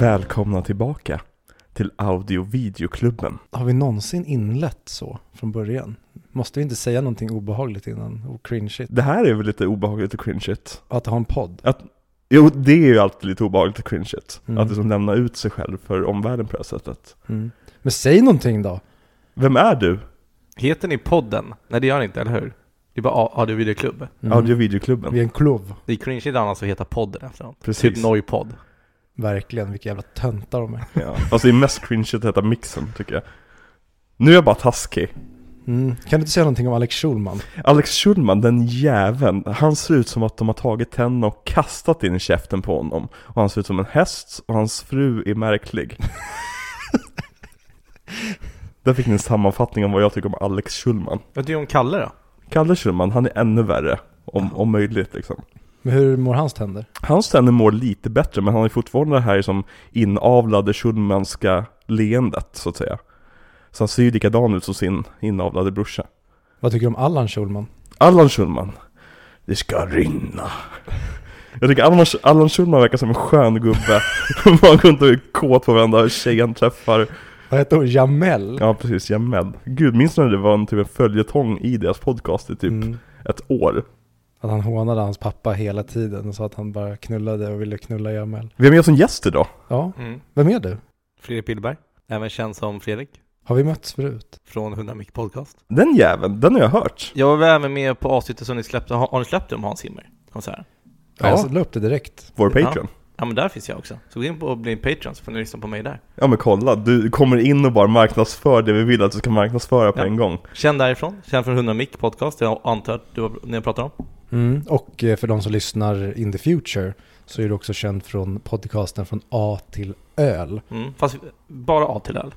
Välkomna tillbaka till Audio Videoklubben. Har vi någonsin inlett så från början? Måste vi inte säga någonting obehagligt innan? Och cringeigt? Det här är väl lite obehagligt och cringeigt? Att ha en podd? Jo, det är ju alltid lite obehagligt och cringeigt. Mm. Att liksom lämna ut sig själv för omvärlden på det här sättet. Mm. Men säg någonting då! Vem är du? Heter ni podden? Nej det gör ni inte, eller hur? Det är bara Audio Videoklubb. Mm. Audio Videoklubben. Vi är en klubb. Det är cringeigt annars att heta podden efteråt. Precis. Typ Noipod. Verkligen, vilka jävla töntar de är. Ja. Alltså det är mest cringeigt att heta mixen, tycker jag. Nu är jag bara taskig. Mm. Kan du inte säga någonting om Alex Schulman? Alex Schulman, den jäveln, han ser ut som att de har tagit tänderna och kastat in i käften på honom. Och han ser ut som en häst och hans fru är märklig. Där fick ni en sammanfattning om vad jag tycker om Alex Schulman. Vad tycker du om Kalle då? Kalle Schulman, han är ännu värre. Om, om möjligt liksom. Men hur mår hans tänder? Hans tänder mår lite bättre, men han har fortfarande det här som inavlade Schulmanska leendet, så att säga. Så han ser ju likadan ut som sin inavlade brorsa. Vad tycker du om Allan Schulman? Allan Schulman. Det ska rinna. Jag tycker Allan, Allan Schulman verkar som en skön gubbe. Man går inte och är kåt på varandra tjej han träffar. Vad heter hon? Jamel? Ja precis, Jamel. Gud, minns du när det var en typ en följetong i deras podcast i typ Mm. ett år? Att han hånade hans pappa hela tiden och sa att han bara knullade och ville knulla Jamel. Vi har med oss en gäst idag. Ja, Mm. vem är du? Fredrik Pillberg. Även känd som Fredrik. Har vi mötts förut? Från 100 Mic Podcast. Den jäveln, den har jag hört. Jag var även med på avsnittet som ni släppte. Har, har ni släppt det om Hans Zimmer? Konsert? Ja. Jag la upp det direkt. Vår Ja. Patreon. Ja men där finns jag också. Så gå in på och bli en Patreon så får ni lyssna på mig där. Ja men kolla, du kommer in och bara marknadsför det vi vill att du ska marknadsföra på Ja. en gång. Känd därifrån. Känd från 100 Mic Podcast. Jag antar att du har, ni har pratat om. Mm. Och eh, för de som lyssnar in the future så är du också känd från podcasten från A till öl. Mm. Fast bara A till L.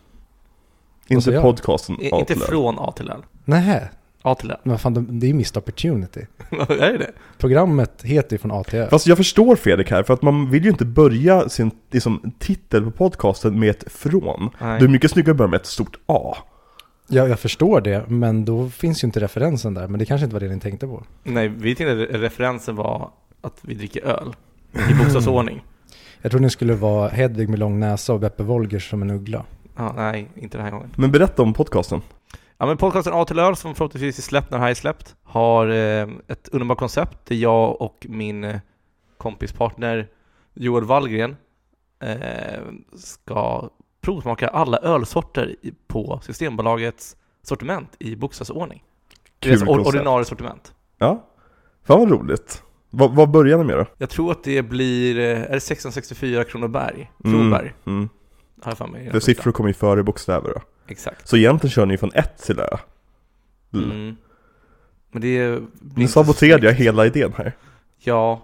Inte jag? podcasten I, inte Outlet. från A till L. Nähä, A till L. men vad fan, de- det är missed opportunity. är det? Programmet heter ju från A till Ö. Fast jag förstår Fredrik här, för att man vill ju inte börja sin liksom, titel på podcasten med ett från. Nej. Det är mycket snyggare att börja med ett stort A. Ja, jag förstår det, men då finns ju inte referensen där. Men det kanske inte var det ni tänkte på. Nej, vi tänkte att referensen var att vi dricker öl. I bokstavsordning. Jag trodde ni skulle vara Hedvig med lång näsa och Beppe Wolgers som en uggla. Ja, nej, inte den här gången. Men berätta om podcasten. Ja men podcasten A till öl som förhoppningsvis är släppt när det här är släppt har eh, ett underbart koncept där jag och min eh, kompispartner Joel Wallgren eh, ska provsmaka alla ölsorter på Systembolagets sortiment i bokstavsordning. Kul Deras or- koncept. ordinarie sortiment. Ja, fan vad roligt. Vad, vad börjar ni med då? Jag tror att det blir, eh, är det 1664 Kronoberg? Kronoberg, Mm. har jag för mig. första. siffror kommer ju före bokstäver då. Exakt. Så egentligen kör ni från ett till Ö. Mm. Mm. Men det blir Nu saboterade jag hela idén här. Ja,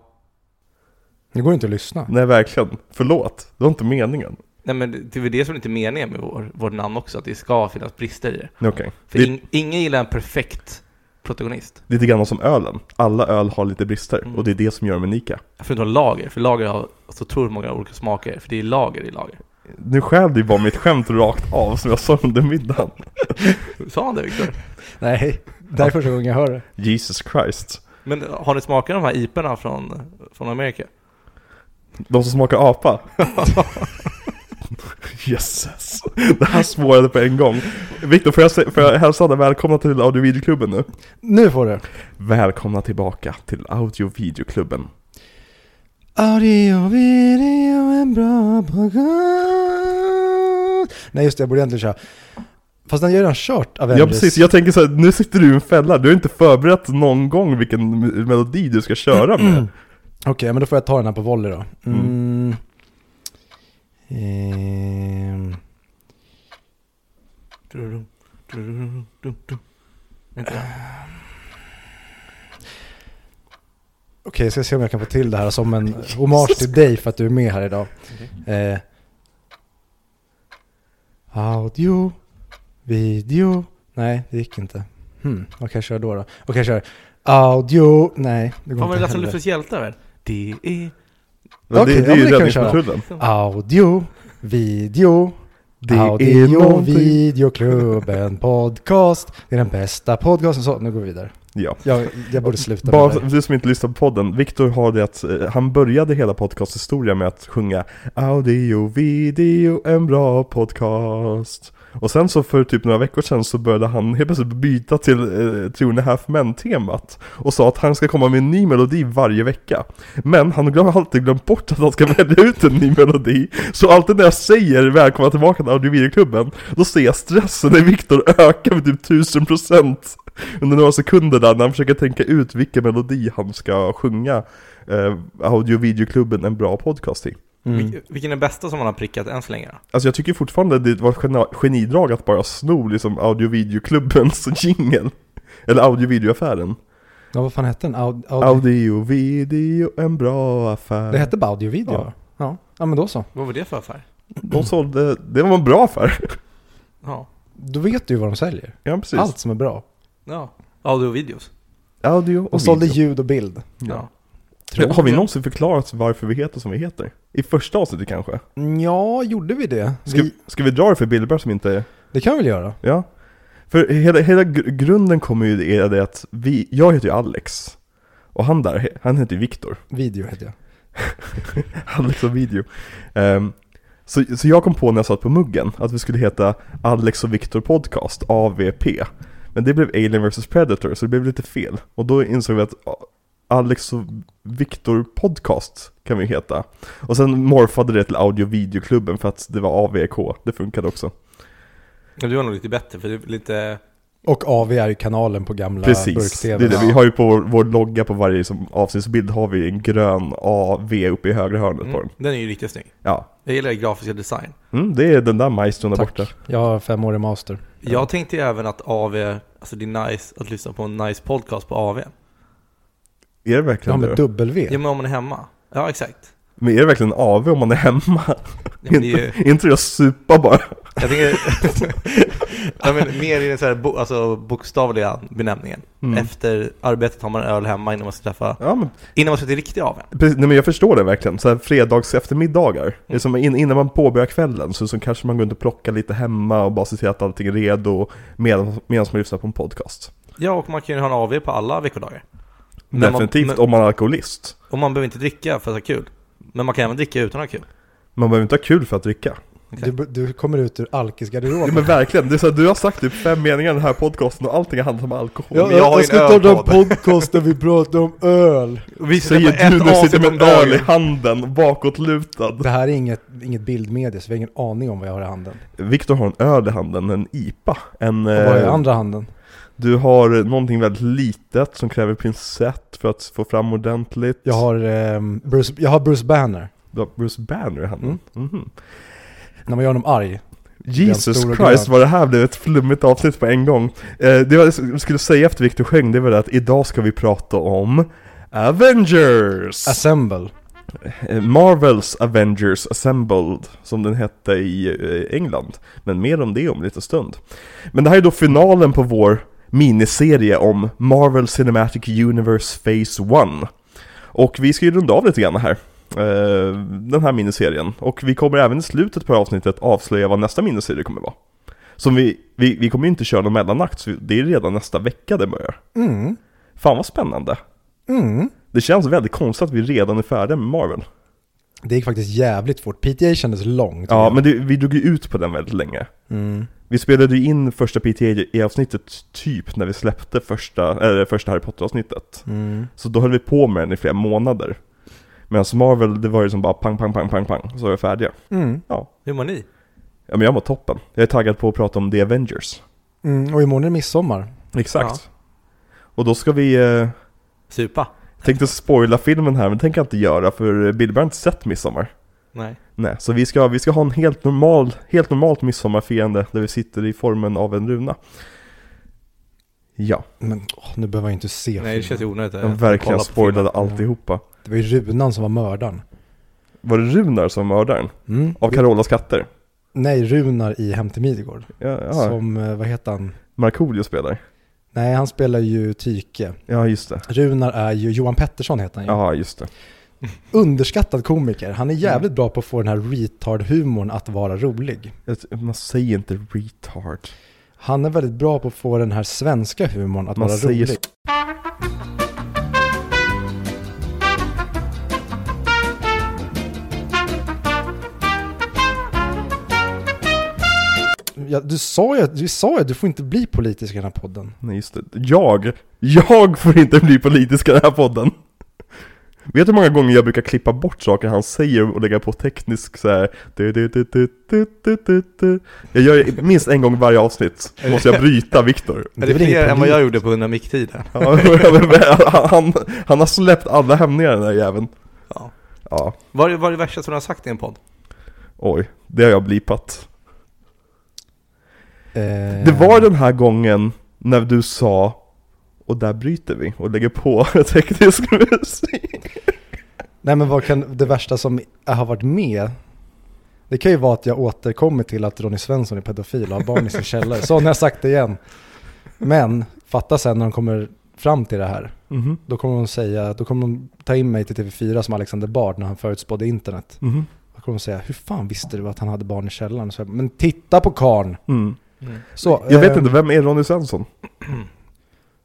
Det går inte att lyssna. Nej verkligen, förlåt. Det var inte meningen. Nej men det är väl det som är lite meningen med vår, vårt namn också, att det ska finnas brister i det. Okej. För Det, in, ingen gillar en perfekt protagonist. det är lite grann som ölen. Alla öl har lite brister Mm. och det är det som gör dem unika. Förutom lager, för lager har så otroligt många olika smaker, för det är lager i lager. Nu stjäl du bara mitt skämt rakt av som jag sa under middagen. Sa han det Viktor? Nej, det är första gången jag hör det. Jesus Christ. Men har ni smakat de här iporna från, från Amerika? De som smakar apa? Jösses. Det här spårade på en gång. Viktor, får jag, får jag hälsa dig välkomna till Audio Videoklubben nu? Nu får du. Välkomna tillbaka till Audio Videoklubben. Audio, video, en bra podcast. Nej just det, jag borde egentligen köra. Fast den har ju redan kört Avengers. Ja precis, jag tänker så här, nu sitter du i en fälla. Du har inte förberett någon gång vilken melodi du ska köra med. Okej, men då får jag ta den här på volley då. Mm. Ehm. Okej, jag ska se om jag kan få till det här som en hommage till dig för att du är med här idag. Eh. Audio, video. Nej, det gick inte. Hmm, vad kan jag köra då? då? Okej, jag kör audio. Nej, det går Fan inte Lasse heller. Luffes hjältar väl? Det är... Men Okej, det, det är ju räddningspatrullen. Audio, video, Det audio, videoklubben, podcast. Det är den bästa podcasten. Så, nu går vi vidare. Ja. Jag, jag borde sluta Bara med det. du som inte lyssnar på podden, Viktor har det att eh, han började hela podcasthistorien med att sjunga Audio, video, en bra podcast. Och sen så för typ några veckor sedan så började han helt plötsligt byta till eh, Three and a half men temat Och sa att han ska komma med en ny melodi varje vecka Men han har alltid glömt bort att han ska välja ut en ny melodi Så alltid när jag säger välkomna tillbaka till Audio Videoklubben Då ser jag stressen i Viktor öka med typ 1000% under några sekunder där när han försöker tänka ut vilken melodi han ska sjunga eh, Audio Videoklubben en bra podcast i. Mm. Vil- Vilken är bästa som man har prickat än så länge då? Alltså jag tycker fortfarande det var ett geni- genidrag att bara sno liksom Audio Videoklubbens jingel. Eller Audio Videoaffären. Ja, vad fan hette den? Aud, audio. Audio Video, en bra affär. Det hette bara audio-video? Ja. Ja. ja. men då så. Vad var det för affär? De sålde, det var en bra affär. Ja. Då vet du ju vad de säljer. Ja precis. Allt som är bra. Ja. Audio och videos. Audio och De sålde video. ljud och bild. Ja. Tror Har vi någonsin förklarat varför vi heter som vi heter? I första avsnittet kanske? Ja, gjorde vi det? Ska, Vi, ska vi dra det för Billberg som inte det kan vi väl göra? Ja. För hela, hela gr- grunden kommer ju i det att vi, jag heter ju Alex. Och han där, han heter ju Viktor. Video heter jag. Alex och video. Ehm, så, så jag kom på när jag satt på muggen att vi skulle heta Alex och Viktor Podcast, AVP. Men det blev Alien vs Predator, så det blev lite fel. Och då insåg vi att Alex och Viktor Podcast kan vi heta. Och sen morfade det till Audio Videoklubben för att det var AVK, det funkade också. Ja, du var nog lite bättre för det är lite... Och AV är ju kanalen på gamla Precis, burk-tv. det. Vi har ju på vår, vår logga på varje som avsnittsbild har vi en grön AV uppe i högra hörnet på Mm, den. den är ju riktigt snygg. Ja, Jag gillar grafiska design. mm, det är den där maestron där Tack. borta. Jag har femårig master. Jag tänkte ju även att AV, alltså det är nice att lyssna på en nice podcast på AV. Är det Ja, verkligen med det? W. Ja men om man är hemma. Ja exakt. Men är det verkligen AV om man är hemma? Ja, men det är ju, Inte, inte att supa bara? Jag tänker, ja, men mer i den så här, bo, alltså, bokstavliga benämningen. Mm. Efter arbetet har man öl hemma innan man ska träffa, Ja men, innan man ska till riktiga AV. precis, nej, men jag förstår det verkligen. Så här fredags eftermiddagar. Det är som in, innan man påbörjar kvällen så, så kanske man går inte och plockar lite hemma och bara ser till att allting är redo medan, medan man lyssnar på en podcast. Ja och man kan ju ha en AV på alla veckodagar. Men man- Definitivt men- om man är alkoholist. Och man behöver inte dricka för att ha kul. Men man kan även dricka utan att ha kul. Man behöver inte ha kul för att dricka. Du, du kommer ut ur Ja alkisgarderoben. men verkligen, det är så här, du har sagt typ fem meningar i den här podcasten och allting har handlat om alkohol. Ja, jag har ju en ölpodd. podcast där vi pratar om öl. Vi Säger du du sitter med en öl i handen, bakåtlutad. Det här är inget, inget bildmedie, så vi har ingen aning om vad jag har i handen. Viktor har en öl i handen, en IPA. En, Och vad är i eh, andra handen? Du har någonting väldigt litet som kräver pincett för att få fram ordentligt. Jag har, ehm, Bruce, jag har Bruce Banner. Du har Bruce Banner i handen. Mhm. När man gör honom arg. Jesus Christ vad det här blev ett flummigt avsnitt på en gång. Eh, det jag skulle säga efter Viktor sjöng, det var det att idag ska vi prata om Avengers! Assemble. Eh, Marvels Avengers Assembled, som den hette i eh, England. Men mer om det om en liten stund. Men det här är då finalen på vår miniserie om Marvel Cinematic Universe Phase 1. Och vi ska ju runda av lite grann här. Eh, Den här miniserien. Och vi kommer även i slutet på avsnittet avslöja vad nästa miniserie kommer vara. Som vi, vi, vi kommer ju inte köra någon mellanakt, så det är redan nästa vecka det börjar. Mm. Fan vad spännande. Mm. Det känns väldigt konstigt att vi redan är färdiga med Marvel. Det gick faktiskt jävligt fort. PTA kändes långt. Ja, jag. men det, vi drog ju ut på den väldigt länge. Mm. Vi spelade ju in första PTA-avsnittet typ när vi släppte första, eller första Harry Potter-avsnittet. Mm. Så då höll vi på med den i flera månader. Medan Marvel, det var ju som bara pang, pang, pang, pang, pang, så var jag färdiga. Mm. Hur mår ni? Ja men jag var toppen. Jag är taggad på att prata om The Avengers. Mm. Och imorgon är det midsommar. Exakt. Och då ska vi, eh, Supa? tänkte spoila filmen här, men tänker jag inte göra för Bill har inte sett Midsommar. Nej. Nej, så vi ska, vi ska ha en helt normal, helt normalt midsommarfirande där vi sitter i formen av en runa. Ja, Men åh, nu behöver jag inte se Nej det filmen. känns ju onödigt. de verkligen spoilade alltihopa. Det var ju Runan som var mördaren. Var det Runar som var mördaren? Mm. Av Carolas katter? Nej, Runar i Hem till Midgård. Ja, ja. Som, eh, vad heter han? Markoolio spelar? Nej, han spelar ju Tyke. Ja, just det. Runar är ju, Johan Pettersson heter han ju. Ja, just det. Underskattad komiker. Han är jävligt bra på att få den här retard-humorn att vara rolig. Jag- Man säger inte retard. Han är väldigt bra på att få den här svenska humorn att Man vara säger rolig. Ja, du sa ju, du sa ju att du får inte bli politisk i den här podden. Nej just det, jag, jag får inte bli politisk i den här podden Vet du hur många gånger jag brukar klippa bort saker han säger och lägga på teknisk så här. Du, du, du, du, du, du, du, du. Jag gör det minst en gång varje avsnitt, Då måste jag bryta Viktor Är Det är det fler än vad jag gjorde på under micktiden? Ja, han, han har släppt alla hämningar den där jäveln Ja. Ja, vad är det värsta som du har sagt i en podd? oj, det har jag blipat Eh, Det var den här gången när du sa och där bryter vi och lägger på teknisk musik Nej men vad kan det värsta som jag har varit med? Det kan ju vara att jag återkommer till att Ronny Svensson är pedofil och har barn i sin källare. Så har jag sagt det igen. Men fatta sen när de kommer fram till det här. Mhm, Då kommer de säga, då kommer de ta in mig till TV4 som Alexander Bard när han förutspådde internet. mhm, Då kommer de säga, hur fan visste du att han hade barn i källaren? Så jag, men titta på karn. mm. Så, Jag vet eh, inte, vem är Ronny Svensson?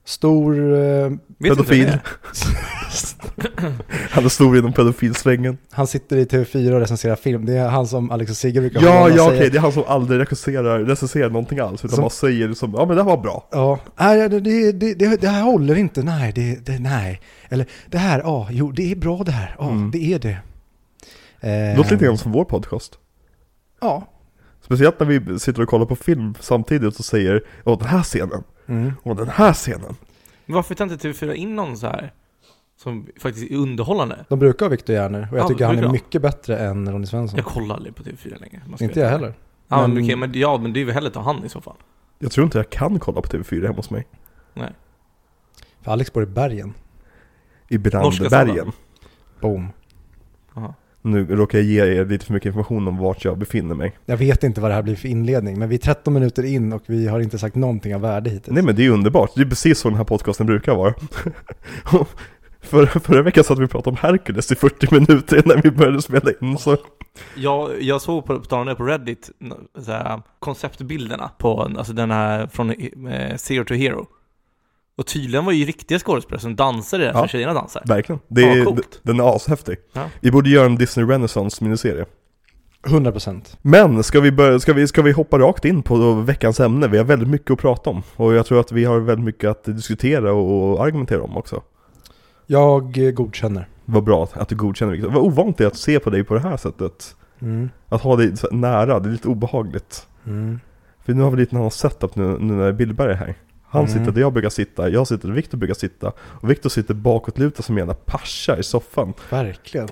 Stor, eh, Pedofil. Han är stor inom pedofilsvängen han sitter i TV4 och recenserar film. Det är han som Alex och Sigge brukar Ja, ja okej, det är han som aldrig recenserar, recenserar någonting alls Utan Som- bara säger liksom, ja men det här var bra Ja, nej det, det, det, det, här håller inte, nej, det, det, nej. Eller det här, ja, jo det är bra det här, ja Mm. det är det. Eh, Det låter lite grann som vår podcast Ja. Speciellt när vi sitter och kollar på film samtidigt och säger Åh den här scenen, Mm. och den här scenen Men varför tar inte TV4 in någon så här som faktiskt är underhållande? De brukar ha Viktor Järner och jag Ja, tycker han är de? mycket bättre än Ronny Svensson. Jag kollar aldrig på TV4 längre. Inte jag heller. Ja, men, Men- okej, men, ja, men det är väl hellre ta han i så fall. Jag tror inte jag kan kolla på TV4 hemma hos mig Nej. För Alex bor i bergen. I Norska Brandbergen Boom. Aha. Nu råkar jag ge er lite för mycket information om vart jag befinner mig Jag vet inte vad det här blir för inledning, men vi är 13 minuter in och vi har inte sagt någonting av värde hittills. Nej men det är underbart, det är precis så den här podcasten brukar vara För, Förra veckan satt vi och pratade om Hercules i 40 minuter innan vi började spela in så Jag, jag såg på, på tal om det på Reddit, så här, konceptbilderna på, alltså den här från eh, Zero to Hero. Och tydligen var ju riktiga skådespelare som dansade där Ja. som tjejerna dansar. Verkligen, det är, coolt. den är ashäftig Ja. Vi borde göra en Disney Renaissance miniserie 100%. Men ska vi, börja, ska, vi, ska vi hoppa rakt in på veckans ämne? Vi har väldigt mycket att prata om Och jag tror att vi har väldigt mycket att diskutera och, argumentera om också Jag eh, godkänner. Vad bra att du godkänner Victor. Vad ovanligt det är att se på dig på det här sättet Mm. Att ha dig nära, det är lite obehagligt Mm. För nu har vi lite annan setup nu, nu när Billberg är här Han Mm. sitter där jag brukar sitta, jag sitter där Viktor brukar sitta Och Viktor sitter bakåtlutad som en jävla pascha i soffan. Verkligen.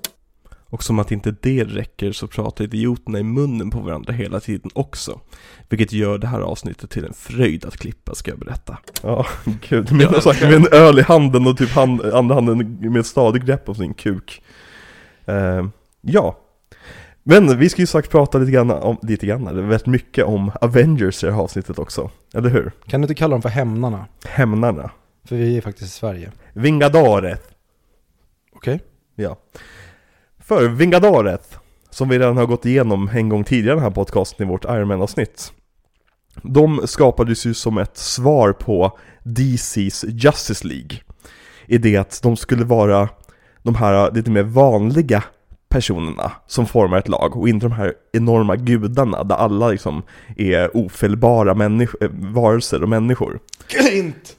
Och som att inte det räcker så pratar idioterna i munnen på varandra hela tiden också. Vilket gör det här avsnittet till en fröjd att klippa ska jag berätta. Ja, gud, Ja, sagt, med en öl i handen och typ hand, andra handen med ett stadigt grepp om sin kuk. Eh, Ja Men vi ska ju sagt prata lite grann om, lite grann, eller väldigt mycket om Avengers i det här avsnittet också Eller hur? Kan du inte kalla dem för hämnarna? Hämnarna För vi är faktiskt i Sverige. Vingadoret Okej? Ja. För Vingadoret, som vi redan har gått igenom en gång tidigare i den här podcasten i vårt Iron Man-avsnitt. De skapades ju som ett svar på DC's Justice League. I det att de skulle vara de här lite mer vanliga personerna som formar ett lag och inte de här enorma gudarna där alla liksom är ofelbara människ- eh, varelser och människor. Klint!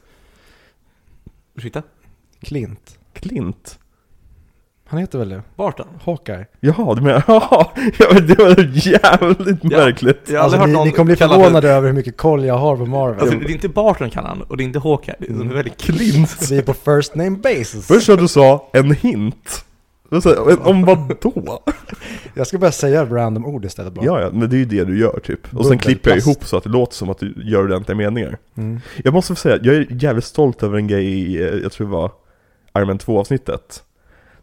Ursäkta? Klint. Klint? Han heter väl det? Barton? Hawkeye. Jaha, du menar, ja, det var jävligt Ja. märkligt. Jag har Alltså, hört ni, någon ni kommer bli förvånade över hur mycket koll jag har på Marvel. Alltså, det är inte Barton kallar han och det är inte Hawkeye, det är Mm. väldigt Klint. Vi är på first name basis. Först när du sa en hint. Då sa jag, "Men Om vad då? Jag ska börja säga random ord istället bara. Ja, ja, men det är ju det du gör typ. Och sen klipper jag ihop så att det låter som att du gör ordentliga meningar. Mm. Jag måste säga, jag är jävligt stolt över en grej i, eh, jag tror det var Iron Man 2 avsnittet.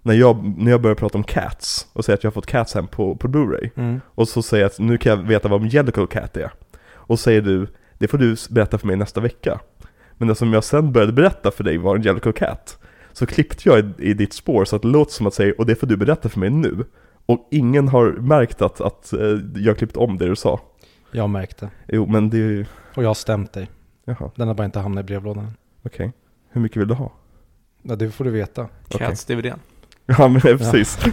När jag, när jag börjar prata om Cats och säger att jag har fått Cats hem på, på Blu-ray. Mm. Och så säger jag att nu kan jag veta vad en Jellicle Cat är. Och säger du, det får du berätta för mig nästa vecka. Men eftersom jag sen började berätta för dig vad en Jellicle Cat, så klippte jag i, i ditt spår så att det låter som att säga, och det får du berätta för mig nu. Och ingen har märkt att, att eh, jag klippt om det du sa. Jag märkte. Jo, men det är ju, Och jag har stämt dig. jaha, Den har bara inte hamnat i brevlådan. okej. Hur mycket vill du ha? Ja, det får du veta. Cats-DVDn. Ja men precis.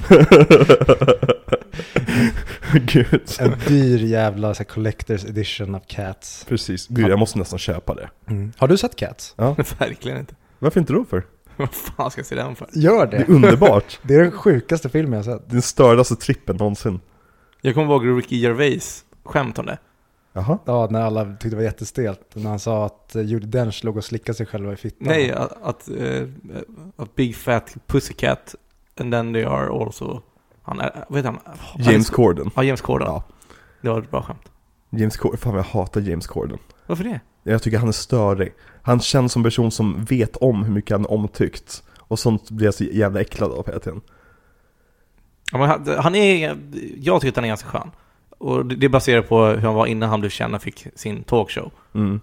Gud. En dyr jävla så här, collector's edition av Cats. Precis. Gud jag måste nästan köpa det. Mm. Har du sett Cats? Verkligen inte. Varför inte då för? Vad fan ska jag se den för? Gör Det är det! underbart. Det är den sjukaste filmen jag sett. Den stördaste trippen någonsin. Jag kommer ihåg Ricky Gervais skämt om det. Jaha. Ja, när alla tyckte det var jättestelt. När han sa att eh, Judi Dench låg och slickade sig själva i fittan. Nej, att, att, eh, att Big Fat Pussycat and then they are also... Han är, vad heter han? James Corden. Ja, James Corden. Ja. Det var ett bra skämt. James Corden, fan jag hatar James Corden. Varför det? Jag tycker han är störig. Han känns som en person som vet om hur mycket han är omtyckt. Och sånt blir jag så jävla äcklad av hela tiden. Ja, men han, han är... Jag tycker att han är ganska skön. Och det baserat på hur han var innan han blev känd och fick sin talkshow. Mm.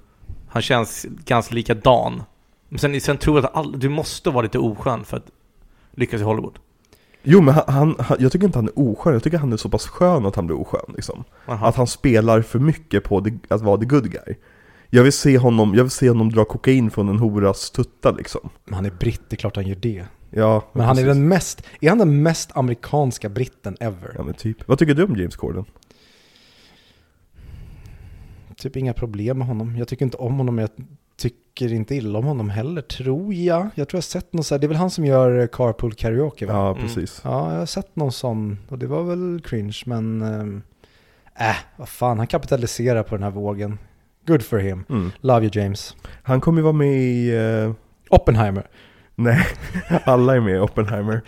Han känns ganska likadan. Men sen, sen tror jag att all, du måste vara lite oskön för att lyckas i Hollywood. Jo men han, han, han- jag tycker inte han är oskön, jag tycker han är så pass skön att han blir oskön liksom. Aha. Att han spelar för mycket på the, att vara the good guy. Jag vill se honom, jag vill se honom dra kokain från en horas tutta liksom. Men han är britt, det är klart han gör det. Ja, Men han är precis. den mest, är han den mest amerikanska britten ever? Ja men typ. Vad tycker du om James Corden? Typ inga problem med honom. Jag tycker inte om honom, jag tycker inte illa om honom heller, tror jag. Jag tror jag har sett någon så här, det är väl han som gör eh, Carpool Karaoke va? Ja, Mm. precis. Ja, jag har sett någon sån och det var väl cringe, men ehm, äh, vad fan, han kapitaliserar på den här vågen. Good for him. Mm. Love you James. Han kommer ju vara med i, eh, Oppenheimer. nej, alla är med i Oppenheimer.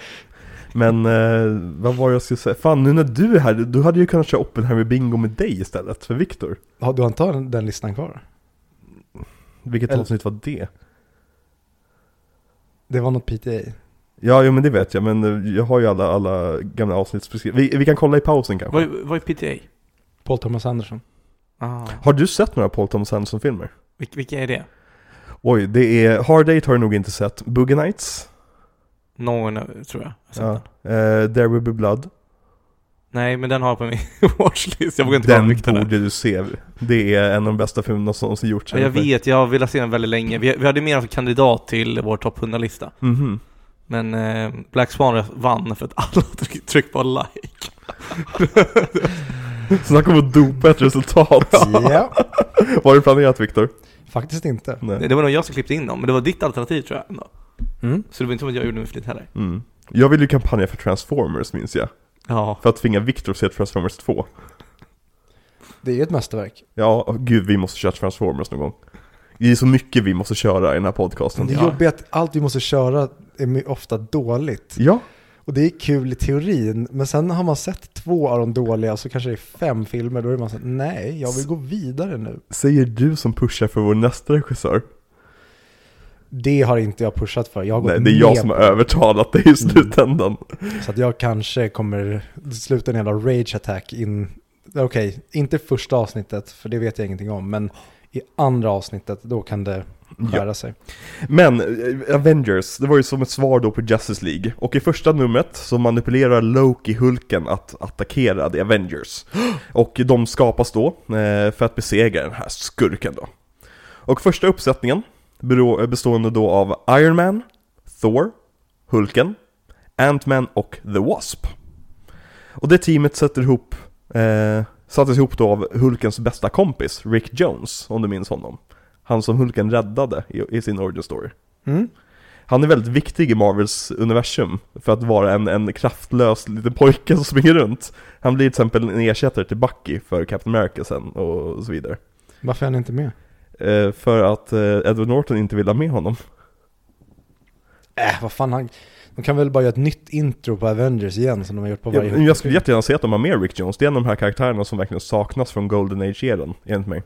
Men eh, vad var jag skulle säga? Fan nu när du är här, du hade ju kunnat köra Oppenheimer bingo med dig istället, för Viktor. Har du inte den, den listan kvar? Vilket Eller- avsnitt var det? Det var något PTA. Ja, jo men det vet jag, men eh, jag har ju alla, alla gamla avsnittsbeskrivningar. Vi, vi kan kolla i pausen kanske. Vad är, vad är PTA? Paul Thomas Anderson. Ah. Har du sett några Paul Thomas Anderson-filmer? Vil, vilka är det? Oj, det är Hard Date har jag nog inte sett. Boogie Nights? Någon, tror jag. har sett Ja. Eh, There Will Be Blood? Nej, men den har jag på min watchlist. Jag vågar inte Den borde du se. Det är en av de bästa filmerna som någonsin gjorts. Ja, jag vet, jag har velat se den väldigt länge. Vi, vi hade med som kandidat till vår topp 100-lista. Mhm. Men eh, Black Swan vann för att alla tryck, tryck på like. Snacka om att dopa ett resultat. Ja, Vad har du planerat Viktor? faktiskt inte. Det, Nej. det var nog jag som klippte in dem, men det var ditt alternativ tror jag. ändå. Mm. Så det var inte som att jag gjorde med flit heller. Mm. Jag vill ju kampanja för Transformers minns jag. Ja. För att tvinga Viktor att se Transformers 2. Det är ju ett mästerverk. Ja, gud vi måste köra Transformers någon gång. Det är så mycket vi måste köra i den här podcasten. Det jobbiga är att allt vi måste köra är ofta dåligt. Ja, Och det är kul i teorin, men sen har man sett två av de dåliga så kanske det är fem filmer, då är man så här, nej, jag vill gå vidare nu. säger du som pushar för vår nästa regissör. Det har inte jag pushat för, jag har gått Nej, det är jag som har övertalat dig i slutändan. Så att jag kanske kommer sluta en jävla rage attack in, okej, inte första avsnittet, för det vet jag ingenting om, men i andra avsnittet, då kan det skära sig. Men, eh, Avengers, det var ju som ett svar då på Justice League. Och i första numret så manipulerar Loki Hulken att attackera The Avengers. Och de skapas då eh, för att besegra den här skurken då. Och första uppsättningen eh, bestående då av Iron Man, Thor, Hulken, Ant-Man och The Wasp. Och det teamet sätter ihop, eh, sattes ihop då av Hulkens bästa kompis, Rick Jones, om du minns honom. Han som Hulken räddade i, i sin origin story. Mm. Han är väldigt viktig i Marvels universum för att vara en, en kraftlös liten pojke som springer runt. Han blir till exempel en ersättare till Bucky för Captain America sen och så vidare. Varför är han inte med? Eh, för att eh, Edward Norton inte vill ha med honom. Äh, vad fan, han, de kan väl bara göra ett nytt intro på Avengers igen som de har gjort på varje Jag, jag skulle jättegärna se att de har med Rick Jones, det är en av de här karaktärerna som verkligen saknas från Golden Age-eran, enligt mig.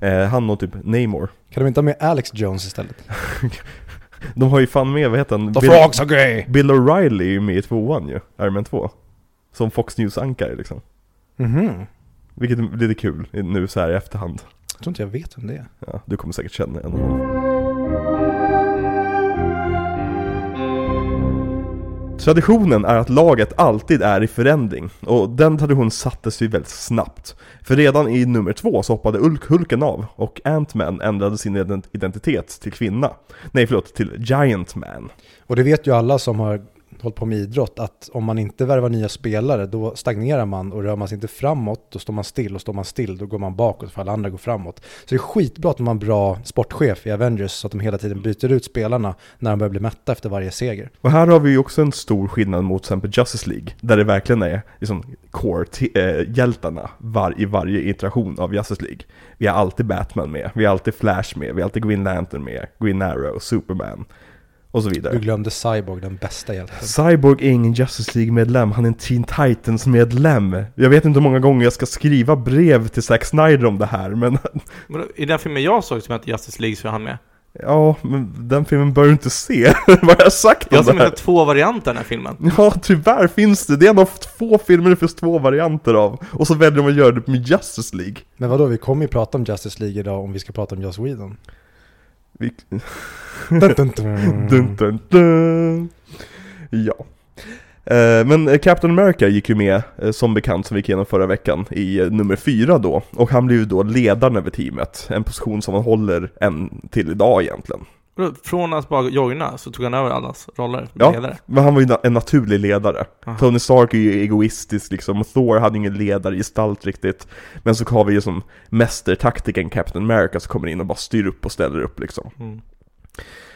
Eh, han och typ Namor. Kan de inte ha med Alex Jones istället? De har ju fan med, vad heter han? The Bill, frogs are gay! Bill O'Reilly är ju med i tvåan ju, Iron Man 2. Som Fox News-ankare liksom. Mhm. Vilket är lite kul nu så här i efterhand. Jag tror inte jag vet vem det är. Ja, du kommer säkert känna en av dem. Traditionen är att laget alltid är i förändring och den traditionen sattes ju väldigt snabbt. För redan i nummer två så hoppade Ulk Hulken av och Ant-Man ändrade sin identitet till kvinna. Nej förlåt, till Giant Man. Och det vet ju alla som har hållit på med idrott att om man inte värvar nya spelare då stagnerar man och rör man sig inte framåt då står man still och står man still då går man bakåt för alla andra går framåt. Så det är skitbra att man har en bra sportchef i Avengers så att de hela tiden byter ut spelarna när de börjar bli mätta efter varje seger. Och här har vi ju också en stor skillnad mot till exempel Justice League, där det verkligen är liksom core-hjältarna eh, var, i varje iteration av Justice League. Vi har alltid Batman med, vi har alltid Flash med, vi har alltid Green Lantern med, Green Arrow, Superman och så vidare. Du glömde Cyborg, den bästa hjälten. Cyborg är ingen Justice League-medlem, han är en Teen Titans-medlem. Jag vet inte hur många gånger jag ska skriva brev till Zack Snyder om det här, men Men I den filmen jag såg som hette Justice League så är han med. ja, men den filmen bör du inte se. Vad har jag sagt Jag om har det här? sett två varianter av den här filmen. Ja, tyvärr finns det. Det är en av två filmer det finns två varianter av. Och så väljer de att göra det med Justice League. Men vadå, vi kommer ju prata om Justice League idag om vi ska prata om Joss Whedon. Vi... Dun, dun, dun. Dun, dun, dun. Ja. Eh, men eh, Captain America gick ju med, eh, som bekant, som vi gick igenom förra veckan, i nummer fyra då. Och han blev ju då ledaren över teamet. En position som han håller än till idag egentligen. Från att bara joina så tog han över allas roller Ja. ledare. Men han var ju en naturlig ledare. Aha. Tony Stark är ju egoistisk liksom, och Thor hade ingen ledargestalt riktigt. Men så har vi ju som mästertaktiken Captain America som kommer in och bara styr upp och ställer upp liksom. Mm.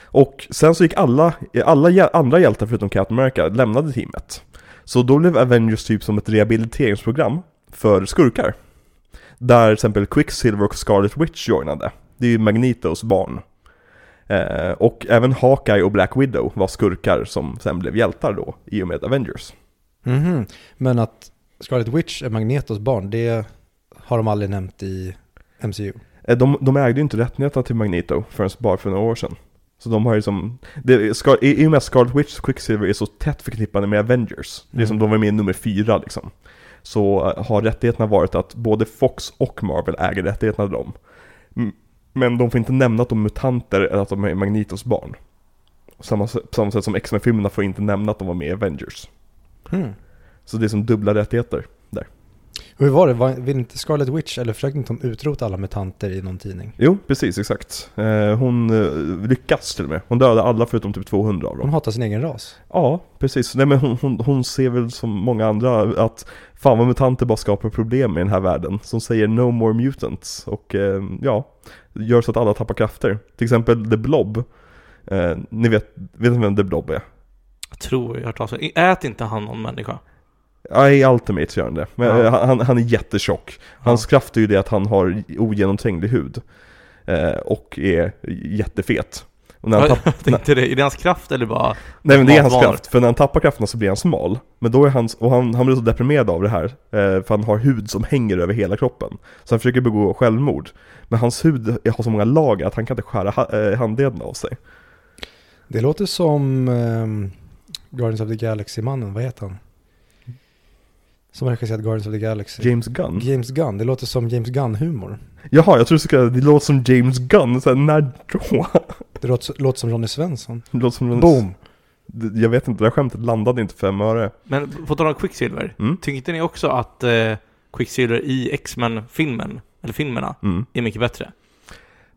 Och sen så gick alla, alla andra hjältar förutom Captain America lämnade teamet. Så då blev Avengers typ som ett rehabiliteringsprogram för skurkar. Där till exempel Quicksilver och Scarlet Witch joinade. Det är ju Magnetos barn. Eh, och även Hawkeye och Black Widow var skurkar som sen blev hjältar då i och med Avengers. Mhm. Men att Scarlet Witch är Magnetos barn, det har de aldrig nämnt i MCU. Eh, de, de ägde ju inte rättigheterna till Magneto förrän bara för några år sedan. Så de har ju som, det, Scar, i, i och med att Scarlet Witch och Quicksilver är så tätt förknippade med Avengers, det är Mm. som de var med i nummer fyra liksom. Så eh, har rättigheterna varit att både Fox och Marvel äger rättigheterna till dem. Mm, Men de får inte nämna att de är mutanter eller att de är Magnetos barn. Samma, samma sätt som X-Men-filmerna får inte nämna att de var med i Avengers. Hmm. Så det är som dubbla rättigheter där. Hur var det? Var, vill inte Scarlet Witch, eller försökte inte de utrota alla mutanter i någon tidning? Jo, precis, exakt. Eh, hon eh, lyckas till och med. Hon dödade alla förutom typ 200 av dem. Hon hatar sin egen ras. Ja, precis. Nej men hon, hon, hon ser väl som många andra att fan vad mutanter bara skapar problem i den här världen. Som säger no more mutants och eh, ja, gör så att alla tappar krafter. Till exempel The Blob. Eh, ni vet, vet ni vem The Blob är? Jag tror jag har hört Ät inte han någon människa? Ja, i Ultimates gör han det. Men Ja. eh, han, han är jättetjock. Hans kraft är ju det att han har ogenomtränglig hud. Eh, och är jättefet. Och när han tapp- jag tänkte det, är det hans kraft eller bara? Nej men det är hans Matvanor. kraft, för när han tappar krafterna så blir han smal. Men då är han, och han, han blir så deprimerad av det här, eh, för han har hud som hänger över hela kroppen. Så han försöker begå självmord. Men hans hud har så många lager att han kan inte skära eh, handleden av sig. Det låter som ehm, Guardians of the Galaxy-mannen, vad heter han? Som har regisserat Guardians of the Galaxy. James Gunn? James Gunn, det låter som James Gunn-humor. Jaha, jag tror du ska, det låter som James Gunn, så här, när då? Det låter, låter som Ronny Svensson. Det låter som en, Boom! Jag vet inte, det här skämtet landade inte fem öre. Men på tal om Quicksilver, Mm. tyckte ni också att eh, Quicksilver i X-Men-filmen, eller filmerna, Mm. är mycket bättre?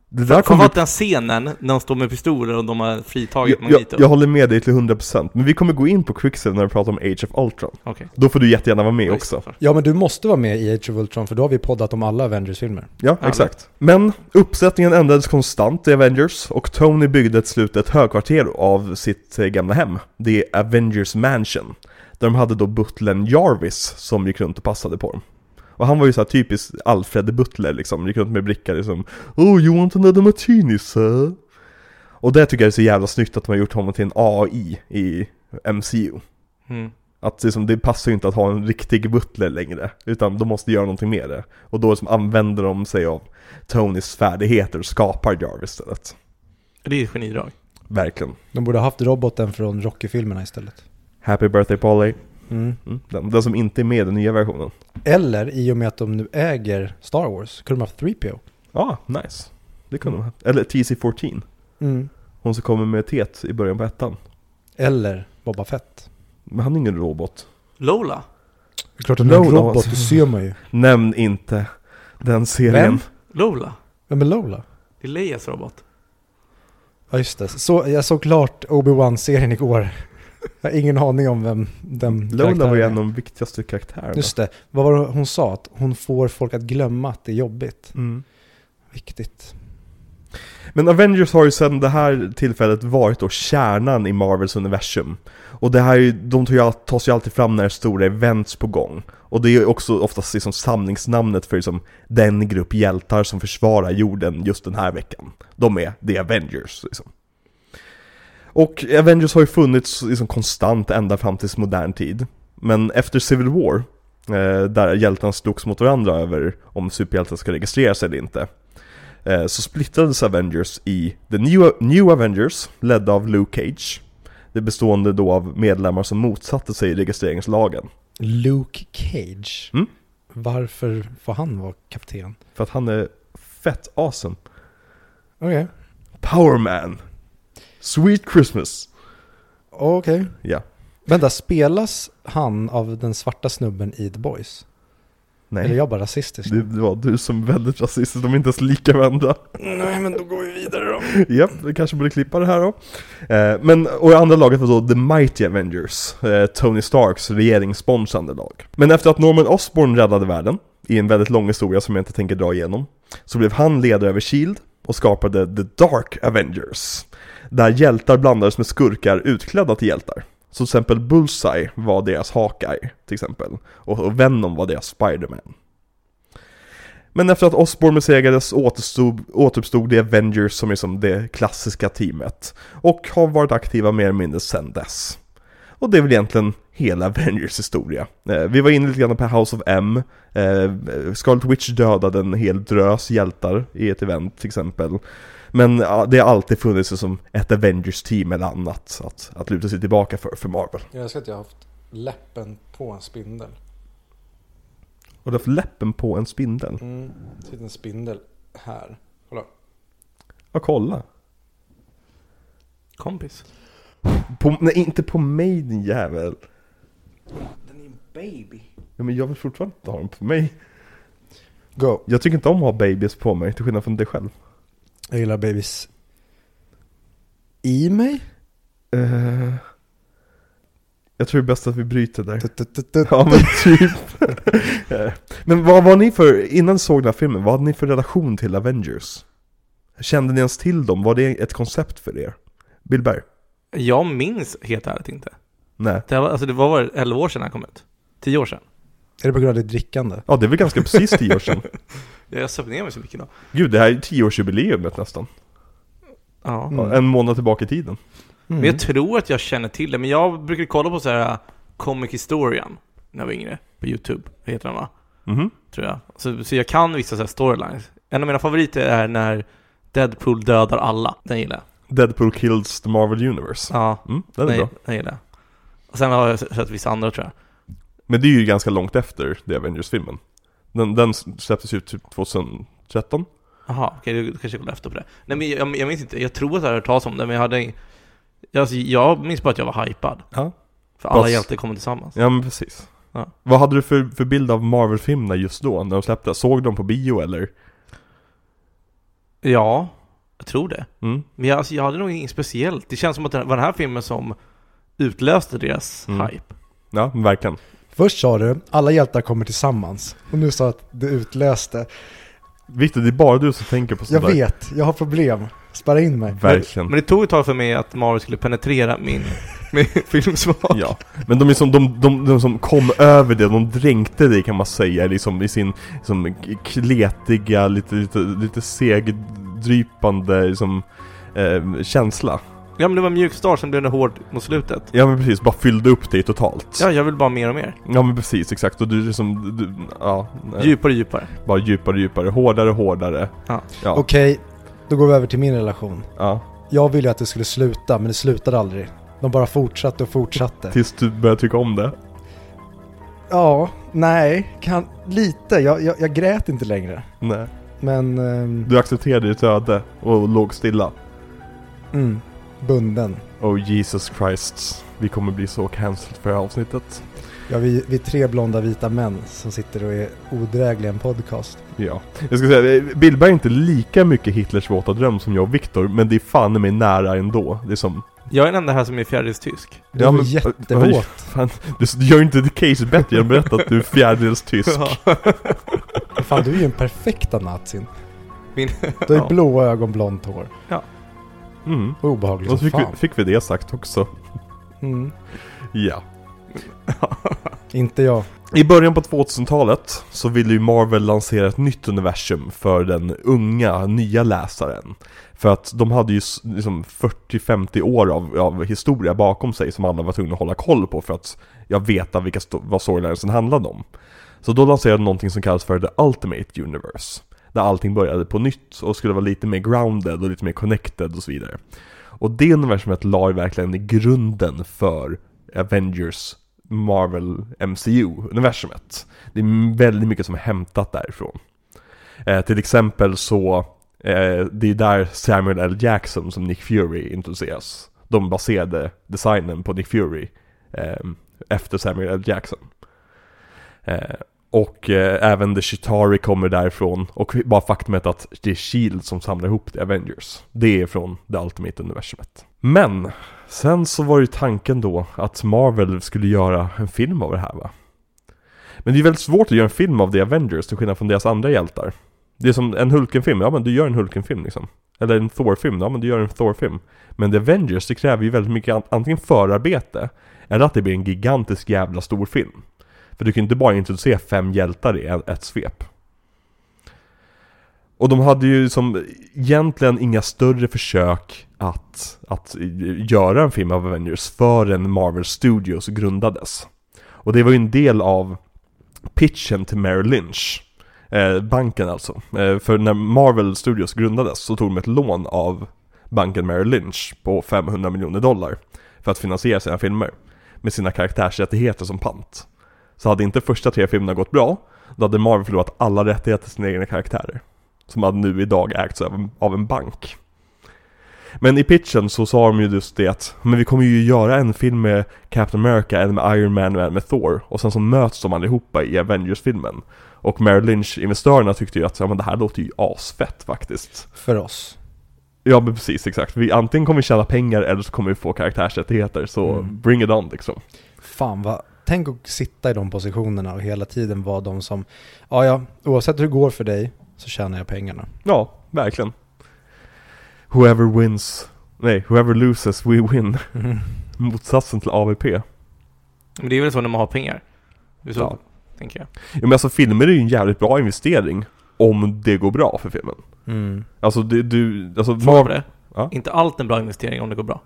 Det För, där kommer att den scenen, när de står med pistoler och de har fritagit jag, jag, Magneto. jag håller med dig till 100% men vi kommer gå in på Quicksilver när vi pratar om Age of Ultron. Okej. Då får du jättegärna vara med också. Ja men du måste vara med i Age of Ultron för då har vi poddat om alla Avengers-filmer. Ja, Ja, exakt. Men uppsättningen ändrades konstant i Avengers och Tony byggde till slut ett högkvarter av sitt eh, gamla hem. Det är Avengers Mansion. Där de hade då butlern Jarvis som gick runt och passade på dem. Och han var ju så här typisk Alfred Butler liksom, gick runt med blickar liksom Oh you want another martini sir? Och det tycker jag är så jävla snyggt att de har gjort honom till en AI i MCU. Mm. Att liksom, det passar ju inte att ha en riktig butler längre, utan de måste göra någonting med det. Och då liksom använder de sig av Tonys färdigheter och skapar Jarvis istället. Det är ett genidrag. Verkligen. De borde ha haft roboten från Rocky-filmerna istället. Happy birthday Polly. Mm. Mm, den, den som inte är med i den nya versionen. Eller i och med att de nu äger Star Wars, kunde de haft 3PO. Ja, ah, nice. Det kunde de ha. Eller TC-14. Mm. Hon som kommer med tet i början på ettan. Eller Boba Fett. Men han är ingen robot. Lola? Det är klart han är en robot, det ser man ju. Nämn inte den serien. Vem? Lola? Vem är Lola? Det är Leias robot. Ja just det, så, jag såg klart Obi-Wan-serien igår. Jag har ingen aning om vem den Lola var ju en av de viktigaste karaktärerna. Just det, vad var det hon sa? Att hon får folk att glömma att det är jobbigt. Mm. Viktigt. Men Avengers har ju sedan det här tillfället varit då kärnan i Marvels universum. Och det här, är ju- de tar ju tas ju alltid fram när stora events på gång. Och det är ju också oftast liksom samlingsnamnet för liksom den grupp hjältar som försvarar jorden just den här veckan. De är The Avengers liksom. Och Avengers har ju funnits liksom konstant ända fram till modern tid. Men efter Civil War, eh, där hjältarna slogs mot varandra över om superhjältar ska registreras eller inte, eh, så splittrades Avengers i The New, New Avengers, ledda av Luke Cage. Det bestående då av medlemmar som motsatte sig registreringslagen. Luke Cage. Mm. Varför får han vara kapten? För att han är fett awesome. Okej. Power Man! Sweet Christmas! Okej. Ja. Vänta, spelas han av den svarta snubben i The Boys? Eller är Nej. jag bara rasistisk? Det, det var du som är väldigt rasistisk, de är inte ens lika vända. Nej, men då går vi vidare då. Japp, vi kanske borde klippa det här då. Eh, men, och andra laget var då The Mighty Avengers, eh, Tony Starks regeringssponsrande lag. Men efter att Norman Osborn räddade världen, i en väldigt lång historia som jag inte tänker dra igenom, så blev han ledare över Shield och skapade The Dark Avengers. Där hjältar blandades med skurkar utklädda till hjältar. Så till exempel Bullseye var deras Hawkeye, till exempel. Och, Venom var deras Spider-Man. Men efter att Osborn besegrades återstod, återuppstod The Avengers som är som det klassiska teamet. Och har varit aktiva mer eller mindre sedan dess. Och det är väl egentligen hela Avengers historia. Eh, vi var inne lite grann på House of M. Eh, Scarlet Witch dödade en hel drös hjältar i ett event till exempel. Men ja, det har alltid funnits som ett Avengers-team eller annat att, att luta sig tillbaka för, för Marvel. Jag önskar att jag har haft läppen på en spindel. Och du har haft läppen på en spindel. Mm, sitter en spindel här. Kolla. Ja, kolla. Kompis. På, nej, inte på mig din jävel. Den är en baby. Ja, men jag vill fortfarande inte ha den på mig. Go. Jag tycker inte om att ha babys på mig, till skillnad från dig själv. Jag gillar babys i mig. Eh, jag tror det är bäst att vi bryter där. Tut, tut, tut, tut. Ja men typ. Eh, men vad var ni för, innan ni såg den här filmen, vad hade ni för relation till Avengers? Kände ni ens till dem? Var det ett koncept för er? Bill Berg? Jag minns helt ärligt inte. Nej. Det var, alltså det var väl 11 år sedan han kom ut? 10 år sedan? Är det på grund av ditt drickande? Ja det är väl ganska precis tio år sedan. Jag söp ner mig så mycket då. Gud, det här är tioårsjubileumet nästan. Ja. Mm. Ja, En månad tillbaka i tiden. Mm. Men jag tror att jag känner till det, men jag brukade kolla på så här uh, Comic Historian när jag var yngre, på YouTube, heter den va? Mhm. Tror jag. Så, så jag kan vissa så här storylines. En av mina favoriter är när Deadpool dödar alla, den gillar jag. Deadpool kills the Marvel Universe. Ja, Mm, den är den, bra. den gillar jag. Och sen har jag sett vissa andra tror jag. Men det är ju ganska långt efter The Avengers-filmen. Den, den släpptes ju typ 2013. Jaha, okej, du kanske kollar efter på det. Nej men jag, jag minns inte, jag tror att jag hade hört talas om det, men jag hade Alltså, jag minns bara att jag var hypad. Ja. För alla Fast- hjältar kommer tillsammans. Ja men precis. Ja. Vad hade du för, för bild av Marvel-filmerna just då, när de släpptes? Såg de på bio eller? Ja, jag tror det. Mm. Men jag, alltså, jag hade nog inget speciellt. Det känns som att det var den här filmen som utlöste deras Mm. hype. Ja, men verkligen. Först sa du, alla hjältar kommer tillsammans. Och nu sa att det utlöste. Viktor, det är bara du som tänker på sånt Jag där. vet, jag har problem. Spärra in mig. Verkligen. Men det tog ett tag för mig att Marvel skulle penetrera min, min filmsmak. Ja, men de, är som, de, de, de som kom över det, de dränkte det kan man säga liksom, i sin som kletiga, lite, lite, lite segdrypande liksom, eh, känsla. Ja men det var mjuk start som blev det hård mot slutet. Ja men precis, bara fyllde upp det totalt. Ja, jag vill bara mer och mer. Ja men precis, exakt. Och du liksom, du, ja. Djupare och djupare. Bara djupare och djupare, hårdare och hårdare. Ja. Ja. Okej, då går vi över till min relation. ja. Jag ville ju att det skulle sluta, men det slutade aldrig. De bara fortsatte och fortsatte. Tills du började tycka om det. Ja, nej, kan, lite. Jag, jag, jag grät inte längre. Nej. Men, ehm, Du accepterade ditt öde och låg stilla. mm, bunden. Oh Jesus Christ. Vi kommer bli så cancelled för det här avsnittet. Ja, vi, vi är tre blonda vita män som sitter och är odrägliga i en podcast. Ja. Jag ska säga, Billberg är inte lika mycket Hitlers våta dröm som jag och Viktor, men det är fan mig nära ändå. Det är som... Jag är den enda här som är fjärdedels tysk. Du Ja, var men- jättevåt. Fan, du, du gör inte the case bättre genom att berätta att du är fjärdedels tysk. Fan, du är ju en perfekta nazin. Min, Du har ju Ja. blåa ögon, blont hår. Mm. Och obehaglig Och så fick vi, fick vi det sagt också. Mm. Ja. Inte jag. I början på 2000-talet så ville ju Marvel lansera ett nytt universum för den unga, nya läsaren. För att de hade ju liksom 40-50 år av, av historia bakom sig som alla var tvungna att hålla koll på för att jag veta vilka sto- vad storylinesen handlade om. Så då lanserade de någonting som kallas för The Ultimate Universe. Där allting började på nytt och skulle vara lite mer grounded och lite mer connected och så vidare. Och det universumet la ju verkligen grunden för Avengers Marvel MCU-universumet. Det är väldigt mycket som är hämtat därifrån. Eh, till exempel så, eh, det är där Samuel L. Jackson som Nick Fury introduceras. De baserade designen på Nick Fury eh, efter Samuel L. Jackson. Eh, och eh, även The Chitari kommer därifrån och bara faktumet att det är Shield som samlar ihop The Avengers. Det är från The Ultimate Universumet. Men Sen så var ju tanken då att Marvel skulle göra en film av det här va? Men det är väldigt svårt att göra en film av The Avengers till skillnad från deras andra hjältar. Det är som en Hulken-film, ja men du gör en Hulken-film liksom. Eller en Thor-film, ja men du gör en Thor-film. Men The Avengers, det kräver ju väldigt mycket antingen förarbete, eller att det blir en gigantisk jävla stor film. För du kan ju inte bara introducera fem hjältar i ett, ett svep. Och de hade ju som egentligen inga större försök att, att göra en film av Avengers förrän Marvel Studios grundades. Och det var ju en del av pitchen till Merrill Lynch. Eh, banken alltså. Eh, för när Marvel Studios grundades så tog de ett lån av banken Merrill Lynch på 500 miljoner dollar för att finansiera sina filmer. Med sina karaktärsrättigheter som pant. Så hade inte första tre filmerna gått bra, då hade Marvel förlorat alla rättigheter till sina egna karaktärer. Som hade nu idag ägts av av en bank. Men i pitchen så sa de ju just det att, men vi kommer ju göra en film med Captain America, en med Iron Man och en med Thor. Och sen så möts de allihopa i Avengers-filmen. Och Merrill Lynch-investerarna tyckte ju att, ja men det här låter ju asfett faktiskt. För oss. Ja men precis, exakt. Vi, antingen kommer vi tjäna pengar eller så kommer vi få karaktärsrättigheter, så Mm. bring it on liksom. Fan vad, tänk att sitta i de positionerna och hela tiden vara de som, ja ja, oavsett hur det går för dig så tjänar jag pengarna. Ja, verkligen. Whoever wins, nej, whoever loses we win. Motsatsen till AVP. Men det är väl så när man har pengar? Det är så, Ja. tänker jag. Ja, men alltså filmer är ju en jävligt bra investering om det går bra för filmen. Mm. Alltså det, du, alltså på det. Ja. Inte allt en bra investering om det går bra.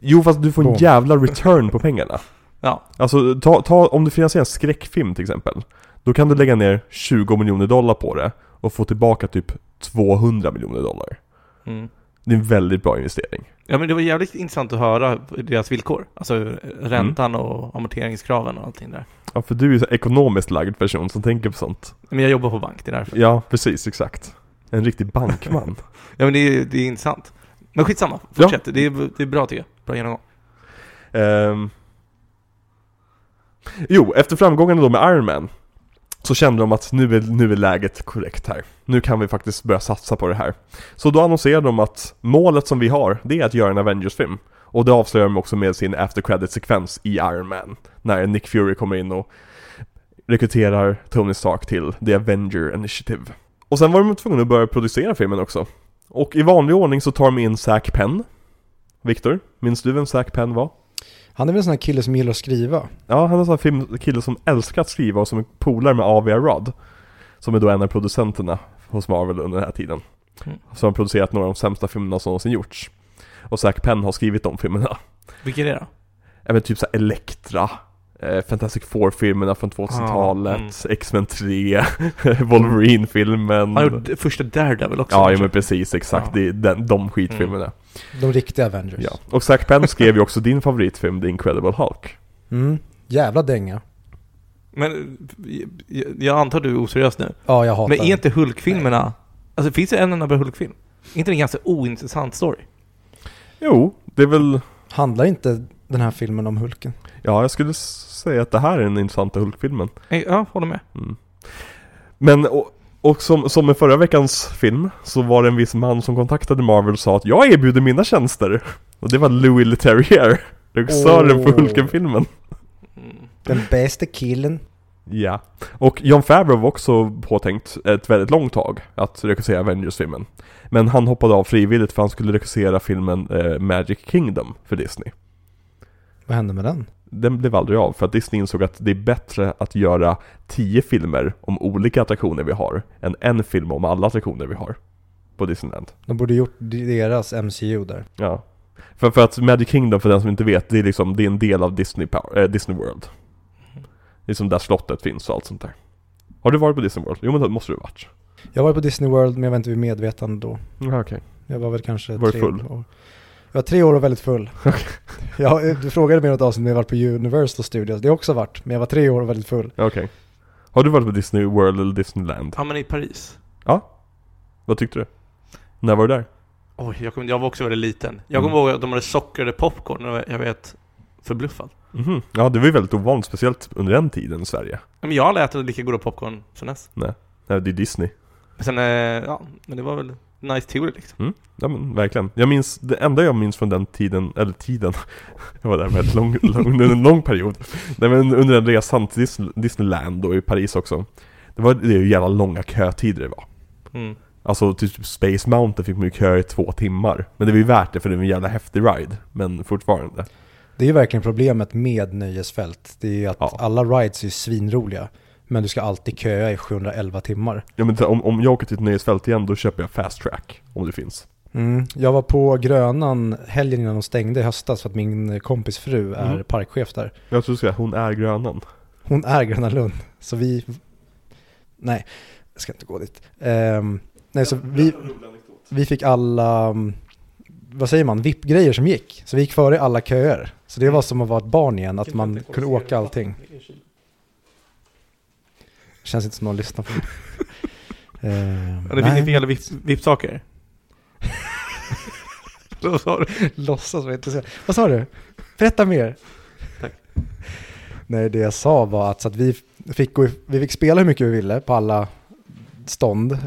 Jo fast du får en jävla return på pengarna. Ja, Alltså ta, ta, om du finansierar en skräckfilm till exempel. Då kan du lägga ner 20 miljoner dollar på det och få tillbaka typ 200 miljoner dollar. mm. Det är en väldigt bra investering. Ja men det var jävligt intressant att höra deras villkor. Alltså Mm. räntan och amorteringskraven och allting där. Ja för du är ju en ekonomiskt lagd person som tänker på sånt. Men jag jobbar på bank, det är därför. Ja precis, exakt. En riktig bankman. Ja men det är, det är intressant. Men skitsamma, fortsätt. Det, är, det är bra tycker jag. Bra genomgång. Ehm. Jo, efter framgångarna då med Iron Man så kände de att nu är, nu är läget korrekt här. Nu kan vi faktiskt börja satsa på det här. Så då annonserade de att målet som vi har, det är att göra en Avengers-film. Och det avslöjar de också med sin after credit-sekvens i Iron Man. När Nick Fury kommer in och rekryterar Tony Stark till The Avenger Initiative. Och sen var de tvungna att börja producera filmen också. Och i vanlig ordning så tar de in Zack Penn. Viktor, minns du vem Zack Penn var? Han är väl en sån här kille som gillar att skriva? Ja, han är en sån här film, kille som älskar att skriva och som är polare med A.V.A. Rod. Som är då en av producenterna hos Marvel under den här tiden. Mm. Som har producerat några av de sämsta filmerna som någonsin gjorts. Och Zack Penn har skrivit de filmerna. Vilken är det då? Även typ såhär Elektra. Eh, Fantastic Four-filmerna från 2000-talet, Ah, X-Men 3, Wolverine-filmen. Han har gjort första Daredevil också Ja, ja men precis, exakt. Ja. Det är den, de skitfilmerna. De riktiga Avengers. Ja. Och Zack Penn skrev ju också din favoritfilm, The Incredible Hulk. Mm. Jävla dänga. Men jag, antar du är oseriös nu. Ja, jag hatar Men är inte Hulk-filmerna... Alltså finns det en enda bra Hulk-film? Är inte det en ganska ointressant story? Jo, Det är väl, Handlar inte den här filmen om Hulken? ja jag skulle säga att det här är den intressanta Hulk-filmen. Eh, Ja, håller med. Mm. Men, och, och som, som med förra veckans film, så var det en viss man som kontaktade Marvel och sa att jag erbjuder mina tjänster. Och det var Louis Leterrier, regissören för Åh. Hulken-filmen. Den bästa killen. Ja. Och John Favreau var också påtänkt ett väldigt långt tag att regissera Avengers-filmen. Men han hoppade av frivilligt för han skulle regissera filmen eh, Magic Kingdom för Disney. Vad hände med den? Den blev aldrig av för att Disney insåg att det är bättre att göra tio filmer om olika attraktioner vi har än en film om alla attraktioner vi har på Disneyland. De borde gjort deras MCU där. Ja. För, för att Magic Kingdom, för den som inte vet, det är liksom, det är en del av Disney, Power, eh, Disney World. Det är som där slottet finns och allt sånt där. Har du varit på Disney World? Jo men det måste du ha varit. Jag var på Disney World men jag var inte vid medvetande då. Ja, okej. Jag var väl kanske Var tre full? år. Jag var tre år och väldigt full. ja, du frågade mig något avsnitt om jag varit på Universal Studios. Det har jag också varit, men jag var tre år och väldigt full. Ja, Okej. Har du varit på Disney World eller Disneyland? Ja, men i Paris. Vad tyckte du? När var du där? Oj, jag, kom, jag var också väldigt liten. Jag kommer Mm. ihåg att de hade sockrade popcorn och jag vet förbluffad. Mhm. Ja, det var ju väldigt ovanligt, speciellt under den tiden i Sverige. Men jag har aldrig ätit lika goda popcorn sen dess. Nej, det är Disney. Men sen, eh, ja, men det var väl nice teori liksom. Mm. Ja men verkligen. Jag minns, det enda jag minns från den tiden, eller tiden, jag var där väldigt lång, lång, under en lång period. Nej men under den resan till Disney, Disneyland och i Paris också. Det var det är ju jävla långa kötider det var. Mm. Alltså typ Space Mountain fick man ju köa i två timmar. Men det var ju värt det för det var en jävla häftig ride. Men fortfarande. Det är ju verkligen problemet med nöjesfält. Det är ju att Ja. alla rides är svinroliga. Men du ska alltid köa i 711 timmar. Ja men om, om jag åker till ett nöjesfält igen då köper jag fast track. Om det finns. Mm. Jag var på Grönan helgen innan de stängde i höstas för att min kompis fru är Mm. parkchef där. Jag tror du säga hon är grönan. Hon är Gröna Lund. Så vi... Nej, jag ska inte gå dit. Ehm, nej, så vi, vi fick alla, mm, vad säger man, VIP-grejer som gick. Så vi gick före alla köer. Så det var som att vara ett barn igen, att man kunde åka allting. Känns inte som någon lyssnar på det. Ja, det finns inte VIP- VIP-saker. Vad sa du? Låtsas vara intresserad. Vad sa du? Berätta mer. Tack. Nej, det jag sa var att, så att vi, fick gå, vi fick spela hur mycket vi ville på alla stånd.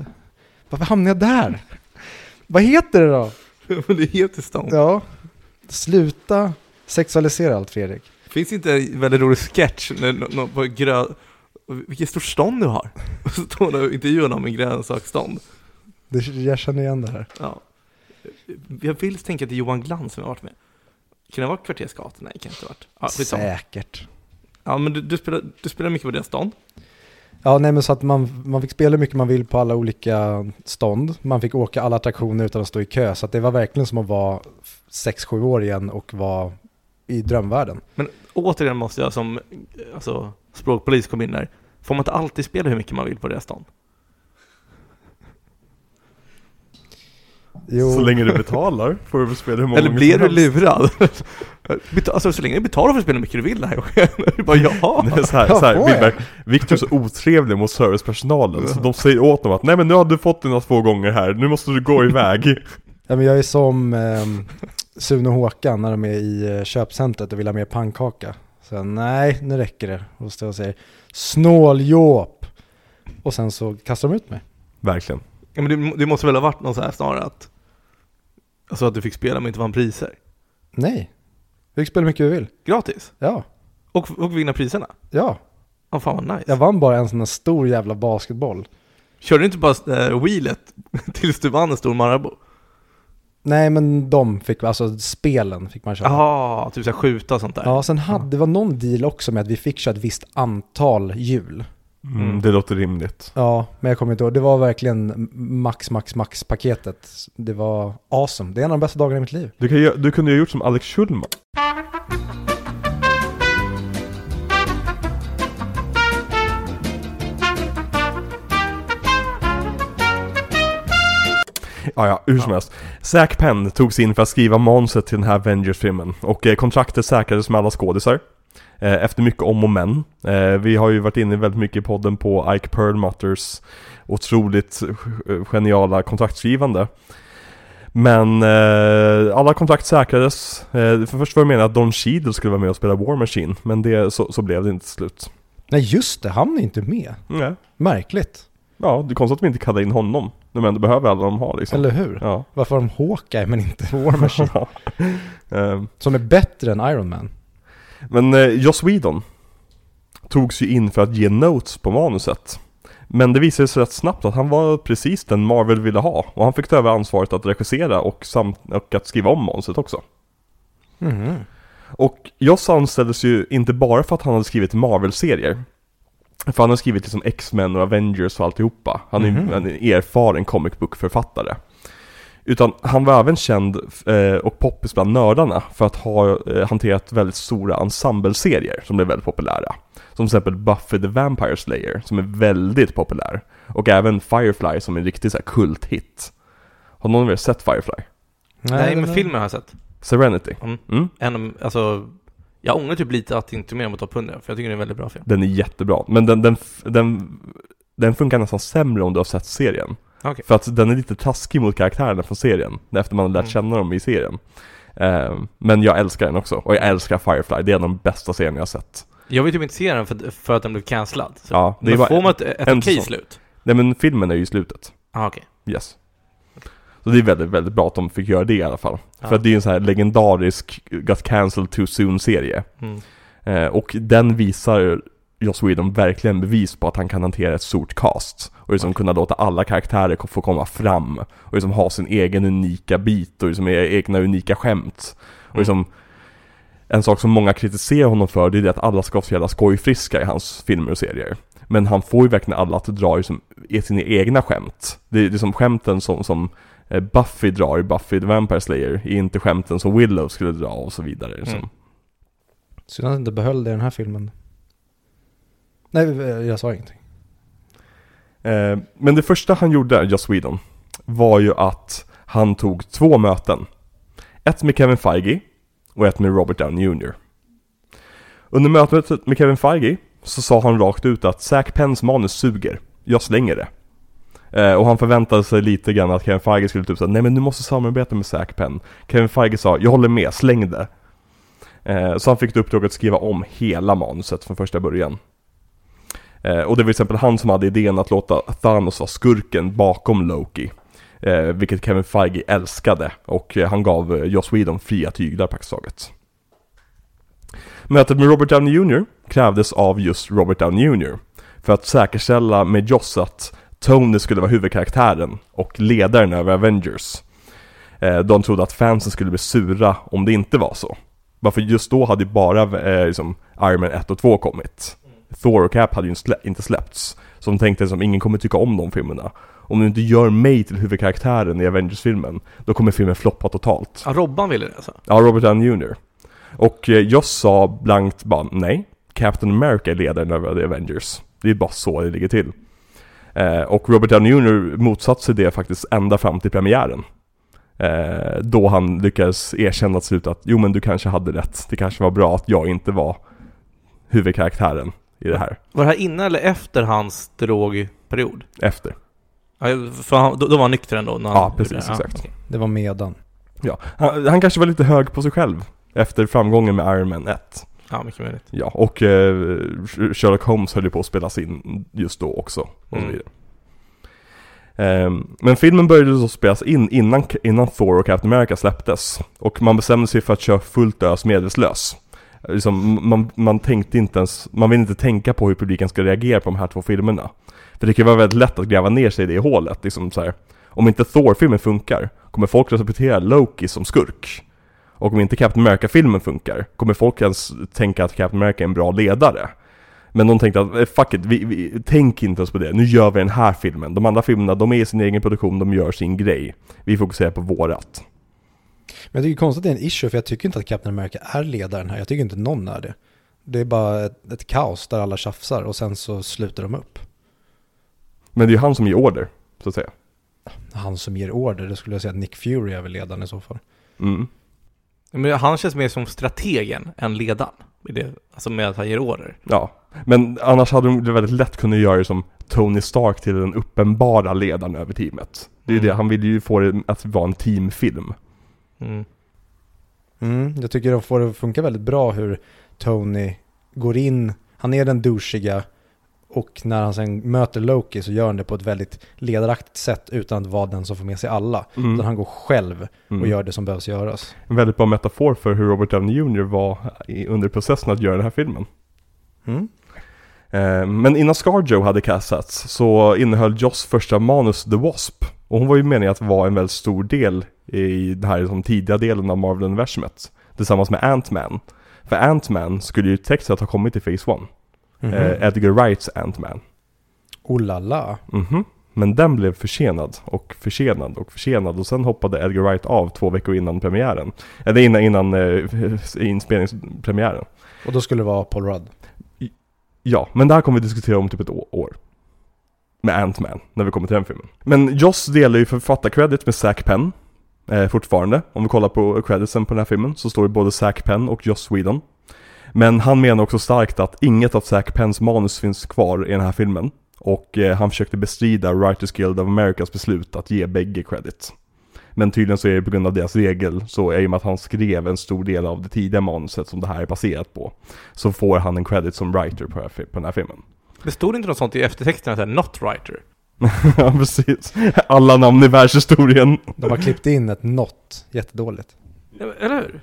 Varför hamnade jag där? Vad heter det då? Det i stånd. Ja, sluta sexualisera allt Fredrik. Finns inte en väldigt rolig sketch när på grön... Vilket stort stånd du har! Och så står det och intervjuar någon med grönsaksstånd. Det, jag känner igen det här. Ja. Jag vill tänka att det är Johan Glans som har varit med. Kan det vara Kvartersgatan? Nej, det kan inte ha varit. Ja, skitsamma. Säkert. Ja, men du, du, spelar, du spelar mycket på deras stånd. Ja, nej men så att man, man fick spela hur mycket man vill på alla olika stånd. Man fick åka alla attraktioner utan att stå i kö. Så att det var verkligen som att vara 6-7 år igen och vara i drömvärlden. Men återigen måste jag som alltså, språkpolis komma in där. Får man inte alltid spela hur mycket man vill på deras stånd? Jo, Så länge du betalar får du väl spela hur många Eller blir du lurad? Alltså så länge du betalar för att spela hur mycket du vill den här gången. Du bara ja. Det är så här, så här, får? Wilbert, Victor är så otrevlig mot servicepersonalen så de säger åt dem att nej men nu har du fått dina två gånger här, nu måste du gå iväg. ja, men jag är som eh, Sune och Håkan när de är i eh, köpcentret och vill ha mer pannkaka. Så nej, nu räcker det. Och står jag och säger snåljåp. Och sen så kastar de ut mig. Verkligen. ja men det, det måste väl ha varit någon så här snarare att Alltså att du fick spela men inte vann priser. Nej, vi fick spela mycket vi vill. Gratis. Ja, Och, och vinna priserna. ja. Ja fan vad nice. Jag vann bara en sån här stor jävla basketboll. Körde du inte bara äh, wheelet tills du vann en stor Marabou? Nej men de fick, alltså spelen fick man köra. Jaha, typ såhär skjuta och sånt där. Ja, sen hade, det var någon deal också med att vi fick köra ett visst antal hjul. Mm, Mm. Det låter rimligt. Ja, men jag kommer inte ihåg. Det var verkligen max, max, max paketet. Det var awesome. Det är en av de bästa dagarna i mitt liv. Du, kan, du kunde ju ha gjort som Alex Schulman. Ja, ja, hur som helst. Zack Penn togs in för att skriva manuset till den här Avengers-filmen och eh, kontraktet säkrades med alla skådisar. Eh, efter mycket om och men. Eh, vi har ju varit inne väldigt mycket i podden på Ike Perlmutters otroligt geniala kontraktskrivande. Men eh, alla kontrakt säkrades. Eh, för först var det meningen att Don Cheadle skulle vara med och spela War Machine, men det, så, så blev det inte slut. Nej just det, han är inte med. Nej. Märkligt. Ja, det är konstigt att de inte kallade in honom. De ändå behöver alla de har liksom. Eller hur? Ja. Varför har de Hawkeye men inte War Machine? Ehm, Som är bättre än Iron Man. Men eh, Joss Whedon togs ju in för att ge notes på manuset. Men det visade sig rätt snabbt att han var precis den Marvel ville ha. Och han fick ta över ansvaret att regissera och, och att skriva om manuset också. Mhm. Och Joss anställdes ju inte bara för att han hade skrivit Marvel-serier. För han har skrivit liksom X-Men och Avengers och alltihopa. Han är Mhm. en erfaren comic book-författare. Utan han var även känd eh, och poppis bland nördarna för att ha eh, hanterat väldigt stora ensemble-serier som blev väldigt populära. Som till exempel Buffy the Vampire Slayer som är väldigt populär. Och även Firefly som är en riktig så här kulthit. Har någon av er sett Firefly? Nej, men den- filmen har jag sett. Serenity? Mm. Mm. En, alltså, jag ångrar typ lite att inte mer mot topp 100, för jag tycker det är en väldigt bra film. Den är jättebra, men den, den, den, den funkar nästan sämre om du har sett serien. Okej. För att den är lite taskig mot karaktärerna från serien, efter man har lärt Mm. känna dem i serien. Ehm, men jag älskar den också, och jag älskar Firefly, det är en av de bästa serierna jag har sett. Jag vill typ inte se den för, för att den blev cancellad. Så, Ja, det men får man ett, ett okej slut? Nej men filmen är ju slutet, Ah, okej. yes. Så det är väldigt, väldigt bra att de fick göra det i alla fall. Ja. För att det är en sån här legendarisk Got Cancelled Too Soon-serie. Mm. Eh, och den visar Joss Whedon verkligen bevis på att han kan hantera ett stort cast. Och liksom kunna låta alla karaktärer få komma fram. Och liksom ha sin egen unika bit och liksom e- egna unika skämt. Och Mm. liksom en sak som många kritiserar honom för det är det att alla ska vara så jävla skojfriska i hans filmer och serier. Men han får ju verkligen alla att dra liksom, i sina egna skämt. Det är liksom skämten som, som Buffy drar i Buffy the Vampire Slayer är inte skämten som Willow skulle dra och så vidare. Liksom. Mm. Synd att inte behöll det i den här filmen. Nej, jag sa ingenting. Eh, men det första han gjorde, Joss Whedon, var ju att han tog två möten. Ett med Kevin Feige och ett med Robert Downey Jr. Under mötet med Kevin Feige så sa han rakt ut att Zack Penns manus suger, jag slänger det. Eh, och han förväntade sig lite grann att Kevin Feige skulle typ säga nej men du måste samarbeta med Zack Penn. Kevin Feige sa, jag håller med, släng det. Eh, så han fick uppdraget att skriva om hela manuset från första början. Eh, och det var till exempel han som hade idén att låta Thanos vara skurken bakom Loki. Eh, vilket Kevin Feige älskade och eh, han gav eh, Joss Whedon fria tyglar praktiskt taget. Mötet med Robert Downey Jr. krävdes av just Robert Downey Jr. För att säkerställa med Joss att Tony skulle vara huvudkaraktären och ledaren över Avengers. Eh, de trodde att fansen skulle bli sura om det inte var så. Varför just då hade ju bara eh, liksom Iron Man 1 och 2 kommit. Thor och Cap hade ju inte släppts. Så de tänkte som ingen kommer tycka om de filmerna. Om du inte gör mig till huvudkaraktären i Avengers-filmen, då kommer filmen floppa totalt. Ja, Robban ville det alltså? Ja, Robert Downey Jr. Och eh, Joss sa blankt bara nej. Captain America är ledaren över The Avengers. Det är bara så det ligger till. Eh, och Robert Downey Jr. motsatte sig det faktiskt ända fram till premiären. Eh, då han lyckades erkänna till slut att jo men du kanske hade rätt. Det kanske var bra att jag inte var huvudkaraktären i det här. Var det här innan eller efter hans drogperiod? Efter. Ja, för han, då, då var han nykter ändå? När han Ja, precis, det. exakt. okej. Det var medan. Ja, han, han kanske var lite hög på sig själv. Efter framgången med Iron Man 1. Ja, mycket möjligt. Ja, och eh, Sherlock Holmes höll ju på att spelas in just då också. Och så Mm. vidare. Ehm, men filmen började så spelas in innan, innan Thor och Captain America släpptes. Och man bestämde sig för att köra fullt ös medvetslös. Liksom, man, man tänkte inte ens, man vill inte tänka på hur publiken ska reagera på de här två filmerna. För det kan vara väldigt lätt att gräva ner sig i det hålet. Liksom så här, om inte Thor-filmen funkar, kommer folk respektera Loki som skurk? Och om inte Captain America-filmen funkar, kommer folk ens tänka att Captain America är en bra ledare? Men de tänkte att, eh, fuck it, vi, vi, tänk inte ens på det, nu gör vi den här filmen. De andra filmerna, de är i sin egen produktion, de gör sin grej. Vi fokuserar på vårat. Men jag tycker konstigt att det är en issue för jag tycker inte att Captain America är ledaren här. Jag tycker inte någon är det. Det är bara ett, ett kaos där alla tjafsar och sen så slutar de upp. Men det är ju han som ger order, så att säga. Han som ger order, det skulle jag säga att Nick Fury är väl ledaren i så fall. Mm. Men han känns mer som strategen än ledaren det, alltså med att han ger order. Ja, men annars hade de väldigt lätt kunnat göra det som Tony Stark till den uppenbara ledaren över teamet. Det är Mm. det, han vill ju få det att vara en teamfilm. Mm. Mm, jag tycker de får det att funka väldigt bra hur Tony går in, han är den douchiga och när han sen möter Loki så gör han det på ett väldigt ledaraktigt sätt utan att vara den som får med sig alla. Mm. Utan han går själv och Mm. gör det som behövs göras. En väldigt bra metafor för hur Robert Downey Jr var under processen att göra den här filmen. Mm. Eh, men innan Scarjo hade castats så innehöll Joss första manus The Wasp. Och hon var ju meningen att vara en väldigt stor del i den här liksom, tidiga delen av Marvel-universumet. Tillsammans med Ant-Man. För Ant-Man skulle ju sett ha kommit i Phase 1. Eh, Edgar Wrights Ant-Man. Oh la la. Mhm. Men den blev försenad och försenad och försenad och sen hoppade Edgar Wright av två veckor innan premiären. Eller innan, innan eh, inspelningspremiären. Och då skulle det vara Paul Rudd. Ja, men det här kommer vi diskutera om typ ett år. Med Ant-Man, när vi kommer till den filmen. Men Joss delar ju författarcredit med Zack Penn. Eh, fortfarande. Om vi kollar på creditsen på den här filmen så står det både Zack Penn och Joss Whedon. Men han menar också starkt att inget av Zack Penns manus finns kvar i den här filmen. Och eh, han försökte bestrida Writers Guild of Americas beslut att ge bägge credit. Men tydligen så är det på grund av deras regel, så är det med att han skrev en stor del av det tidiga manuset som det här är baserat på. Så får han en credit som writer på, på den här filmen. Det stod inte något sånt i eftertexterna, såhär 'Not writer' ja precis. Alla namn i världshistorien. De har klippt in ett not, jättedåligt. Eller hur?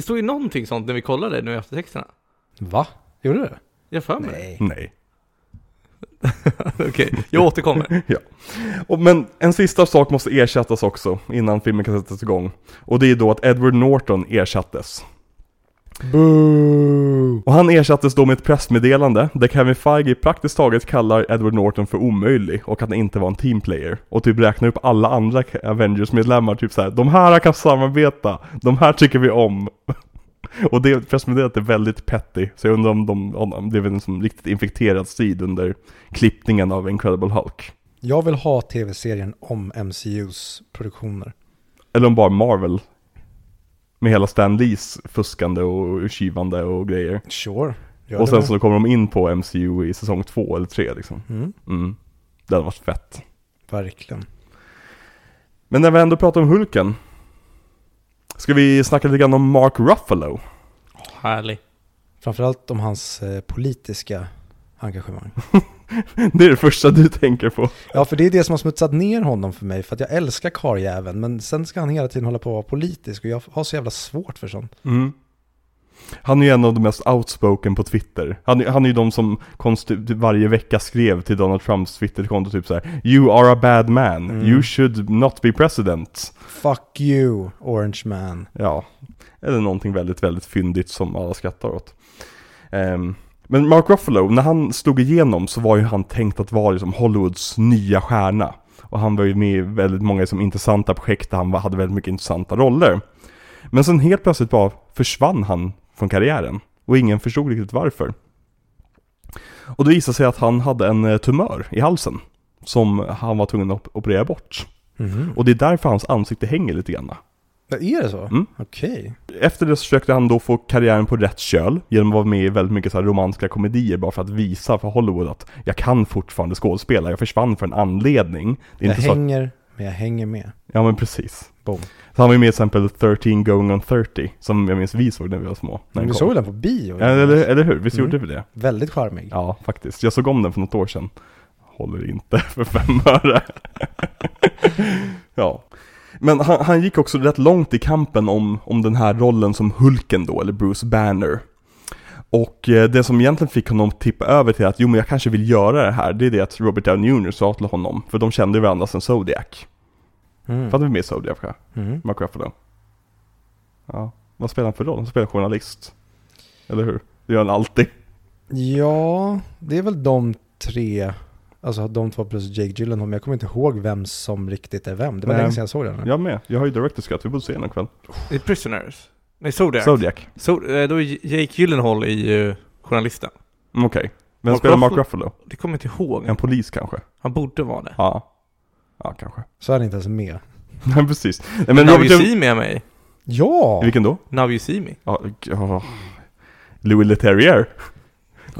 Det stod ju någonting sånt när vi kollade nu i eftertexterna. Va? Gjorde det? Jag för mig Nej. Nej. Okej, jag återkommer. Och, men en sista sak måste ersättas också innan filmen kan sättas igång. Och det är då att Edward Norton ersattes. Boo! Och han ersattes då med ett pressmeddelande där Kevin Feige praktiskt taget kallar Edward Norton för omöjlig och att han inte var en teamplayer. Och typ räknar upp alla andra Avengers-medlemmar, typ så här, de här kan samarbeta, de här tycker vi om. Och det pressmeddelandet är väldigt petty, så jag undrar om de, om det blev en som riktigt infekterad strid under klippningen av Incredible Hulk. Jag vill ha tv-serien om MCUs produktioner. Eller om bara Marvel. Med hela Stan Lees fuskande och tjuvande och grejer. Sure. Gör och sen så kommer de in på MCU i säsong två eller tre liksom. Mm, Mm. Det hade varit fett. verkligen. Men när vi ändå pratar om Hulken. Ska vi snacka lite grann om Mark Ruffalo? Härlig. Framförallt om hans eh, politiska engagemang. Det är det första du tänker på. Ja, för det är det som har smutsat ner honom för mig. För att jag älskar karljäveln, men sen ska han hela tiden hålla på att vara politisk och jag har så jävla svårt för sånt. Mm. Han är ju en av de mest outspoken på Twitter. Han, är- han är ju de som konstigt varje vecka skrev till Donald Trumps Twitterkonto typ så här: You are a bad man, Mm. you should not be president. Fuck you, Orange Man. Ja, eller någonting väldigt, väldigt fyndigt som alla skrattar åt. Ehm, men Mark Ruffalo, när han slog igenom så var ju han tänkt att vara liksom Hollywoods nya stjärna. Och han var ju med i väldigt många liksom, intressanta projekt där han hade väldigt mycket intressanta roller. Men sen helt plötsligt bara försvann han från karriären. Och ingen förstod riktigt varför. Och det visade sig att han hade en eh, tumör i halsen. Som han var tvungen att op- operera bort. Mhm. Och det är därför hans ansikte hänger lite grann. Är det så? Mm. Okej. Efter det så försökte han då få karriären på rätt köl genom att vara med i väldigt mycket så här romantiska komedier bara för att visa för Hollywood att jag kan fortfarande skådespela, jag försvann för en anledning. Det är Jag inte så hänger, men jag hänger med. Ja men precis. Boom. Så han var ju med till exempel 13 going on 30, som jag minns vi såg när vi var små. När kom. såg den på bio? Ja, eller, eller hur? Visst Mm. gjorde vi det? Väldigt charmig. Ja, faktiskt. Jag såg om den för något år sedan. Håller inte för fem öre. ja. Men han, han gick också rätt långt i kampen om, om den här rollen som Hulken då, eller Bruce Banner. Och eh, det som egentligen fick honom att tippa över till att jo men jag kanske vill göra det här, det är det att Robert Downey Jr. sa till honom, för de kände varandra sedan Zodiac. Mm. Fattar vi med Zodiac? Mm. Mark Ruffalo? Ja, vad spelar han för roll? Han spelar journalist. Eller hur? Det gör han alltid. Ja, det är väl de tre, alltså de två plus Jake Gyllenhaal, men jag kommer inte ihåg vem som riktigt är vem. Det var Nej. länge sedan jag såg den. Jag med. Jag har ju Director's Cut, vi borde se den ikväll. Det är Prisoners. Nej, Zodiac. Zodiac. So, eh, då är Jake Gyllenhaal i uh, journalisten. Mm, Okej. Vem Mark spelar Mark Ruffalo? Det kommer jag inte ihåg. En polis kanske? Han borde vara det. Ja. Ja, kanske. Så är han inte ens med. Nej, precis. Nej, Men men Now Robert You. See med mig. Ja! I vilken då? Now You See Me. Ja, ja. Louis Leterrier.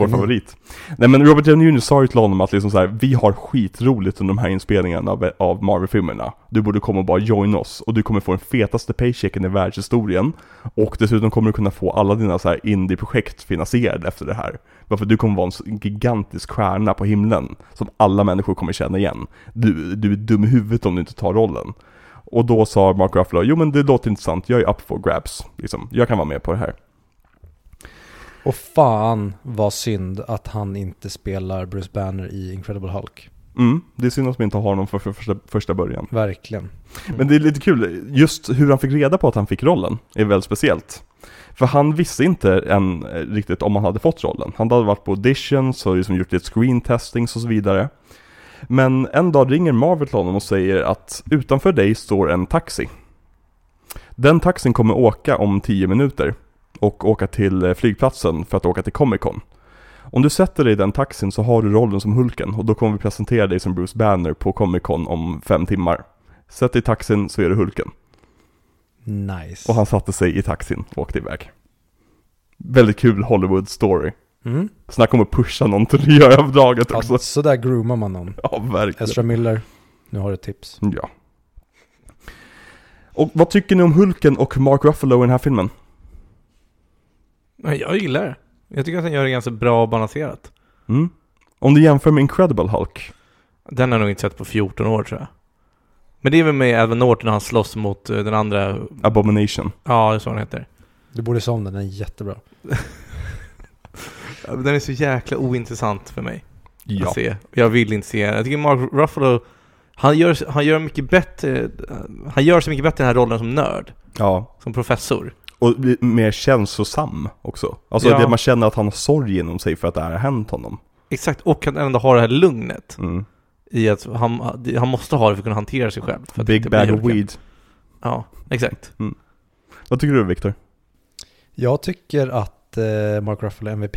Vår Mm. favorit. Nej men Robert Downey Jr sa ju till honom att liksom så här, vi har skitroligt under de här inspelningarna av, av Marvel-filmerna. Du borde komma och bara join oss och du kommer få den fetaste paychecken i världshistorien. Och dessutom kommer du kunna få alla dina så här indie-projekt finansierade efter det här. Varför du kommer vara en gigantisk stjärna på himlen som alla människor kommer känna igen. Du, du är dum i huvudet om du inte tar rollen. Och då sa Mark Ruffalo, jo men det låter intressant, jag är up for grabs. Liksom. Jag kan vara med på det här. Och fan vad synd att han inte spelar Bruce Banner i Incredible Hulk. Mm, det är synd att de inte har honom för, för första, första början. Verkligen. Men det är lite kul, just hur han fick reda på att han fick rollen är väldigt speciellt. För han visste inte än eh, riktigt om han hade fått rollen. Han hade varit på auditions och liksom gjort lite screen testings och så vidare. Men en dag ringer Marvel till honom och säger att utanför dig står en taxi. Den taxin kommer åka om 10 minuter och åka till eh, flygplatsen för att åka till Comic Con. Om du sätter dig i den taxin så har du rollen som Hulken och då kommer vi presentera dig som Bruce Banner på Comic Con om fem timmar. Sätt dig i taxin så är du Hulken. Nice. Och han satte sig i taxin och åkte iväg. Väldigt kul Hollywood story. Mm. Snacka om att pusha någon till miljöavdraget också. Ja, så där groomar man någon. Ja, verkligen. Ezra Miller, nu har du ett tips. Ja. Och vad tycker ni om Hulken och Mark Ruffalo i den här filmen? Nej, Jag gillar det. Jag tycker att han gör det ganska bra och balanserat. Mm? Om du jämför med Incredible Hulk? Den har jag nog inte sett på 14 år tror jag. Men det är väl med Edward Norton när han slåss mot eh, den andra, Abomination. ja det är så han heter. Du borde se om den, den är jättebra. Den är så jäkla ointressant för mig Ja. att se. Jag vill inte se den. Jag tycker Mark Ruffalo, han gör, han gör mycket bättre, han gör så mycket bättre i den här rollen som nörd, Ja. som professor. Och bli mer känslosam också. Alltså Ja. det man känner att han har sorg inom sig för att det här har hänt honom. Exakt, och han ändå har det här lugnet Mm. i att han, han måste ha det för att kunna hantera sig själv. För att Big bag of weed. Ja, exakt. Vad tycker du Viktor? Jag tycker att eh, Mark Ruffalo är MVP.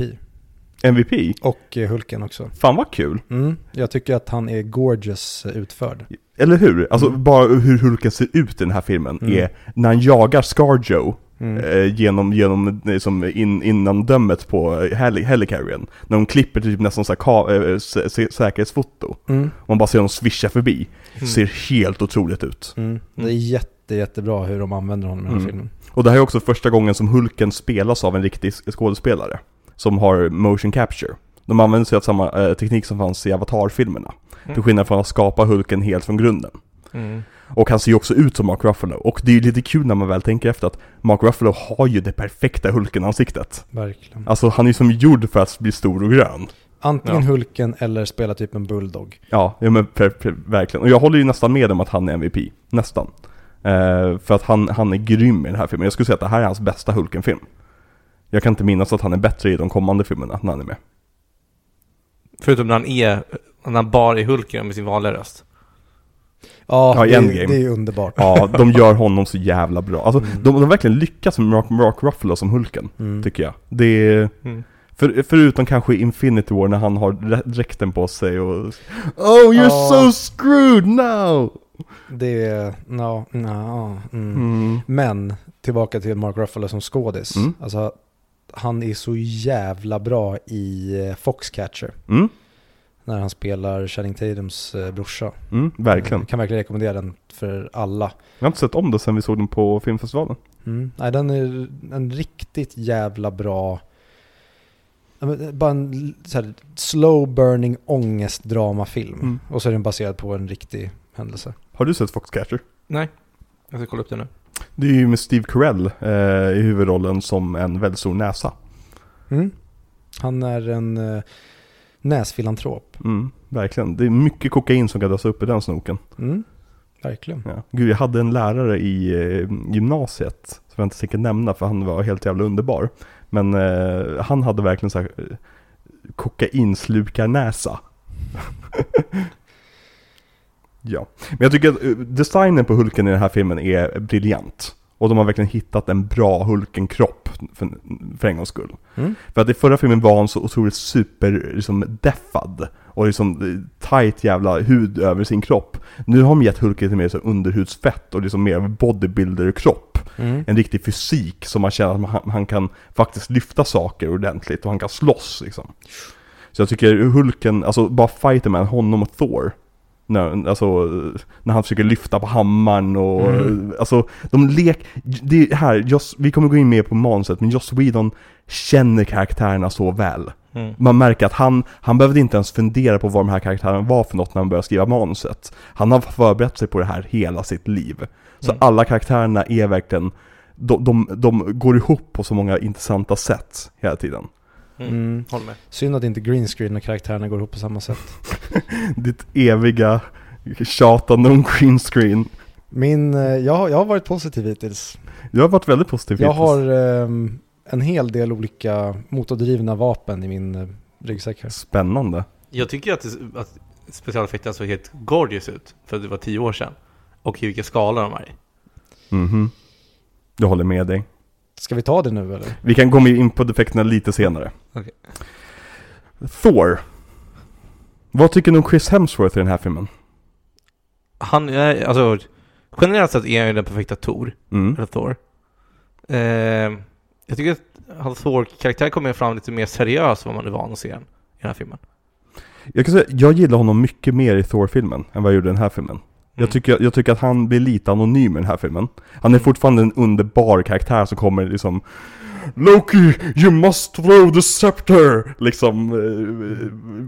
MVP? Och eh, Hulken också. Fan vad kul! Mm. Jag tycker att han är gorgeous eh, utförd. Eller hur? Alltså Mm. bara hur Hulken ser ut i den här filmen Mm. är när han jagar Scarjo Mm. eh, genom, genom eh, som in, innandömet på eh, heli helicarriern. När de klipper typ nästan så här eh, sä- sä- säkerhetsfoto. Mm. Man bara ser dem svischa förbi. Mm. Ser helt otroligt ut. Mm. Det är jätte, jättebra hur de använder honom i den här Mm. filmen. Och det här är också första gången som Hulken spelas av en riktig sk- skådespelare. Som har motion capture. De använder sig av samma eh, teknik som fanns i Avatar-filmerna. Mm. Till skillnad från att skapa Hulken helt från grunden. Mm. Och han ser ju också ut som Mark Ruffalo. Och det är ju lite kul när man väl tänker efter att Mark Ruffalo har ju det perfekta Hulken-ansiktet. Verkligen. Alltså han är ju som gjord för att bli stor och grön. Antingen Ja. Hulken eller spela typ en bulldog. Ja, ja men per, per, verkligen. Och jag håller ju nästan med om att han är MVP. Nästan. Eh, för att han, han är grym i den här filmen. Jag skulle säga att det här är hans bästa Hulken-film. Jag kan inte minnas att han är bättre i de kommande filmerna när han är med. Förutom när han är, när han bara är Hulken med sin vanliga röst. Ja, Ja, i det, Endgame. det är underbart. Ja, de gör honom så jävla bra. Alltså, Mm. de, de verkligen lyckats med Mark, Mark Ruffalo som Hulken, Mm. tycker jag. Det är... Mm. För, förutom kanske i Infinity War när han har dr- dräkten på sig och Oh you're Ja. so screwed now! Det är, no, no, mm. Mm. Men, tillbaka till Mark Ruffalo som skådis. Mm. Alltså, han är så jävla bra i eh, Foxcatcher. Mm. När han spelar Channing Tatums eh, brorsa. Mm, verkligen. Jag kan verkligen rekommendera den för alla. Jag har inte sett om det sen vi såg den på filmfestivalen. Mm. Nej, den är en riktigt jävla bra... men, Bara en här, slow burning ångestdramafilm. Mm. Och så är den baserad på en riktig händelse. Har du sett Foxcatcher? Nej, jag ska kolla upp det nu. Det är ju med Steve Carell eh, i huvudrollen som en väldigt stor näsa. Mm. Han är en eh, näsfilantrop. Mm, verkligen. Det är mycket kokain som kan dras upp i den snoken. Mm. Verkligen. Ja. Gud, jag hade en lärare i eh, gymnasiet, som jag inte tänker nämna för han var helt jävla underbar. Men eh, han hade verkligen så här eh, kokainslukarnäsa. ja, men jag tycker att eh, designen på Hulken i den här filmen är briljant. Och de har verkligen hittat en bra Hulken-kropp för, för en gångs skull. Mm. För att i förra filmen var han så otroligt super, liksom deffad. Och liksom eh, tight jävla hud över sin kropp. Nu har de gett Hulken lite mer så underhudsfett och liksom mer bodybuilder-kropp. Mm. en riktig fysik som man känner att han, han kan faktiskt lyfta saker ordentligt och han kan slåss liksom. Så jag tycker Hulken, alltså bara fighten med honom och Thor. När, alltså, när han försöker lyfta på hammaren och, Mm. alltså de lek, det är här, Joss, vi kommer gå in mer på manuset, men Joss Whedon känner karaktärerna så väl. Mm. Man märker att han, han behövde inte ens fundera på vad de här karaktärerna var för något när han började skriva manuset. Han har förberett sig på det här hela sitt liv. Så Mm. alla karaktärerna är verkligen, de, de, de går ihop på så många intressanta sätt hela tiden. Mm. Mm. Håller med. Synd att inte green screen och karaktärerna går ihop på samma sätt. Ditt eviga tjatande om green screen. Min, eh, jag, har- jag har varit positiv hittills. Jag har varit väldigt positiv Jag hittills. har ehm, en hel del olika motordrivna vapen i min eh, ryggsäck här. Spännande. Jag tycker att, att specialeffekterna såg helt gorgeous ut för att det var tio år sedan. Och i vilka skalor de är i. Mhm. Jag håller med dig. Ska vi ta det nu eller? Vi kan komma in på defekterna lite senare. Okej. Thor. Vad tycker du om Chris Hemsworth i den här filmen? Han är, alltså, generellt sett är han ju den perfekta Tor, Mm. eller Thor. Eh, jag tycker att hans Thor-karaktär kommer fram lite mer seriös än vad man är van att se i den här filmen. Jag kan säga, jag gillar honom mycket mer i Thor-filmen än vad jag gjorde i den här filmen. Jag, Mm. tycker, jag tycker att han blir lite anonym i den här filmen. Han är Mm. fortfarande en underbar karaktär som kommer liksom Loki, you must throw the scepter! Liksom,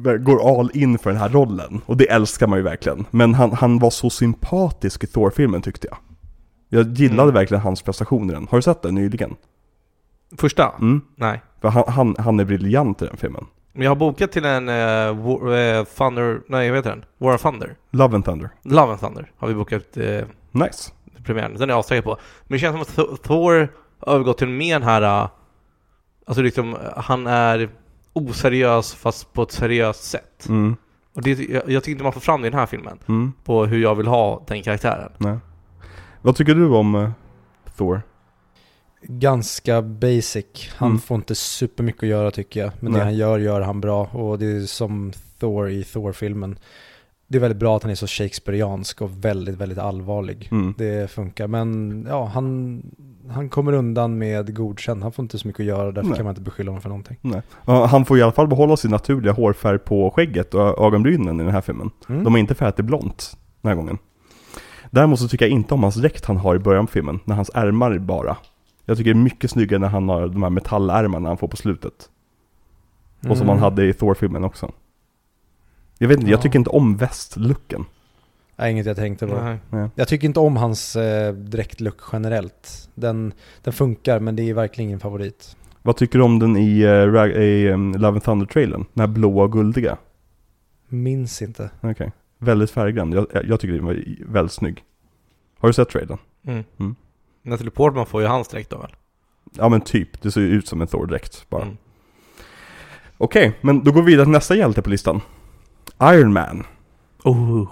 eh, går all in för den här rollen. Och det älskar man ju verkligen. Men han, han var så sympatisk i Thor-filmen tyckte jag. Jag gillade Mm. verkligen hans prestation i den. Har du sett den nyligen? Första? Mm. Nej. För han, han, han är briljant i den filmen. Men jag har bokat till en uh, War, eh, Thunder, nej vad heter den? War of Thunder? Love and Thunder. Love and Thunder har vi bokat uh, Nice. premiären. Den är jag avsäker på. Men det känns som att Th- Thor övergått till mer den här, uh, alltså liksom, han är oseriös fast på ett seriöst sätt. Mm. Och det, jag, jag tycker inte man får fram det i den här filmen. Mm. På hur jag vill ha den karaktären. Nej. Vad tycker du om eh, Thor? Ganska basic. Han Mm. får inte supermycket att göra tycker jag. Men Nej. det han gör, gör han bra. Och det är som Thor i Thor-filmen. Det är väldigt bra att han är så shakespeariansk och väldigt, väldigt allvarlig. Mm. Det funkar. Men ja, han, han kommer undan med godkänd. Han får inte så mycket att göra. Därför Nej. kan man inte beskylla honom för någonting. Nej. Han får i alla fall behålla sin naturliga hårfärg på skägget och ögonbrynen i den här filmen. Mm. De är inte färgat i blont den här gången. Däremot så tycker jag inte om hans dräkt han har i början på filmen, när hans ärmar är bara. Jag tycker det är mycket snyggare när han har de här metallärmarna han får på slutet. Och som han Mm. hade i Thor-filmen också. Jag vet inte, jag Ja. tycker inte om västlooken. Nej, inget jag tänkte på. Nej. Jag tycker inte om hans eh, dräktlook generellt. Den, den funkar, men det är verkligen ingen favorit. Vad tycker du om den i, uh, i um, Love and Thunder-trailern? Den här blåa och guldiga. Minns inte. Okej. Väldigt färggrann. Jag, jag tycker den var väldigt snygg. Har du sett trailern? Mm. Mm. Natalie Portman får ju hans dräkt då väl? Ja men typ, det ser ju ut som en Thor-dräkt bara. Mm. Okej, men då går vi vidare till nästa hjälte på listan. Iron Man. Oh.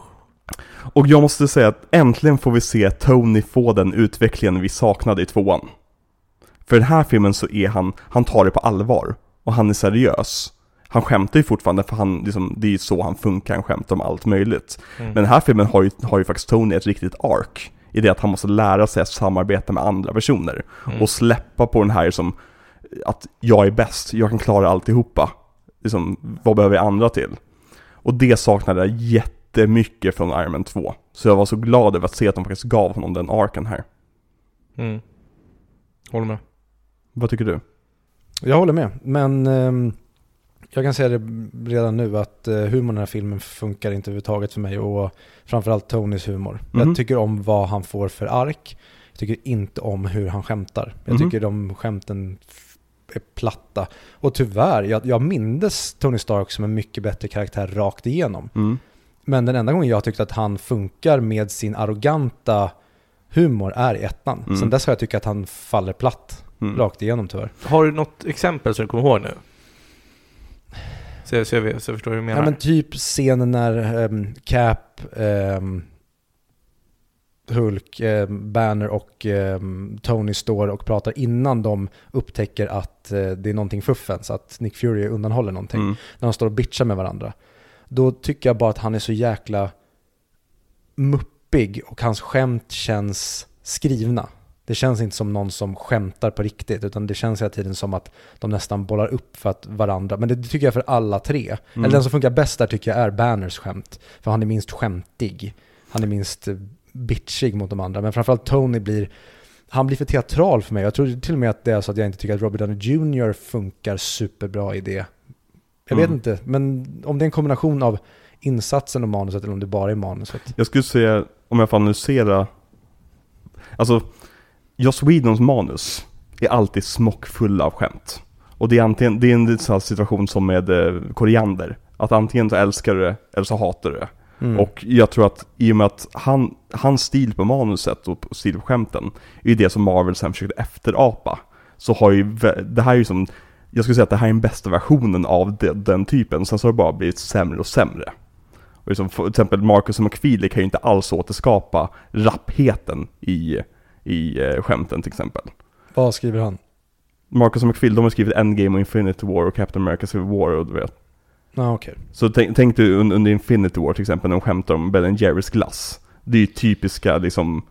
Och jag måste säga att äntligen får vi se Tony få den utvecklingen vi saknade i tvåan. För den här filmen så är han, han tar det på allvar. Och han är seriös. Han skämtar ju fortfarande för han, liksom, det är ju så han funkar, han skämtar om allt möjligt. Mm. Men den här filmen har ju, har ju faktiskt Tony ett riktigt ark. I det att han måste lära sig att samarbeta med andra personer. Mm. Och släppa på den här som att jag är bäst, jag kan klara alltihopa. Liksom, vad behöver jag andra till? Och det saknade jag jättemycket från Iron Man 2. Så jag var så glad över att se att de faktiskt gav honom den arken här. Mm. Håller med. Vad tycker du? Jag håller med, men ehm, jag kan säga det redan nu att uh, humorn i den här filmen funkar inte överhuvudtaget för mig och framförallt Tonys humor. Mhm. Jag tycker om vad han får för ark. Jag tycker inte om hur han skämtar. Jag Mhm. tycker de skämten är platta. Och tyvärr, jag, jag mindes Tony Stark som en mycket bättre karaktär rakt igenom. Mm. Men den enda gången jag tyckte att han funkar med sin arroganta humor är i ettan. Mm. Sen dess har jag tyckt att han faller platt Mm. rakt igenom tyvärr. Har du något exempel som du kommer ihåg nu? Så jag, så jag, så jag förstår hur du menar. Ja men typ scenen när ehm, Cap, ehm, Hulk, ehm, Banner och Tony står och pratar innan de upptäcker att eh, det är någonting fuffens, att Nick Fury undanhåller någonting. Mm. När de står och bitchar med varandra. Då tycker jag bara att han är så jäkla muppig och hans skämt känns skrivna. Det känns inte som någon som skämtar på riktigt, utan det känns hela tiden som att de nästan bollar upp för att varandra. Men det tycker jag för alla tre. Mm. Eller den som funkar bäst där tycker jag är Banners skämt. För han är minst skämtig. Han är minst bitchig mot de andra. Men framförallt Tony blir, han blir för teatral för mig. Jag tror till och med att det är så att jag inte tycker att Robert Downey Jr. funkar superbra i det. Jag vet Mm. inte, men om det är en kombination av insatsen och manuset eller om det bara är manuset. Jag skulle säga, om jag får analysera, alltså Joss Whedons manus är alltid smockfulla av skämt. Och det är antingen, det är en sån här situation som med eh, koriander. Att antingen så älskar du det, eller så hatar du det. Mm. Och jag tror att i och med att han, hans stil på manuset och stil på skämten är ju det som Marvel sen försökte efterapa. Så har ju, det här är ju som, jag skulle säga att det här är den bästa versionen av de, den typen, sen så har det bara blivit sämre och sämre. Och liksom, för till exempel Marcus och McFeely kan ju inte alls återskapa rappheten i, i eh, skämten till exempel. Vad skriver han? Marcus McFeely, de har skrivit Endgame och Infinity War och Captain America Civil War och du vet. Ja, ah, okej. Så tänk, tänk du un- under Infinity War till exempel när de skämtar om Ben Jerrys glass. Det är ju typiska liksom,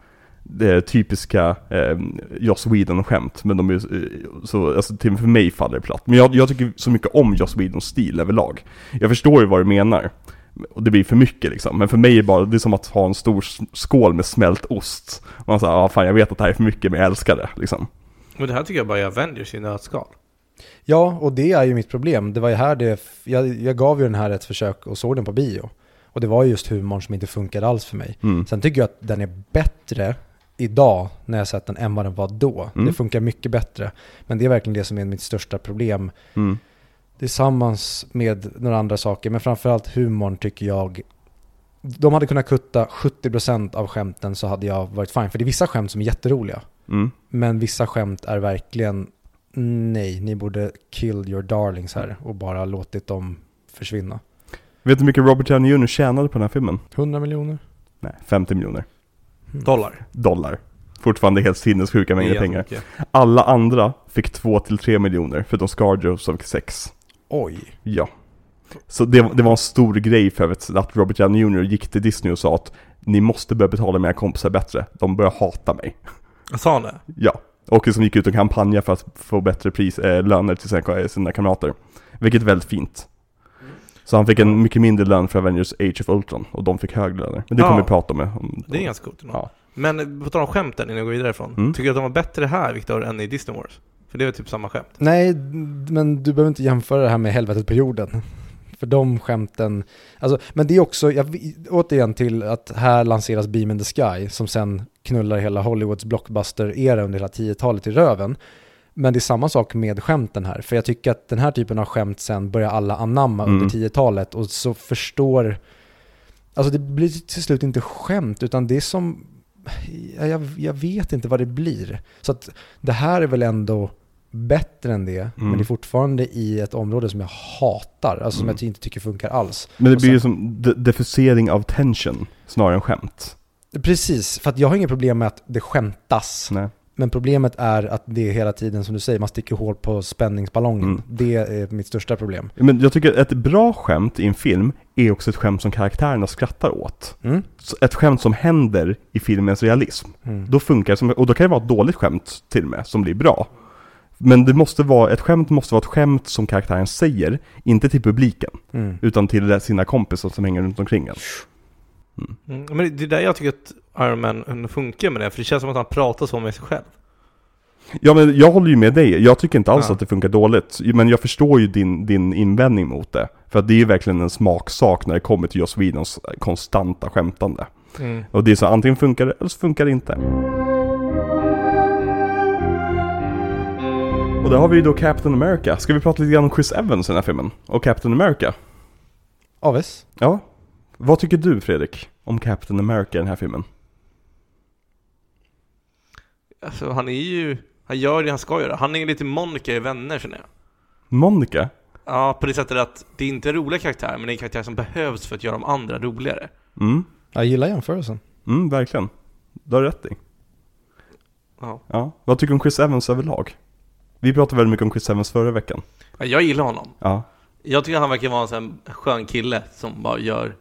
det typiska eh, Joss Whedon-skämt, men de är eh, så, alltså till för mig faller det platt. Men jag, jag tycker så mycket om Joss Whedons stil överlag. Jag förstår ju vad du menar. Och det blir för mycket liksom, men för mig är det bara, det är som att ha en stor skål med smält ost. Man säger, ja fan jag vet att det här är för mycket men jag älskar det liksom. Men det här tycker jag bara är Avengers i nötskal. Ja, och det är ju mitt problem. Det var ju här det, jag, jag gav ju den här ett försök och såg den på bio. Och det var ju just humorn som inte funkade alls för mig. Mm. Sen tycker jag att den är bättre idag när jag sett den än vad den var då. Mm. Det funkar mycket bättre. Men det är verkligen det som är mitt största problem. Mm. Tillsammans med några andra saker, men framförallt humorn tycker jag de hade kunnat kutta 70% av skämten så hade jag varit fine. För det är vissa skämt som är jätteroliga. Mm. Men vissa skämt är verkligen nej, ni borde kill your darlings här och bara låtit dem försvinna. Vet du hur mycket Robert Downey Jr tjänade på den här filmen? 100 miljoner? Nej, 50 miljoner Dollar. dollar. Fortfarande helt sinnessjuka mängder pengar. Alla andra fick 2-3 miljoner, förutom Scarjo som fick 6. Oj. Ja. Så det, det var en stor grej för att, att Robert Downey Jr gick till Disney och sa att ni måste börja betala mina kompisar bättre, de börjar hata mig. Sa han det? Ja. Och som gick ut och kampanjade för att få bättre pris, eh, löner till sina, sina kamrater. Vilket är väldigt fint. Så han fick en mycket mindre lön för Avengers Age of Ultron och de fick högre löner. Men det kommer Ja. vi prata om. om Det är ganska coolt. ändå. Ja. Men på tal om skämten innan jag går vidare ifrån. Mm. Tycker du att de var bättre här, Viktor, än i Disney Wars? För det är typ samma skämt. Nej, men du behöver inte jämföra det här med helvetet på jorden. För de skämten, alltså, men det är också, jag, återigen till att här lanseras Beam in the Sky som sen knullar hela Hollywoods blockbuster-era under hela 10-talet i röven. Men det är samma sak med skämten här, för jag tycker att den här typen av skämt sen börjar alla anamma Mm. under 10-talet och så förstår, alltså det blir till slut inte skämt utan det är som, ja, jag, jag vet inte vad det blir. Så att det här är väl ändå bättre än det, men Mm. det är fortfarande i ett område som jag hatar, alltså som Mm. jag inte tycker funkar alls. Men det blir ju som de- diffusering av tension snarare än skämt. Precis, för att jag har inget problem med att det skämtas. Nej. Men problemet är att det är hela tiden, som du säger, man sticker hål på spänningsballongen. Mm. Det är mitt största problem. Men jag tycker ett bra skämt i en film är också ett skämt som karaktärerna skrattar åt. Mm. Ett skämt som händer i filmens realism. Mm. Då funkar det som, och då kan det vara ett dåligt skämt till och med, som blir bra. Men det måste vara, ett skämt måste vara ett skämt som karaktären säger, inte till publiken, Mm. utan till sina kompisar som hänger runt omkring en. Mm. Men det är där jag tycker att Iron Man funkar med det, för det känns som att han pratar så med sig själv. Ja men jag håller ju med dig, jag tycker inte alls Ja. att det funkar dåligt. Men jag förstår ju din, din invändning mot det. För att det är ju verkligen en smaksak när det kommer till Joss Whedons konstanta skämtande. Mm. Och det är så antingen funkar det eller så funkar det inte. Och där har vi ju då Captain America. Ska vi prata lite grann om Chris Evans i den här filmen? Och Captain America? Aves? Ja. Vad tycker du Fredrik om Captain America i den här filmen? Alltså han är ju, han gör det han ska göra. Han är lite Monica i Vänner känner jag. Monica? Ja, på det sättet att det är inte en rolig karaktär, men det är en karaktär som behövs för att göra de andra roligare. Mm, Jag gillar jämförelsen. mm verkligen. Du har rätt i. Ja. Ja. Vad tycker du om Chris Evans överlag? Vi pratade väldigt mycket om Chris Evans förra veckan. Ja, Jag gillar honom. Ja. Jag tycker han verkar vara en sån skön kille som bara gör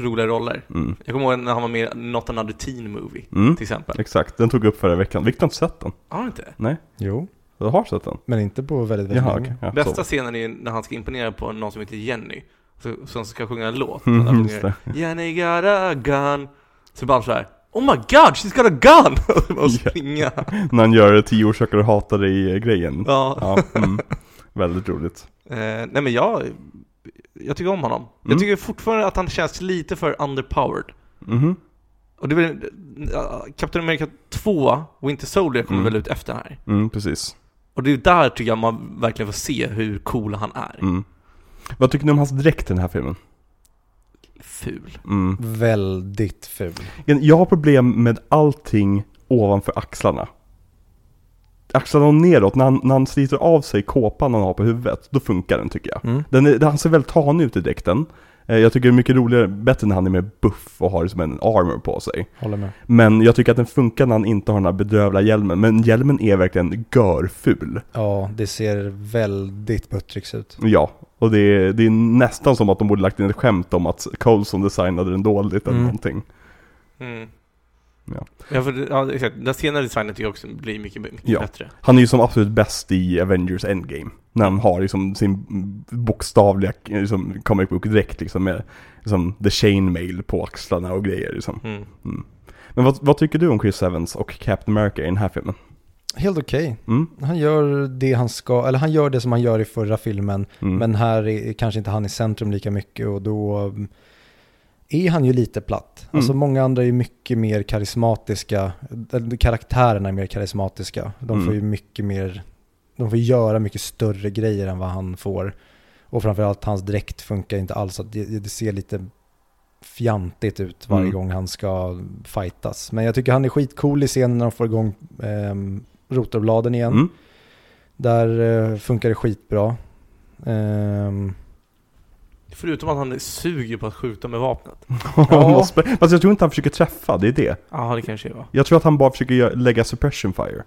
roliga roller. Mm. Jag kommer ihåg när han var med i Not Another Teen Movie, Mm. till exempel. Exakt, den tog upp förra veckan. Victor har inte sett den? Har han inte? Nej, Jo, du har sett den? men inte på väldigt, väldigt Jaha, länge. Ja, Bästa så. scenen är när han ska imponera på någon som heter Jenny. Så, som ska sjunga en låt. Mm, sjunger, det. Jenny got a gun. Så bara så här. Oh my god, she's got a gun! och springa. När han gör tio orsaker att hata dig-grejen. Ja. Ja, mm. Väldigt roligt. Eh, nej men jag, jag tycker om honom. Mm. Jag tycker fortfarande att han känns lite för underpowered. Mhm. Och det är väl, Captain America 2, Winter Soldier kommer Mm. väl ut efter den här. Mm, precis. Och det är där tycker jag man verkligen får se hur cool han är. Mm. Vad tycker ni om hans dräkt i den här filmen? Ful. Mm. Väldigt ful. Jag har problem med allting ovanför axlarna. Axlarna neråt, när han, när han sliter av sig kåpan han har på huvudet, då funkar den tycker jag. Mm. Den är, han ser väldigt tanig ut i dräkten. Eh, Jag tycker det är mycket roligare, bättre när han är mer buff och har som en armor på sig. Håller med. Men jag tycker att den funkar när han inte har den här bedrövliga hjälmen. Men hjälmen är verkligen görful. Ja, det ser väldigt buttricks ut. Ja, och det är, det är nästan som att de borde lagt in ett skämt om att Coulson designade den dåligt eller Mm. någonting. Mm. Ja. Ja, för, det- ja, exakt. Den senare designen tycker jag också blir mycket, mycket Ja. bättre. Han är ju som absolut bäst i Avengers Endgame. När han har liksom sin bokstavliga liksom, comic book direkt liksom med liksom, the chainmail på axlarna och grejer liksom. Mm. Men vad, vad tycker du om Chris Evans och Captain America i den här filmen? Helt okej. Mm? Han gör det han ska, eller han gör det som han gör i förra filmen. Mm. Men här är kanske inte han i centrum lika mycket och då mm, är han ju lite platt. Mm. Alltså många andra är mycket mer karismatiska, karaktärerna är mer karismatiska. De Mm. får ju mycket mer, de får göra mycket större grejer än vad han får. Och framförallt hans dräkt funkar inte alls, att det, det ser lite fjantigt ut varje Mm. gång han ska fightas. Men jag tycker han är skitcool i scenen när de får igång ehm, rotorbladen igen. Mm. Där eh, funkar det skitbra. Ehm, Förutom att han suger på att skjuta med vapnet. Måste- Fast jag tror inte han försöker träffa, det är det. Ja, det kanske är va? Jag tror att han bara försöker lägga suppression fire.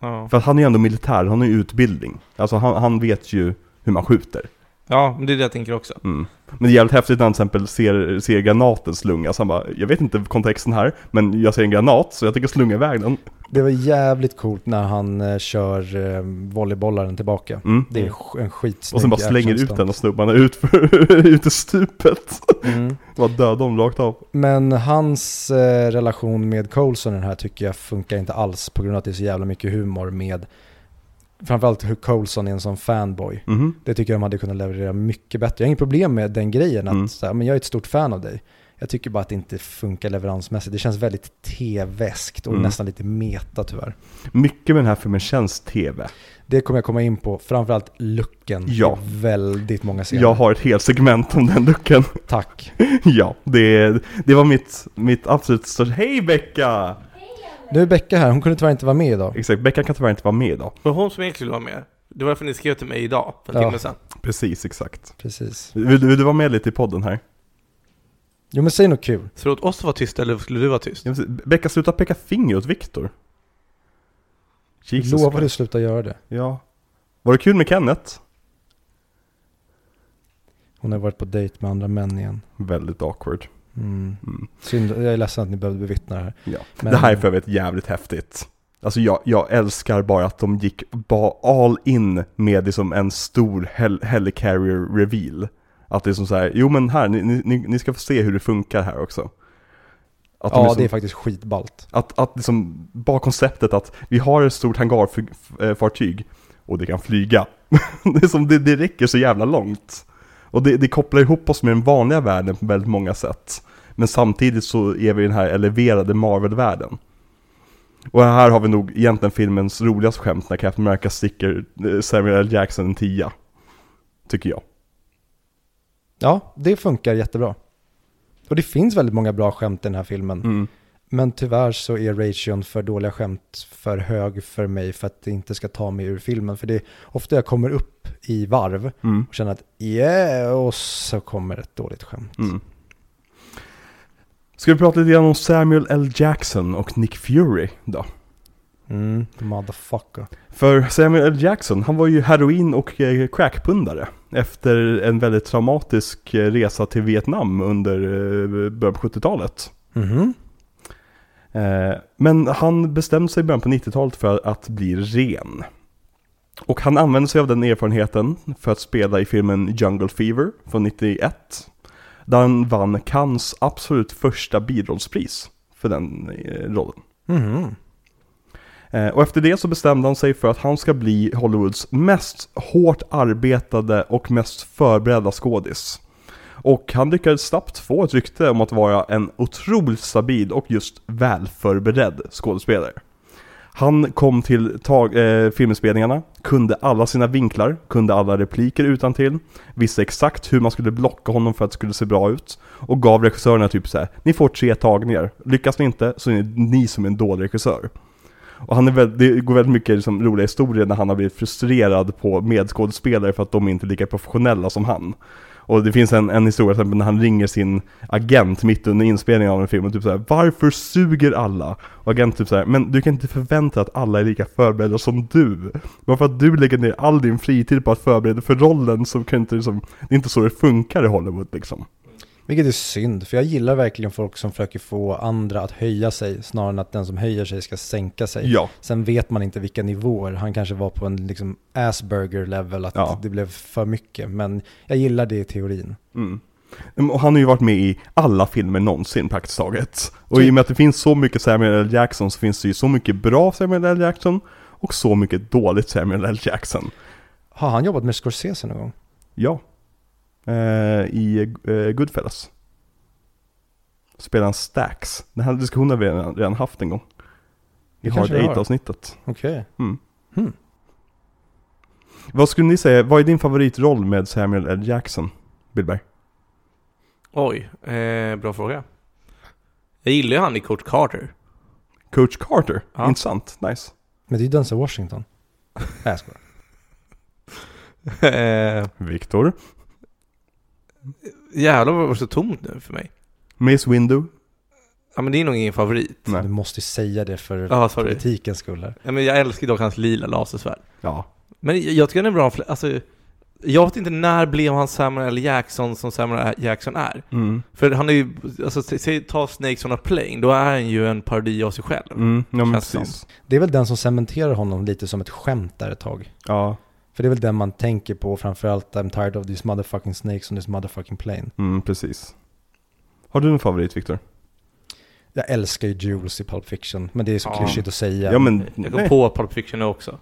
Ja. För att han är ju ändå militär, han har ju utbildning. Alltså han, han vet ju hur man skjuter. Ja, men det är det jag tänker också. Mm. Men det är jävligt häftigt när han till exempel ser, ser granaten slungas. Han bara, jag vet inte kontexten här, men jag ser en granat så jag tänker slunga iväg den. det var jävligt coolt när han eh, kör eh, volleybollaren tillbaka. Mm. Det är sk- en skitsnygg Och sen bara slänger ut den och snubbarna ut, för, ut i stupet. Mm. Bara döda dem rakt av. Men hans eh, relation med Coulson den här tycker jag funkar inte alls på grund av att det är så jävla mycket humor med framförallt hur Coulson är en sån fanboy. Mhm. Det tycker jag de hade kunnat leverera mycket bättre. Jag har inget problem med den grejen, att Mm. så här, men jag är ett stort fan av dig. Jag tycker bara att det inte funkar leveransmässigt. Det känns väldigt tv-eskt och Mm. nästan lite meta tyvärr. Mycket med den här filmen känns tv. Det kommer jag komma in på, framförallt looken Ja. väldigt många scener. Jag har ett helt segment om den luckan. Tack. ja, det, det var mitt, mitt absolut största... Hej Becka! Nu är Becka här, hon kunde tyvärr inte vara med idag. Exakt, Becka kan tyvärr inte vara med idag. Det var hon som egentligen ville vara med. Det var därför ni skrev till mig idag, för en Ja. timme sedan. Precis, exakt. Precis. Vill, du- vill du vara med lite i podden här? Jo men säg något kul. Så åt oss att vara tysta eller skulle du vara tyst? Jag vill se- Becka, sluta peka finger åt Viktor. Jesus Lovar du Christ. sluta göra det. Ja. Var det kul med Kenneth? Hon har varit på dejt med andra män igen. Väldigt awkward. Mm. Mm. Synd, jag är ledsen att ni behövde bevittna det här. Ja. Men- Det här är för övrigt jävligt häftigt. Alltså jag, jag älskar bara att de gick bara all in med liksom en stor hel helicarrier reveal. Att det är som så här, jo men här, ni, ni, ni ska få se hur det funkar här också. Att de Ja, liksom- det är faktiskt skitballt. Att, att liksom, bara konceptet att vi har ett stort hangarfartyg och det kan flyga. det, är som, det, det räcker så jävla långt. Och det, det kopplar ihop oss med den vanliga världen på väldigt många sätt. Men samtidigt så är vi i den här eleverade Marvel-världen. Och här har vi nog egentligen filmens roligaste skämt när Captain America sticker eh, Samuel L. Jackson en tia. Tycker jag. Ja, det funkar jättebra. Och det finns väldigt många bra skämt i den här filmen. Mm. Men tyvärr så är ration för dåliga skämt för hög för mig för att det inte ska ta mig ur filmen. För det är ofta jag kommer upp i varv Mm. och känner att yeah, och så kommer ett dåligt skämt. Mm. Ska vi prata lite grann om Samuel L. Jackson och Nick Fury då? Mm, motherfucker. För Samuel L. Jackson, han var ju heroin och eh, crackpundare efter en väldigt traumatisk eh, resa till Vietnam under eh, början på 70-talet. Mhm. Eh, Men han bestämde sig i början på 90-talet för att bli ren. Och han använde sig av den erfarenheten för att spela i filmen Jungle Fever från 91. Där han vann Cannes absolut första birollspris för den eh, rollen. Eh, Och efter det så bestämde han sig för att han ska bli Hollywoods mest hårt arbetade och mest förberedda skådis. Och han lyckades snabbt få ett rykte om att vara en otroligt stabil och just välförberedd skådespelare. Han kom till tag, eh, filminspelningarna, kunde alla sina vinklar, kunde alla repliker utan till, visste exakt hur man skulle blocka honom för att det skulle se bra ut och gav regissörerna typ så här: ni får tre tagningar, lyckas ni inte så är det ni som är en dålig regissör. Och han är väldigt, det går väldigt mycket liksom, roliga historier när han har blivit frustrerad på medskådespelare för att de inte är lika professionella som han. Och det finns en, en historia till exempel när han ringer sin agent mitt under inspelningen av en film och typ såhär Varför suger alla? Och agenten typ såhär Men du kan inte förvänta att alla är lika förberedda som du Bara för att du lägger ner all din fritid på att förbereda för rollen så kan inte liksom Det är inte så det funkar i Hollywood liksom vilket är synd, för jag gillar verkligen folk som försöker få andra att höja sig snarare än att den som höjer sig ska sänka sig. Ja, Sen vet man inte vilka nivåer, han kanske var på en liksom Asperger level, att Ja. det blev för mycket. Men jag gillar det i teorin. Mm. Mm, Och han har ju varit med i alla filmer någonsin praktiskt taget. Och i och med att det finns så mycket Samuel L. Jackson så finns det ju så mycket bra Samuel L. Jackson och så mycket dåligt Samuel L. Jackson. Har han jobbat med Scorsese någon gång? Ja. Eh, I eh, Goodfellas. Spelar han Stax. Den här diskussionen har vi redan, redan haft en gång. I Hard kanske vi har. 8-avsnittet. Okej. Mm. Hmm. Vad skulle ni säga, vad är din favoritroll med Samuel L. Jackson, Billberg? Oj, eh, bra fråga. Jag gillar ju han i Coach Carter. Coach Carter? Ja. Intressant, nice. Men det är ju Denzel Washington. Nej jag skojar. eh, Viktor? Jävlar vad det var så tomt nu för mig. Mace Windu? Ja men det är nog ingen favorit. Nej. Du måste ju säga det för sorry. politikens skull här. Ja, men jag älskar dock hans lila lasersvärd. Ja. Men jag- tycker han är bra, alltså jag vet inte när blev han Samuel L. Jackson som Samuel L. Jackson är? Mm. För han är ju, alltså säg ta Snakes on a Plane, då är han ju en parodi av sig själv. Mm, ja men som. precis. Det är väl den som cementerar honom lite som ett skämt där ett tag. Ja, För det är väl den man tänker på framförallt I'm tired of these motherfucking snakes on this motherfucking plane. mm, precis. Har du en favorit Viktor? Jag älskar ju Jules i Pulp Fiction, men det är så Ja. klyschigt att säga. Ja men, Jag kom nej. på Pulp Fiction nu också.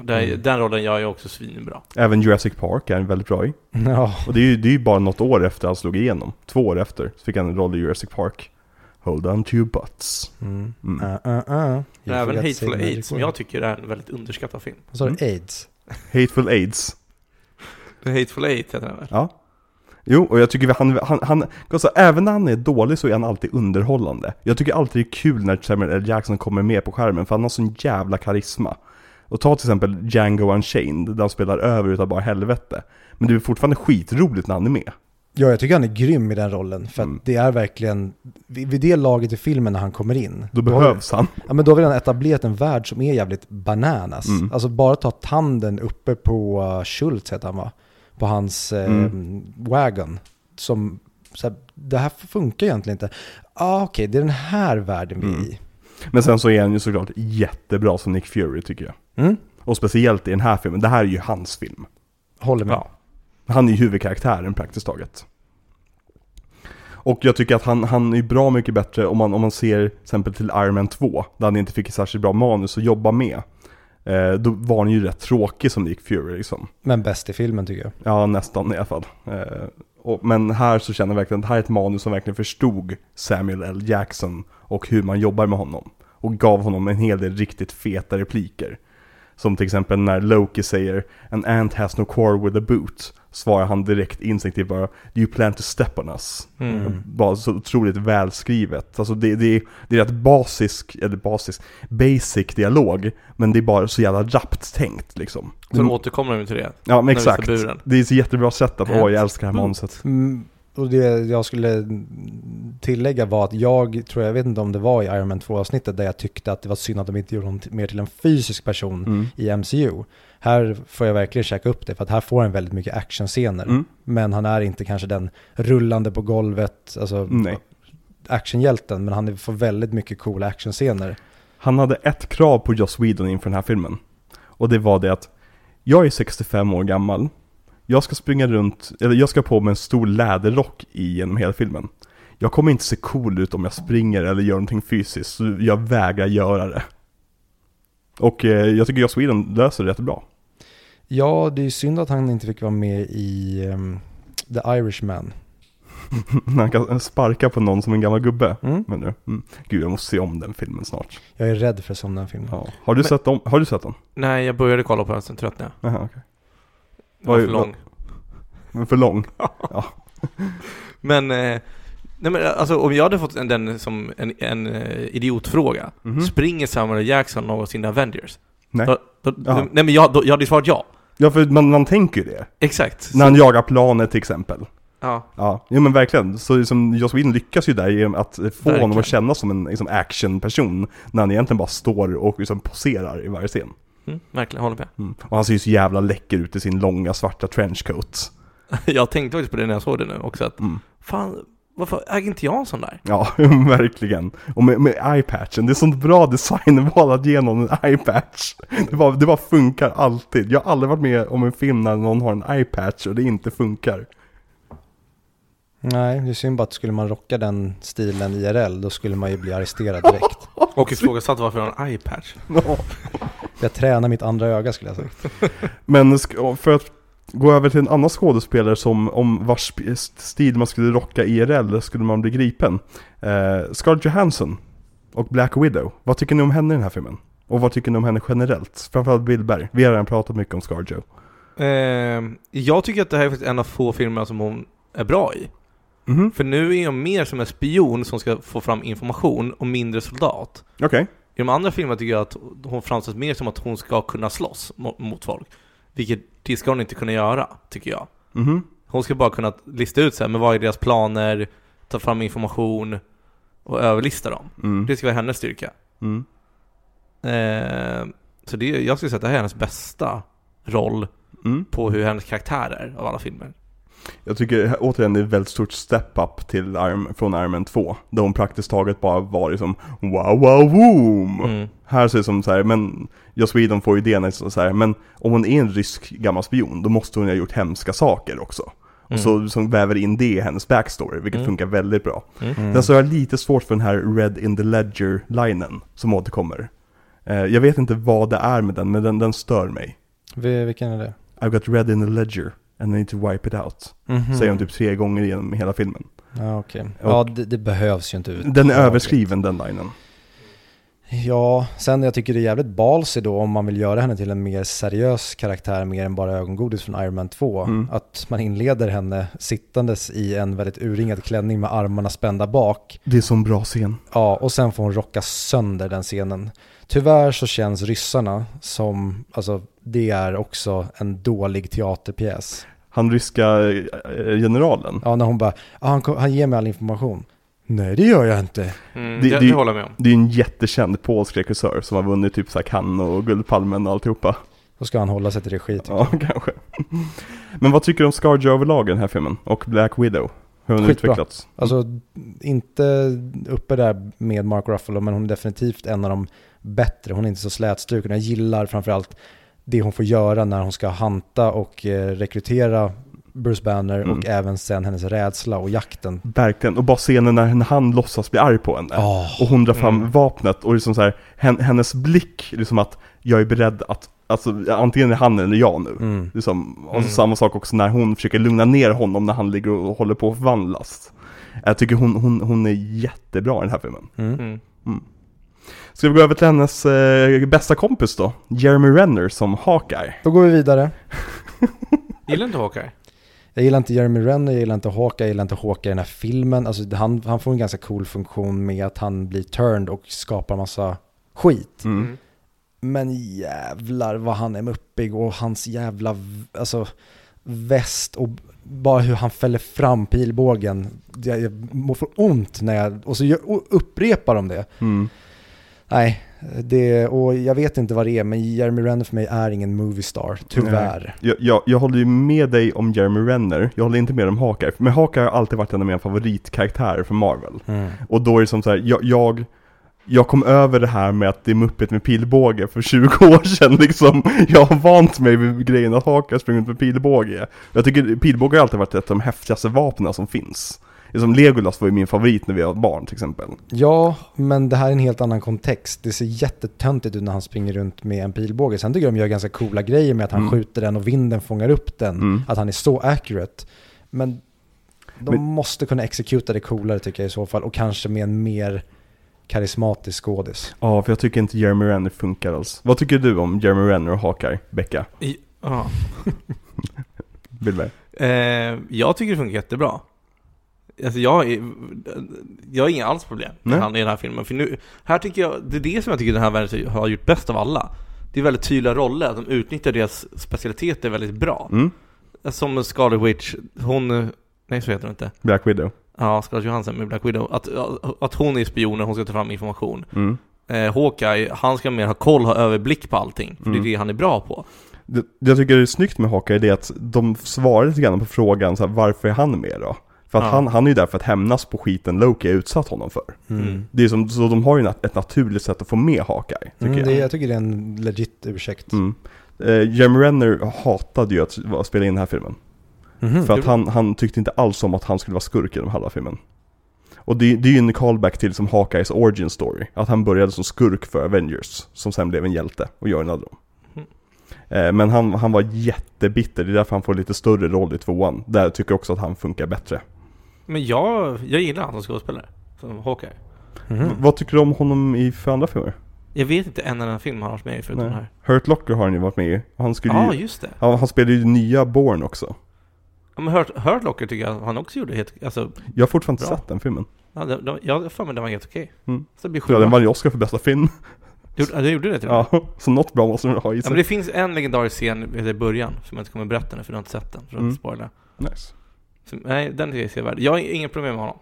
Den, Mm. den rollen gör jag också svinbra. även Jurassic Park är han väldigt bra i. Ja, Och det är ju det är ju bara något år efter han slog igenom. Två år efter så fick han en roll i Jurassic Park. Hold on to your butts. mm. Mm. Uh, uh, uh. Även Hateful Eight, som jag tycker är en väldigt underskattad film. Vad sa du? Mm. AIDS? Hateful Aids. The Hateful Eight heter den väl? Ja. Jo, och jag tycker han, han, han alltså, även när han är dålig så är han alltid underhållande. Jag tycker alltid det är kul när Samuel L. Jackson kommer med på skärmen, för han har sån jävla karisma. Och ta till exempel Django Unchained, där han spelar över utav bara helvete. Men det är fortfarande skitroligt när han är med. Ja, jag tycker han är grym i den rollen. För Mm. att det är verkligen, vid, det laget i filmen när han kommer in. Då har- behövs han. Ja men då har vi redan etablerat en värld som är jävligt bananas. Mm. Alltså bara ta tanden uppe på uh, Schultz heter han va? På hans eh, Mm. wagon. Som, så här, det här funkar egentligen inte. Ja ah, okej, det är den här världen vi är Mm. i. Men sen så är han ju såklart jättebra som Nick Fury tycker jag. Mm. Och speciellt i den här filmen, det här är ju hans film. Håller med. Ja. Han är huvudkaraktären praktiskt taget. Och jag tycker att han, han är bra mycket bättre om man, om man ser till exempel till Iron Man 2, där han inte fick ett särskilt bra manus att jobba med. Eh, då var han ju rätt tråkig som Nick Fury liksom. Men bäst i filmen tycker jag. Ja, nästan i alla fall. Eh, och, men här så känner jag verkligen att det här är ett manus som verkligen förstod Samuel L. Jackson och hur man jobbar med honom. Och gav honom en hel del riktigt feta repliker. Som till exempel när Loki säger An ant has no core with a boot. Svarar han direkt instinktivt bara Do you plan to step on us? Mm. Bara så otroligt välskrivet. Alltså det, det, det är rätt basisk, eller basisk, basic dialog. Men det är bara så jävla rappt tänkt liksom. Sen återkommer de till det. Ja men exakt. Det är så jättebra sätt att, åh jag älskar det här manuset. Mm, och det jag skulle tillägga var att jag tror, jag vet inte om det var i Iron Man 2 avsnittet där jag tyckte att det var synd att de inte gjorde honom mer till en fysisk person Mm. i MCU. Här får jag verkligen käka upp det för att här får han väldigt mycket actionscener. Mm. Men han är inte kanske den rullande på golvet, alltså Nej. actionhjälten, men han får väldigt mycket coola actionscener. Han hade ett krav på Joss Whedon inför den här filmen. Och det var det att jag är 65 år gammal. Jag ska springa runt, eller jag ska på mig en stor läderrock i genom hela filmen. Jag kommer inte se cool ut om jag springer eller gör någonting fysiskt, så jag vägrar göra det. Och eh, jag tycker Joss Whedon löser det rätt bra. Ja, det är ju synd att han inte fick vara med i ehm, The Irishman. När han kan sparka på någon som en gammal gubbe. Mm. Men nu, mm. Gud, jag måste se om den filmen snart. Jag är rädd för sådana filmer. Ja. Har, du Men- sett om, har du sett den? Nej, jag började kolla på den, sen tröttnade jag. Jaha, okej. Den var för lång. Men för lång? Men, eh, nej men alltså om jag hade fått en, den som en, en eh, idiotfråga. Mhm. Springer Samuel Jackson någonsin i Avengers? Nej. Då, då, Ja. Nej men jag, då, jag hade ju svarat ja. Ja, för man, man tänker ju det. Exakt. När han jagar planet till exempel. Ja. Ja, jo men verkligen. Så liksom, Joss Whedon lyckas ju där genom att få Verkligen. honom att kännas som en liksom, actionperson. När han egentligen bara står och liksom, poserar i varje scen. Mm, verkligen, håller med. Mm. Och han ser ju så jävla läcker ut i sin långa svarta trenchcoat. Jag tänkte faktiskt på det när jag såg det nu också att Mm. Fan, varför äger inte jag en sån där? Ja, verkligen. Och med, med eye-patchen, det är sånt bra designval att ge någon en eye-patch. Det bara, det bara funkar alltid. Jag har aldrig varit med om en film när någon har en eye-patch och det inte funkar. Nej, det är synd bara att skulle man rocka den stilen IRL, då skulle man ju bli arresterad direkt. Och ifrågasatt varför jag har en eye-patch. Ja. Jag tränar mitt andra öga skulle jag säga. Men för att gå över till en annan skådespelare som om vars stil man skulle rocka IRL skulle man bli gripen. Eh, Scarlett Johansson och Black Widow. Vad tycker ni om henne i den här filmen? Och vad tycker ni om henne generellt? Framförallt Bill Berg. Vi har redan pratat mycket om Scarjo. Eh, jag tycker att det här är faktiskt en av få filmer som hon är bra i. Mhm, För nu är hon mer som en spion som ska få fram information och mindre soldat. okej. I de andra filmerna tycker jag att hon framställs mer som att hon ska kunna slåss mo- mot folk. Vilket det ska hon inte kunna göra, tycker jag. Mhm. Hon ska bara kunna lista ut så här, men vad är deras planer, ta fram information och överlista dem. Mm. Det ska vara hennes styrka. Mm. Eh, så det, jag skulle säga att det här är hennes bästa roll Mm. på hur hennes karaktär är av alla filmer. Jag tycker återigen det är ett väldigt stort step up till Iron, från Iron Man 2. Där hon praktiskt taget bara var liksom wow wow woom. Mm. Här ser det som så här, men Joss Whedon får idén att så här, men om hon är en rysk gammal spion, då måste hon ju ha gjort hemska saker också. Och Mm. så som väver in det i hennes backstory, vilket Mm. funkar väldigt bra. Mm. Mm. Sen så har jag lite svårt för den här Red in the Ledger-linen som återkommer. Eh, jag vet inte vad det är med den, men den, den stör mig. Vi- Vilken är det? I've got red in the ledger and I need to wipe it out. Mhm. Säger hon typ tre gånger genom hela filmen. Ja, okej. Och- Ja, det, det behövs ju inte ut. Den är överskriven den linen. Ja, sen jag tycker det är jävligt ballsy då om man vill göra henne till en mer seriös karaktär mer än bara ögongodis från Iron Man 2. Mm. Att man inleder henne sittandes i en väldigt urringad klänning med armarna spända bak. Det är sån bra scen. Ja, och sen får hon rocka sönder den scenen. Tyvärr så känns ryssarna som, alltså det är också en dålig teaterpjäs. Han ryska eh, generalen. Ja, när hon bara, ah, han, han ger mig all information. Nej, det gör jag inte. Mm, Det- det, det- det håller jag med om. Det är en jättekänd polsk regissör som har vunnit typ så här Cannes och Guldpalmen och alltihopa. Då ska han hålla sig till regi. tycker Ja, kanske. Men vad tycker du om Scarjo överlag i den här filmen? Och Black Widow? Hur har hon Skitbra. utvecklats? Alltså inte uppe där med Mark Ruffalo men hon är definitivt en av de bättre. Hon är inte så slätstruken. Jag gillar framförallt det hon får göra när hon ska hanta och eh, rekrytera Bruce Banner Mm. och även sen hennes rädsla och jakten. Verkligen. Och bara scenen när han låtsas bli arg på henne. Oh. Och hon drar fram Mm. vapnet och liksom så här, hen, hennes blick, liksom att jag är beredd att, alltså antingen är han eller jag nu. Mm. Liksom, och så Mm. samma sak också när hon försöker lugna ner honom när han ligger och håller på att förvandlas. Jag tycker hon, hon, hon är jättebra i den här filmen. Ska vi gå över till hennes eh, bästa kompis då? Jeremy Renner som Hawkeye. Då går vi vidare. Gillar inte Hawkeye? Jag gillar inte Jeremy Renner, jag gillar inte Hawkeye, jag gillar inte Hawkeye i den här filmen. Alltså, han, han får en ganska cool funktion med att han blir turned och skapar massa skit. Mm. Men jävlar vad han är muppig och hans jävla, alltså väst och bara hur han fäller fram pilbågen. Jag, jag för ont när jag, och så upprepar de det. Mm. Nej, det, och jag vet inte vad det är, men Jeremy Renner för mig är ingen movie star, tyvärr. Jag, jag, jag håller ju med dig om Jeremy Renner, jag håller inte med om Hawkeye. Men Hawkeye har alltid varit en av mina favoritkaraktärer för Marvel. Mm. Och då är det som så här, jag, jag, jag kom över det här med att det är muppet med pilbåge för 20 år sedan liksom. Jag har vant mig vid grejen att Hawkeye springer ut med pilbåge. Jag tycker pilbåge har alltid varit ett av de häftigaste vapnen som finns. Som Legolas var ju min favorit när vi var barn till exempel. Ja, men det här är en helt annan kontext. Det ser jättetöntigt ut när han springer runt med en pilbåge. Sen tycker jag de gör ganska coola grejer med att han Mm. skjuter den och vinden fångar upp den. Mm. Att han är så accurate. Men de Men- måste kunna exekuta det coolare tycker jag i så fall. Och kanske med en mer karismatisk skådis. Ja, för jag tycker inte Jeremy Renner funkar alls. Vad tycker du om Jeremy Renner och Hawkeye, Becka? Ja. Billberg? Eh, jag tycker det funkar jättebra. Alltså jag, är, jag har inga alls problem med han i den här filmen. För nu, här tycker jag, det är det som jag tycker den här världen har gjort bäst av alla. Det är väldigt tydliga roller, att de utnyttjar deras specialiteter väldigt bra. Mm? Som Scarlet Witch, hon, nej så heter hon inte. Black Widow? Ja, Scarlett Johansson med Black Widow. Att, att hon är spionen, hon ska ta fram information. Mm. Eh, Hawkeye, han ska mer ha koll, ha överblick på allting. För Mm. det är det han är bra på. Det, det jag tycker är snyggt med Hawkeye det är att de svarar lite grann på frågan så här, varför är han med då? För att Ja. han, han är ju där för att hämnas på skiten Loki har utsatt honom för. Mm. Det är som, så de har ju ett naturligt sätt att få med Hawkeye, tycker Mm, jag. det, jag tycker det är en legit ursäkt. Mm. Eh, Jeremy Renner hatade ju att att spela in den här filmen. Mhm. För att han, han tyckte inte alls om att han skulle vara skurk genom halva filmen. Och det, det är ju en callback till som Hawkeyes origin story. Att han började som skurk för Avengers, som sen blev en hjälte och joinade dem. Mm. Eh, Men han, han var jättebitter, det är därför han får lite större roll i tvåan. Där tycker jag också att han funkar bättre. Men jag, jag gillar han som skådespelare. Som Hawkeye. V- Vad tycker du om honom i för andra filmer? Jag vet inte en enda film han har varit med i förutom Nej. den här. Hurt Locker har han ju varit med i. Han skulle Ja, ju, just det. han, han spelade ju nya Born också. Ja, men Hurt, Hurt Locker tycker jag han också gjorde helt, alltså, Jag har fortfarande inte Bra. sett den filmen. ja, det, de, jag har för mig den var helt okej. Mm. Så det blir Ja, sjua. den vann ju Oscar för bästa film. Det gjorde- ja, det gjorde det till och med. Ja, så något bra måste den ha i Ja, sig. men det finns en legendarisk scen i början som jag inte kommer berätta nu för du har inte sett den, för att Mm. spoila. Nice. Så, nej, den tycker jag är sevärd. Jag har inga problem med honom.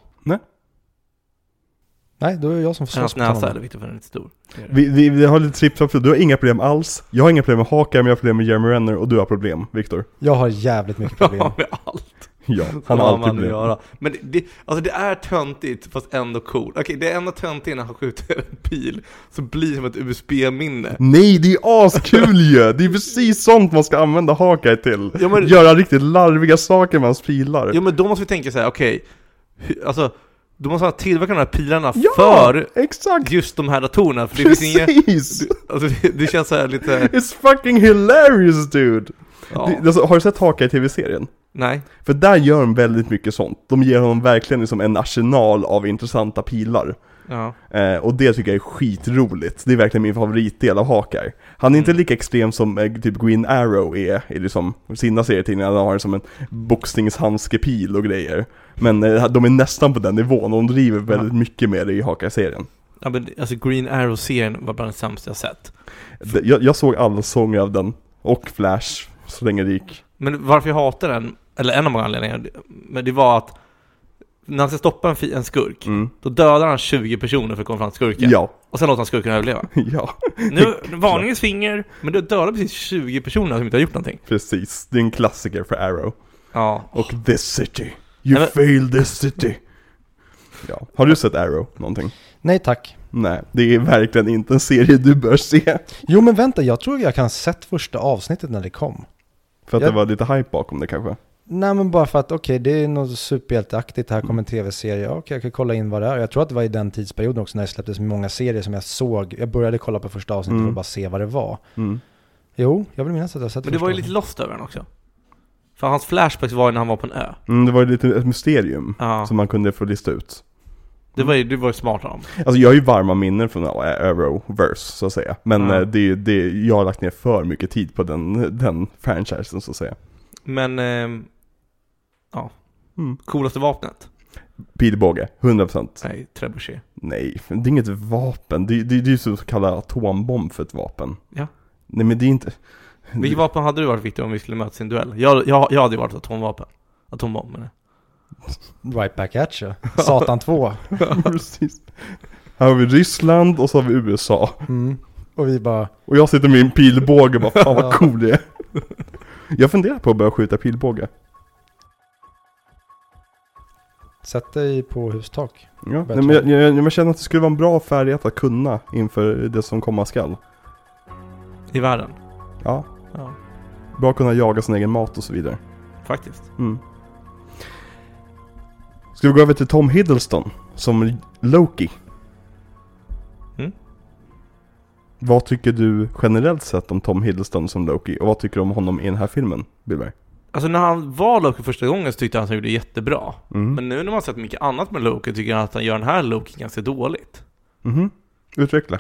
Nej, då är det jag som får Hans slåss mot näsa är det viktigt för den är lite stor. Det är det. Vi, vi, vi har lite tripp Du har inga problem alls. Jag har inga problem med Hawkeye, men jag har problem med Jeremy Renner och du har problem, Viktor. Jag har jävligt mycket problem. Ja, med allt. Ja, Han han har alltid problem. göra. Men det, det, alltså det är töntigt fast ändå cool. Okej, det är ändå töntigt när han skjuter en pil så blir det som ett USB-minne. Nej, det är askul ju! Det är precis sånt man ska använda Hawkeye till. Ja, men- Göra riktigt larviga saker med hans pilar. Jo men då måste vi tänka så här, okej, hur- alltså, då måste man tillverka de här pilarna Ja, för exakt! just de här datorerna, för det Precis! alltså det, det känns så här lite, It's fucking hilarious dude! Ja, Det, alltså, har du sett Hawkeye tv-serien? nej. För där gör de väldigt mycket sånt. De ger honom verkligen liksom en arsenal av intressanta pilar. Ja. Eh, och det tycker jag är skitroligt. Det är verkligen min favoritdel av Hawkeye. Han är inte Mm. lika extrem som eh, typ Green Arrow är i liksom sina serietidningar. Han har som en boxningshandskepil och grejer. Men eh, de är nästan på den nivån och de driver väldigt mycket med det i Hawkeye-serien. ja men alltså Green Arrow-serien var bland det sämsta jag sett. Jag, jag såg alla säsonger av den, och Flash, så länge det gick. Men varför jag hatar den, eller en av många anledningar, men det var att när han ska stoppa en, en skurk, Mm. då dödar han 20 personer för att komma fram till skurken. Ja, Och sen låter han skurken överleva. ja, Nu, varningens finger, men du dödar precis 20 personer som inte har gjort någonting. precis. Det är en klassiker för Arrow. Ja. Och This City. You Nej, men- failed this city. Ja. Har du sett Arrow någonting? Nej tack. Nej, det är verkligen inte en serie du bör se. Jo men vänta, jag tror jag kan ha sett första avsnittet när det kom. För att Jag- det var lite hype bakom det kanske. Nej men bara för att okej, det är något superhjälteaktigt, här kommer en tv-serie, okej jag kan kolla in vad det är. Jag tror att det var i den tidsperioden också när det släpptes många serier som jag såg. Jag började kolla på första avsnittet Mm. och bara se vad det var. Mm. Jo, jag vill minnas att jag sett Men det var ju lite lost över den också. För hans flashbacks var ju när han var på en ö. Mm, det var ju lite ett mysterium Ja. som man kunde få lista ut. Det var ju, det var ju smart av dem. Alltså jag har ju varma minnen från Arrowverse så att säga. Men eh, det, det, jag har lagt ner för mycket tid på den, den franchisen så att säga. Men, ehm, ja. Mm. Coolaste vapnet? Pilbåge, 100%. Nej, trebuchet. Nej, det är inget vapen. Det, det, det är ju så kallad atombomb för ett vapen. Ja. Nej men det är inte... Vilket vapen hade du varit Victor om vi skulle mötas i en duell? Jag, jag, jag hade ju varit atomvapen. Atombomb menar. Right back at you. Satan 2. Precis. Här har vi Ryssland och så har vi USA. Mm. Och vi bara, Och jag sitter med min pilbåge och bara fan vad cool det är. Jag funderar på att börja skjuta pilbåge. sätt dig på hustak. Ja, nej, men jag, jag, jag känner att det skulle vara en bra färdighet att kunna inför det som komma skall. I världen. Ja, Ja, bra att kunna jaga sin egen mat och så vidare. faktiskt. Mm. Ska vi gå över till Tom Hiddleston som Loki? Mm. Vad tycker du generellt sett om Tom Hiddleston som Loki? Och vad tycker du om honom i den här filmen, Billberg? Alltså när han var Loki första gången så tyckte jag att han gjorde jättebra. Mm. Men nu när man sett mycket annat med Loki tycker jag att han gör den här Loki ganska dåligt. Mhm. Utveckla.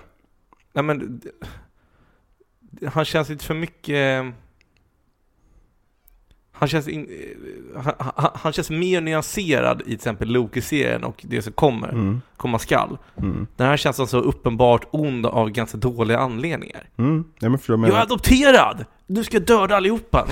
Nej men... Han känns lite för mycket... Han känns, in, han, han, han känns mer nyanserad i till exempel Loki-serien och det som kommer, Mm. komma skall. Mm. Den här känns alltså uppenbart ond av ganska dåliga anledningar. Mm. Ja, men förstår vad Jag är menar. adopterad! Du ska döda allihopa!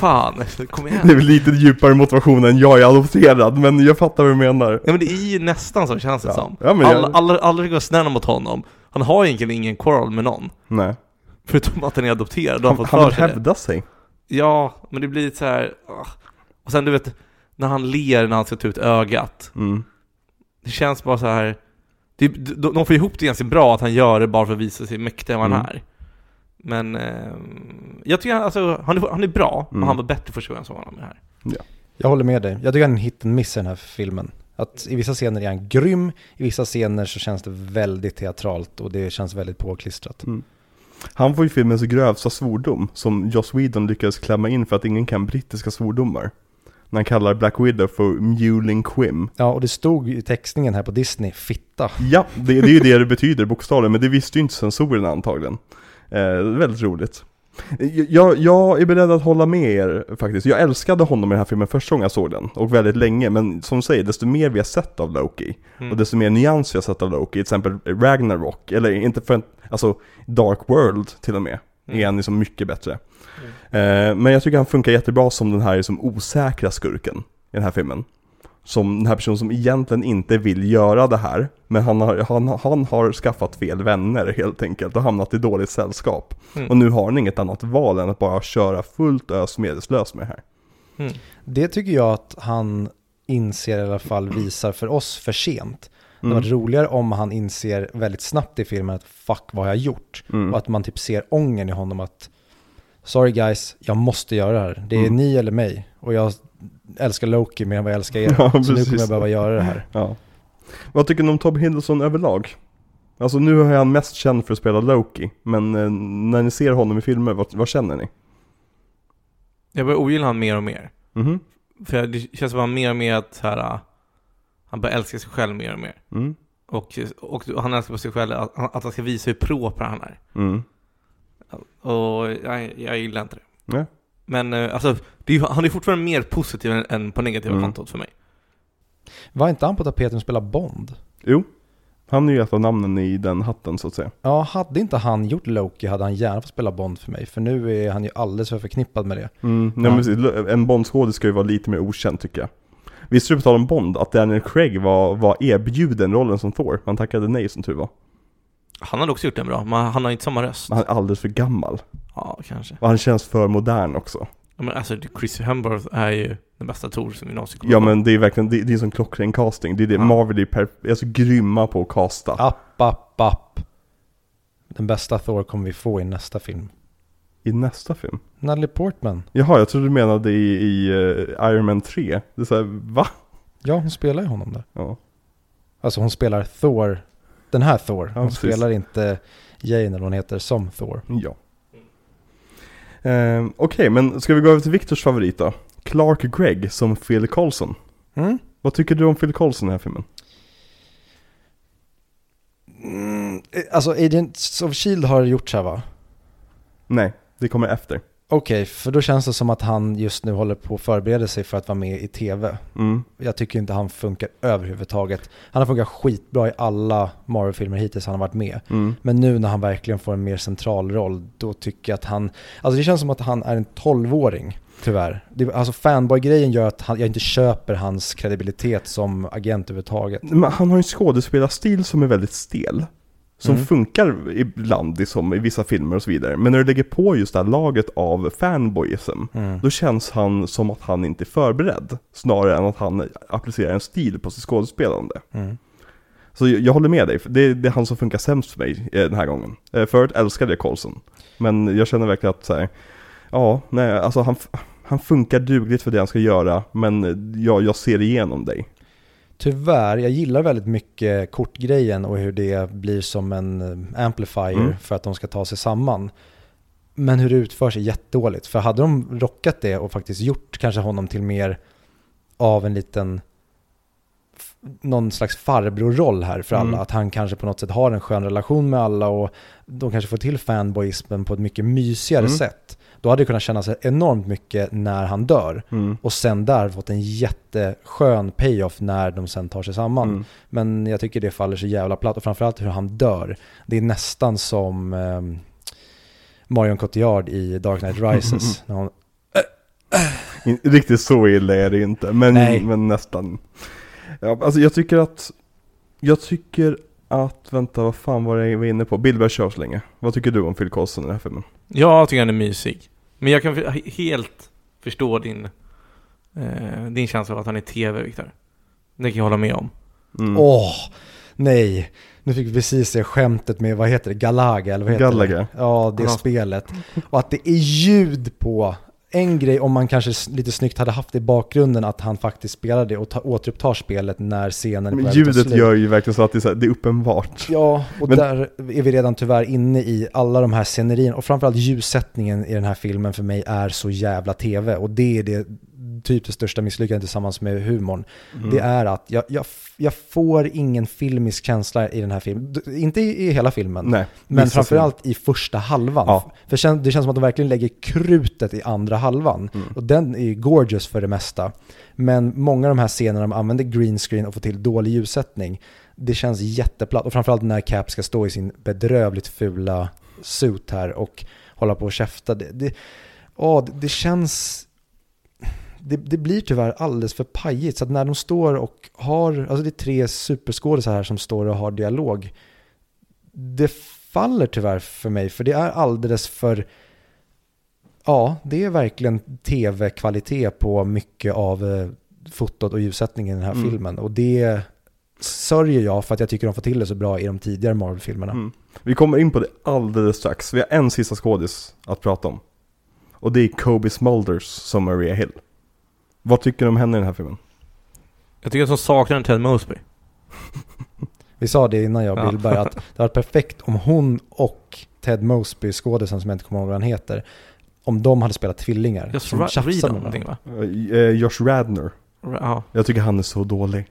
Fan, kom Det igen. är väl lite djupare motivation än jag är adopterad, men jag fattar vad du menar. Ja men det är ju nästan så känns det Ja. som. Ja, men jag- alla, alla, alla försöker vara snälla mot honom. Han har egentligen ingen quarrel med någon. Nej. Förutom att han är adopterad och har Han, fått han för sig det. hävda sig. Ja, men det blir lite så här. ah. Och sen du vet, när han ler när han ska ta ut ögat. Mm. Det känns bara så här. Det, de, de får ihop det ganska bra att han gör det bara för att visa sig mäktigare än vad han Mm. är. Men ehm, jag tycker han, alltså, han, är, han är bra, men Mm. han var bättre första gången jag såg honom med det här. Jag håller med dig. Jag tycker han är en hit and miss i den här filmen. Att i vissa scener är han grym, i vissa scener så känns det väldigt teatralt och det känns väldigt påklistrat. Han får ju filmens grövsta svordom, som Joss Whedon lyckades klämma in för att ingen kan brittiska svordomar. När han kallar Black Widow för Mewling Quim. Ja, och det stod i textningen här på Disney, fitta. Ja, det, det är ju det det betyder bokstavligen, men det visste ju inte censorerna antagligen. Eh, väldigt roligt. Jag, jag är beredd att hålla med er faktiskt. Jag älskade honom i den här filmen första gången jag såg den, och väldigt länge. Men som du säger, desto mer vi har sett av Loki, Mm. och desto mer nyans vi har sett av Loki, till exempel Ragnarok, eller inte för alltså Dark World till och med, Mm. är han liksom mycket bättre. Eh, men jag tycker han funkar jättebra som den här liksom osäkra skurken i den här filmen. Som den här personen som egentligen inte vill göra det här, men han har, han, han har skaffat fel vänner helt enkelt och hamnat i dåligt sällskap. Mm. Och nu har han inget annat val än att bara köra fullt ös medelslös med det här. Mm. Det tycker jag att han inser i alla fall visar för oss för sent. Det hade varit roligare om han inser väldigt snabbt i filmen att fuck vad har jag gjort? Mm. Och att man typ ser ången i honom att sorry guys, jag måste göra det här. Det är Mm. ni eller mig. Och jag älskar Loki mer än vad jag älskar er. Ja, så nu precis. kommer jag behöva göra det här. Ja. Vad tycker ni om Tom Hiddleston överlag? Alltså nu är han mest känd för att spela Loki, men eh, när ni ser honom i filmer, vad, vad känner ni? Jag börjar ogilla honom mer och mer. Mhm. För det känns som att han mer och mer att så här, ah, han börjar älska sig själv mer och mer. Mm. Och, och han älskar på sig själv att, att han ska visa hur proper han är. Mm. Och jag, jag gillar inte det. Ja. Men eh, alltså, det är, han är fortfarande mer positiv än, än på negativa Mm. kontot för mig. Var inte han på tapeten att spela Bond? Jo, han är ju ett av namnen i den hatten så att säga. Ja, hade inte han gjort Loki hade han gärna fått spela Bond för mig. För nu är han ju alldeles för förknippad med det. Mm. Ja. Nej, men en Bond-skådis ska ju vara lite mer okänd tycker jag. Visste du på tal om Bond att Daniel Craig var, var erbjuden rollen som Thor? Han tackade nej som tur var. Han hade också gjort den bra, men han har inte samma röst. Han är alldeles för gammal. Ja, kanske. Och han känns för modern också. Ja, men alltså, Chris Hemsworth är ju den bästa Tor som vi någonsin kommer Ja men det är verkligen, det, det är som klockren casting. Det är det, Ja. Marvel är, per, är så grymma på att casta. App, app, app. Den bästa Thor kommer vi få i nästa film. I nästa film. Natalie Portman. Jaha, jag trodde du menade i, i eh, Iron Man 3. Det är såhär, va? Ja, hon spelar ju honom där. Ja. Alltså hon spelar Thor. Den här Thor. Ja, Hon precis. spelar inte Jane eller hon heter som Thor. Ja. Ehm, Okej, men ska vi gå över till Viktors favorit då? Clark Gregg som Phil Coulson. Mm. Vad tycker du om Phil Coulson i den här filmen? Mm, eh, alltså Agents of Shield har gjort så här va? Nej, det kommer efter. Okej, för då känns det som att han just nu håller på att förbereda sig för att vara med i tv. Mm. Jag tycker inte han funkar överhuvudtaget. Han har funkat skitbra i alla Marvel-filmer hittills han har varit med. Mm. Men nu när han verkligen får en mer central roll, då tycker jag att han, alltså det känns som att han är en 12-åring, tyvärr. Det, alltså fanboy-grejen gör att han, jag inte köper hans kredibilitet som agent överhuvudtaget. Men han har en skådespelarstil som är väldigt stel. Som Mm. funkar ibland liksom, i vissa filmer och så vidare. Men när du lägger på just det här laget av fanboyism, Mm. då känns han som att han inte är förberedd. Snarare än att han applicerar en stil på sitt skådespelande. Mm. Så jag, jag håller med dig, det, det är han som funkar sämst för mig eh, den här gången. Eh, förut älskade jag Colson. Men jag känner verkligen att så här, ja, nej, alltså han, han funkar dugligt för det han ska göra, men jag, jag ser igenom dig. Tyvärr, jag gillar väldigt mycket kortgrejen och hur det blir som en eh, amplifier Mm. för att de ska ta sig samman. Men hur det utförs är jättedåligt. För hade de rockat det och faktiskt gjort kanske honom till mer av en liten någon slags farbrorroll här för alla. Mm. Att han kanske på något sätt har en skön relation med alla och de kanske får till fanboyismen på ett mycket mysigare Mm. sätt. Då hade det kunnat kännas enormt mycket när han dör. Mm. Och sen där fått en jätteskön payoff när de sen tar sig samman. Mm. Men jag tycker det faller så jävla platt och framförallt hur han dör. Det är nästan som ehm, Marion Cotillard i Dark Knight Rises. när hon, Riktigt så illa är det inte, men, Nej. men nästan. Ja, alltså jag tycker att, jag tycker att, vänta vad fan var det jag var inne på? Billberg kör så länge. Vad tycker du om Phil Coulson i den här filmen? Jag tycker han är mysig. Men jag kan helt förstå din, eh, din känsla av att han är TV, Viktor. Det kan jag hålla med om. Mm. åh, nej. Nu fick vi precis se skämtet med, vad heter det, Galaga eller vad heter Galaga. det? Ja, det Ja. spelet. Och att det är ljud på. En grej om man kanske lite snyggt hade haft i bakgrunden att han faktiskt spelar det och ta, återupptar spelet när scenen Men ljudet gör ju verkligen så att det är, här, det är uppenbart. Ja, och Men- där är vi redan tyvärr inne i alla de här scenerierna. Och framförallt ljussättningen i den här filmen för mig är så jävla tv. Och det är det typ det största misslyckandet tillsammans med humorn. Mm. Det är att jag, jag, jag får ingen filmisk känsla i den här filmen. Inte i, i hela filmen. Nej, Men framförallt i första halvan. Ja. För det känns som att de verkligen lägger krutet i andra halvan. Mm. Och den är ju gorgeous för det mesta. Men många av de här scenerna de använder green screen och får till dålig ljussättning. Det känns jätteplatt. Och framförallt när Cap ska stå i sin bedrövligt fula suit här och hålla på och käfta. Det, det, åh, det, det känns... Det, det blir tyvärr alldeles för pajigt. Så att när de står och har, alltså det är tre superskådisar här som står och har dialog. Det faller tyvärr för mig, för det är alldeles för, ja, det är verkligen tv-kvalitet på mycket av eh, fotot och ljussättningen i den här Mm. filmen. Och det sörjer jag för att jag tycker de får till det så bra i de tidigare Marvel-filmerna. Mm. Vi kommer in på det alldeles strax. Vi har en sista skådis att prata om. Och det är Kobe Smulders som Maria Hill. Vad tycker du om henne i den här filmen? Jag tycker att de saknar en Ted Mosby. Vi sa det innan jag och Ja. Billberg att det hade varit perfekt om hon och Ted Mosby, skådisen som jag inte kommer ihåg vad han heter, om de hade spelat tvillingar. Just som Ra- tjafsade Reed med någonting va? Eh, Josh Radner. Ra- Ja. Jag tycker han är så dålig.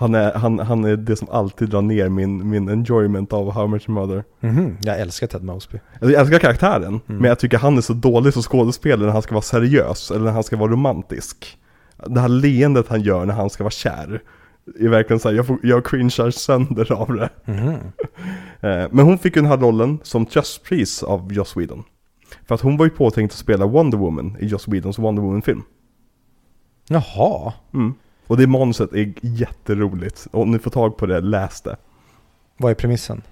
Han är, han, han är det som alltid drar ner min, min enjoyment av How Much Mother. Mhm, Jag älskar Ted Mosby. Jag älskar karaktären, Mm. men jag tycker han är så dålig som skådespelare när han ska vara seriös, eller när han ska vara romantisk. Det här leendet han gör när han ska vara kär, är verkligen såhär, jag, får- jag cringear sönder av det. Mhm. Eh, Men hon fick ju den här rollen som tröstpris av Joss Whedon. För att hon var ju påtänkt att spela Wonder Woman i Joss Whedons Wonder Woman-film. Jaha. Mm. Och det manuset är jätteroligt. Och om ni får tag på det, läs det. Vad är premissen?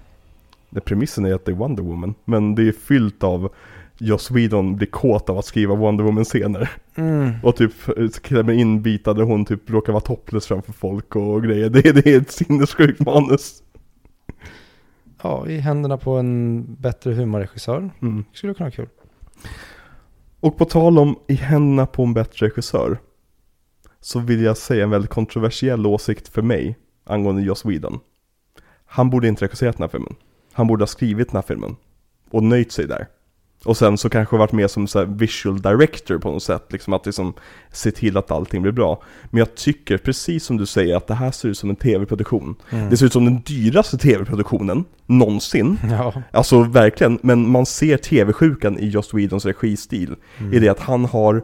det. Premissen är att det är Wonder Woman. Men det är fyllt av Joss Whedon blir kåt av att skriva Wonder Woman-scener. Mm. Och typ eh, klämmer in bitar där hon typ råkar vara topless framför folk och grejer. Det, är- det är ett sinnessjukt manus. Ja, i händerna på en bättre humorregissör. Mm. Skulle kunna vara kul. Och på tal om i händerna på en bättre regissör så vill jag säga en väldigt kontroversiell åsikt för mig angående Joss Whedon. Han borde inte regisserat den här filmen. Han borde ha skrivit den här filmen och nöjt sig där. Och sen så kanske varit med som så visual director på något sätt, liksom att liksom se till att allting blir bra. Men jag tycker, precis som du säger, att det här ser ut som en tv-produktion. Mm. Det ser ut som den dyraste tv-produktionen någonsin. Ja. Alltså verkligen, men man ser tv-sjukan i Joss Whedons registil. Mm. I det att han har,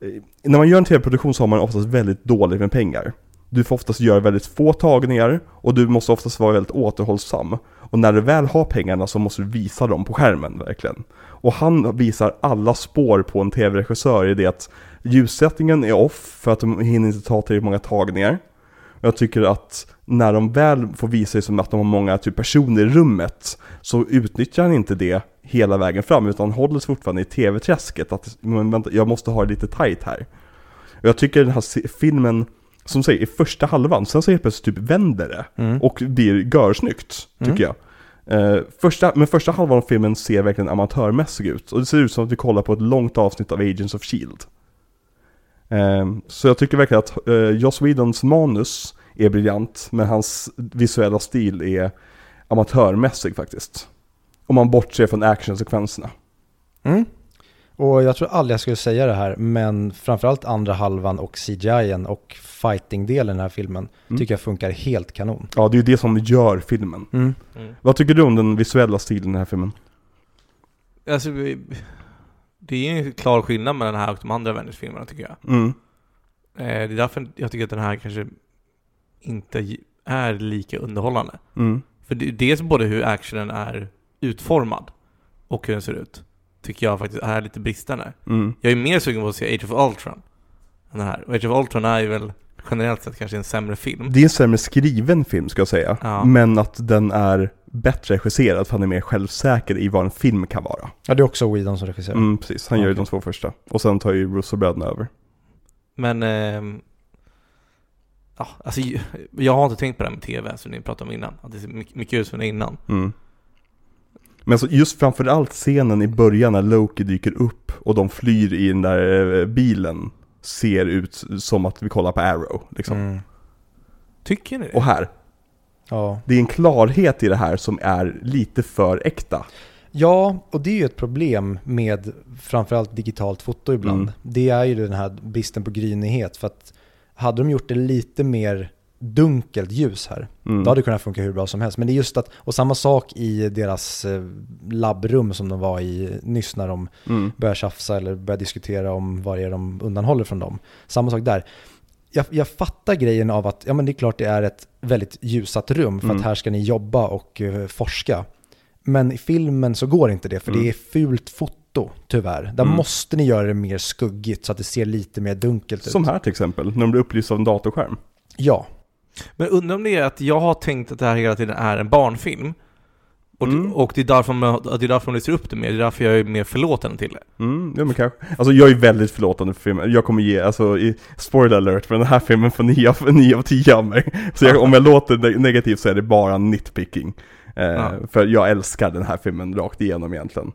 Eh, när man gör en tv-produktion så har man oftast väldigt dåligt med pengar. Du får oftast göra väldigt få tagningar och du måste oftast vara väldigt återhållsam. Och när du väl har pengarna så måste du visa dem på skärmen verkligen. Och han visar alla spår på en tv-regissör i det att ljussättningen är off för att de hinner inte ta tillräckligt många tagningar. Jag tycker att när de väl får visa sig som att de har många typ, personer i rummet så utnyttjar han inte det hela vägen fram utan håller sig fortfarande i tv-träsket. Att men vänta, jag måste ha det lite tight här. Och jag tycker den här filmen, som säger i första halvan, sen så helt plötsligt typ vänder det. Mm. Och blir görsnyggt, tycker jag. Eh, första, men första halvan av filmen ser verkligen amatörmässig ut. Och det ser ut som att vi kollar på ett långt avsnitt av Agents of Shield. Eh, så jag tycker verkligen att eh, Joss Whedons manus är briljant, men hans visuella stil är amatörmässig faktiskt. Om man bortser från actionsekvenserna. Mm. Och jag tror aldrig jag skulle säga det här, men framförallt andra halvan och CGI och fighting-delen i den här filmen Mm. tycker jag funkar helt kanon. Ja, det är ju det som gör filmen. Mm. Mm. Vad tycker du om den visuella stilen i den här filmen? Alltså, det är en klar skillnad mellan den här och de andra Avengers-filmerna tycker jag. Mm. Eh, Det är därför jag tycker att den här kanske inte är lika underhållande. Mm. För det, dels både hur actionen är utformad och hur den ser ut, tycker jag faktiskt är lite bristande. Mm. Jag är mer sugen på att se Age of Ultron än den här. Och Age of Ultron är ju väl generellt sett kanske en sämre film. Det är en sämre skriven film ska jag säga. Ja. Men att den är bättre regisserad för han är mer självsäker i vad en film kan vara. Ja, det är också Whedon som regisserar. Mm, precis. Han gör ju de två första. Och sen tar ju Russo-bröderna över. Men, ehm, ja, alltså jag har inte tänkt på det här med TV som ni pratade om innan. Att det ser mycket, ut som det innan. Mm. Men så just framförallt scenen i början när Loki dyker upp och de flyr i den där eh, bilen ser ut som att vi kollar på Arrow. Liksom. Mm. Tycker ni det? Och här, Ja. det är en klarhet i det här som är lite för äkta. ja, och det är ju ett problem med framförallt digitalt foto ibland. Mm. Det är ju den här bristen på grynighet. För att hade de gjort det lite mer dunkelt ljus här, Mm. då hade det kunnat funka hur bra som helst. Men det är just att, och samma sak i deras eh, labbrum som de var i nyss när de Mm. börjar tjafsa eller börjar diskutera om vad det är de undanhåller från dem. Samma sak där. Jag, jag fattar grejen av att, ja men det är klart det är ett väldigt ljusat rum för Mm. att här ska ni jobba och eh, forska. Men i filmen så går inte det för Mm. det är fult foto tyvärr. Där Mm. måste ni göra det mer skuggigt så att det ser lite mer dunkelt ut. Som här till exempel, när de blir upplysta av en datorskärm. Ja, Men undrar om det är att jag har tänkt att det här hela tiden är en barnfilm. Och, Mm. och det, är därför man, det är därför man lyser upp det mer, det är därför jag är mer förlåtande till det. Mm, ja men kanske. Alltså jag är väldigt förlåtande för filmen. Jag kommer ge, alltså, i, spoiler alert, men den här filmen får 9 av, 9 av 10 av mig. Så jag, om jag låter ne- negativt så är det bara nitpicking. Eh, Ja. För jag älskar den här filmen rakt igenom egentligen.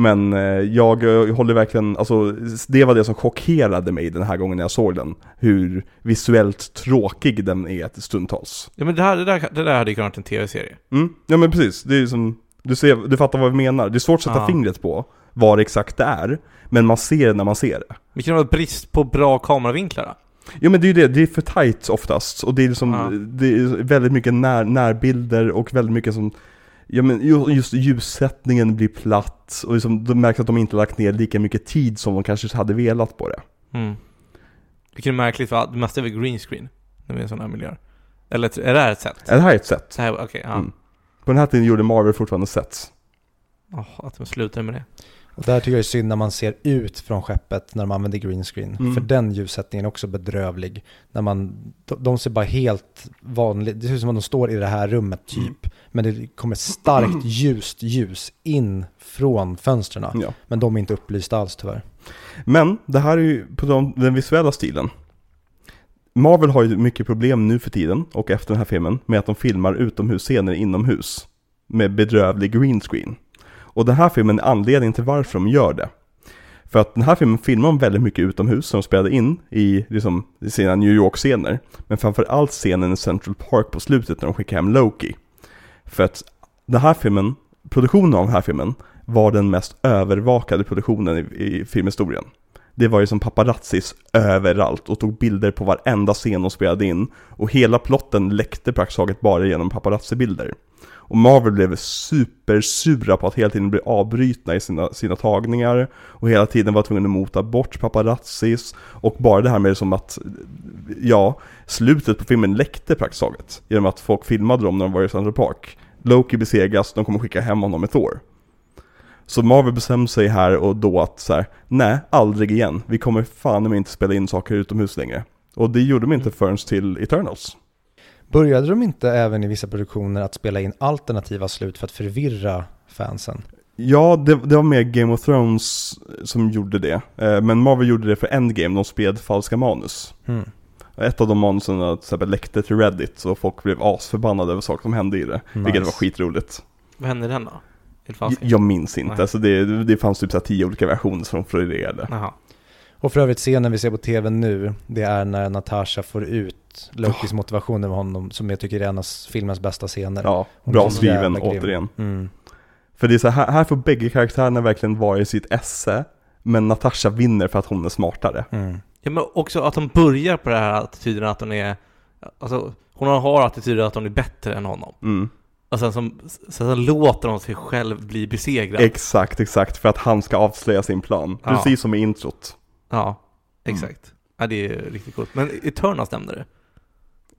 Men eh, jag håller verkligen, alltså det var det som chockerade mig den här gången jag såg den. Hur visuellt tråkig den är stundtals. Ja men det, här, det, där, det där hade ju kunnat en tv-serie. Mm, ja men precis. Det är som, du, ser, du fattar vad vi menar. Det är svårt att sätta Ja. fingret på vad exakt det är. Men man ser det när man ser det. Det kan vara brist på bra kameravinklar då? Jo men det är ju det, det är för tight oftast. Och det är liksom, Ja. det är väldigt mycket när, närbilder och väldigt mycket som Ja men ju- just ljussättningen blir platt och liksom, de märks att de inte lagt ner lika mycket tid som de kanske hade velat på det. Mm. Vilket är märkligt för det mesta är väl green screen när vi är i sådana här miljöer? Eller är det här ett sätt? Är det här ett sätt? Här, okej, ja. Mm. På den här tiden gjorde Marvel fortfarande sets. Åh, att de slutar med det. Och där tycker jag är synd när man ser ut från skeppet när de använder green screen. Mm. För den ljussättningen är också bedrövlig. När man, de, ser bara helt vanligt, det ser ut som att de står i det här rummet typ. Mm. Men det kommer starkt ljust ljus in från fönstren. Ja. Men de är inte upplysta alls tyvärr. Men det här är ju på de, den visuella stilen. Marvel har ju mycket problem nu för tiden och efter den här filmen med att de filmar utomhusscener inomhus med bedrövlig green screen. Och den här filmen är anledningen till varför de gör det. För att den här filmen filmar de väldigt mycket utomhus som de spelade in i liksom, i sina New York-scener. Men framförallt scenen i Central Park på slutet när de skickar hem Loki. För att den här filmen, produktionen av den här filmen var den mest övervakade produktionen i, i filmhistorien. Det var ju som paparazzis överallt och tog bilder på varenda scen de spelade in. Och hela plotten läckte praktiskt taget bara genom paparazzi-bilder. Och Marvel blev supersura på att hela tiden bli avbrytna i sina, sina tagningar och hela tiden var tvungna att mota bort paparazzis och bara det här med som att, ja, slutet på filmen läckte praktiskt taget genom att folk filmade dem när de var i Central Park. Loki besegras, de kommer skicka hem honom med Thor. Så Marvel bestämde sig här och då att så här, nej, aldrig igen. Vi kommer fan med inte spela in saker utomhus längre. Och det gjorde de inte förrän till Eternals. Började de inte även i vissa produktioner att spela in alternativa slut för att förvirra fansen? Ja, det, det var mer Game of Thrones som gjorde det. Eh, Men Marvel gjorde det för Endgame, de spred falska manus. Mm. Ett av de manusen till exempel läckte till Reddit och folk blev asförbannade över saker som hände i det. Vilket Nice. var skitroligt. Vad hände i den då? Jag, minns inte, Nej. alltså det, det fanns typ så här tio olika versioner som florerade. Och för övrigt scenen vi ser på tv nu, det är när Natasha får ut Lokis motivation över honom, som jag tycker är en av filmens bästa scener. Ja, Hon bra skriven återigen. Mm. För det är så här, här får bägge karaktärerna verkligen vara i sitt esse, men Natasha vinner för att hon är smartare. Mm. Ja men också att de börjar på det här attityden att hon är Alltså hon har attityden att hon är bättre än honom Mm. Och sen så, sen så låter hon sig själv bli besegrad Exakt, exakt, för att han ska avslöja sin plan. Ja. Precis som i introt. Ja, exakt Ja det är riktigt coolt Men Eternals nämnde du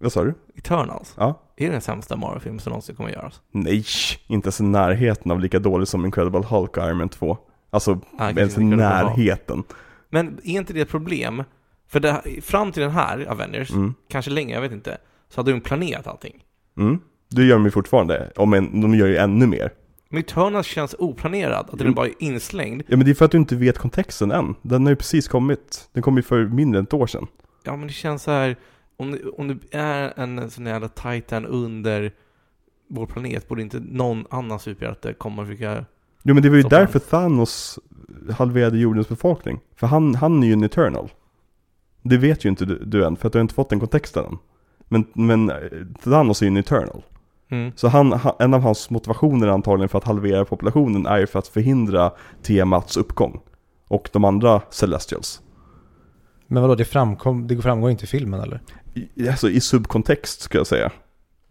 Vad sa du? Eternals Ja. Är det den sämsta Marvel-film som någonsin kommer göras? Nej, inte ens i närheten av lika dålig som Incredible Hulk och Iron Man 2. Alltså, Ja, ens i Hulk. närheten. Men är inte det ett problem? För det, fram till den här Avengers, Mm. kanske länge, jag vet inte Så hade de planerat allting Mm. Det gör de ju fortfarande, om en, de gör ju ännu mer. Men Eternals känns oplanerad, att den Mm. bara är inslängd Ja men det är för att du inte vet kontexten än. Den har ju precis kommit. Den kom ju för mindre än ett år sedan. Ja men det känns så här om, det- om det är en sån jävla titan under vår planet borde inte någon annan superhjälte komma och försöka Jo men det var ju därför Thanos halverade jordens befolkning. För han, han är ju en eternal. Det vet ju inte du, du än, för att du har inte fått den kontexten än. Men, men eh, Thanos är ju en eternal. mm. Så han, ha- en av hans motivationer antagligen för att halvera populationen är ju för att förhindra Tiamats uppgång. Och de andra Celestials. Men vadå, det, framkom, det framgår inte i filmen eller? I, alltså i subkontext skulle jag säga.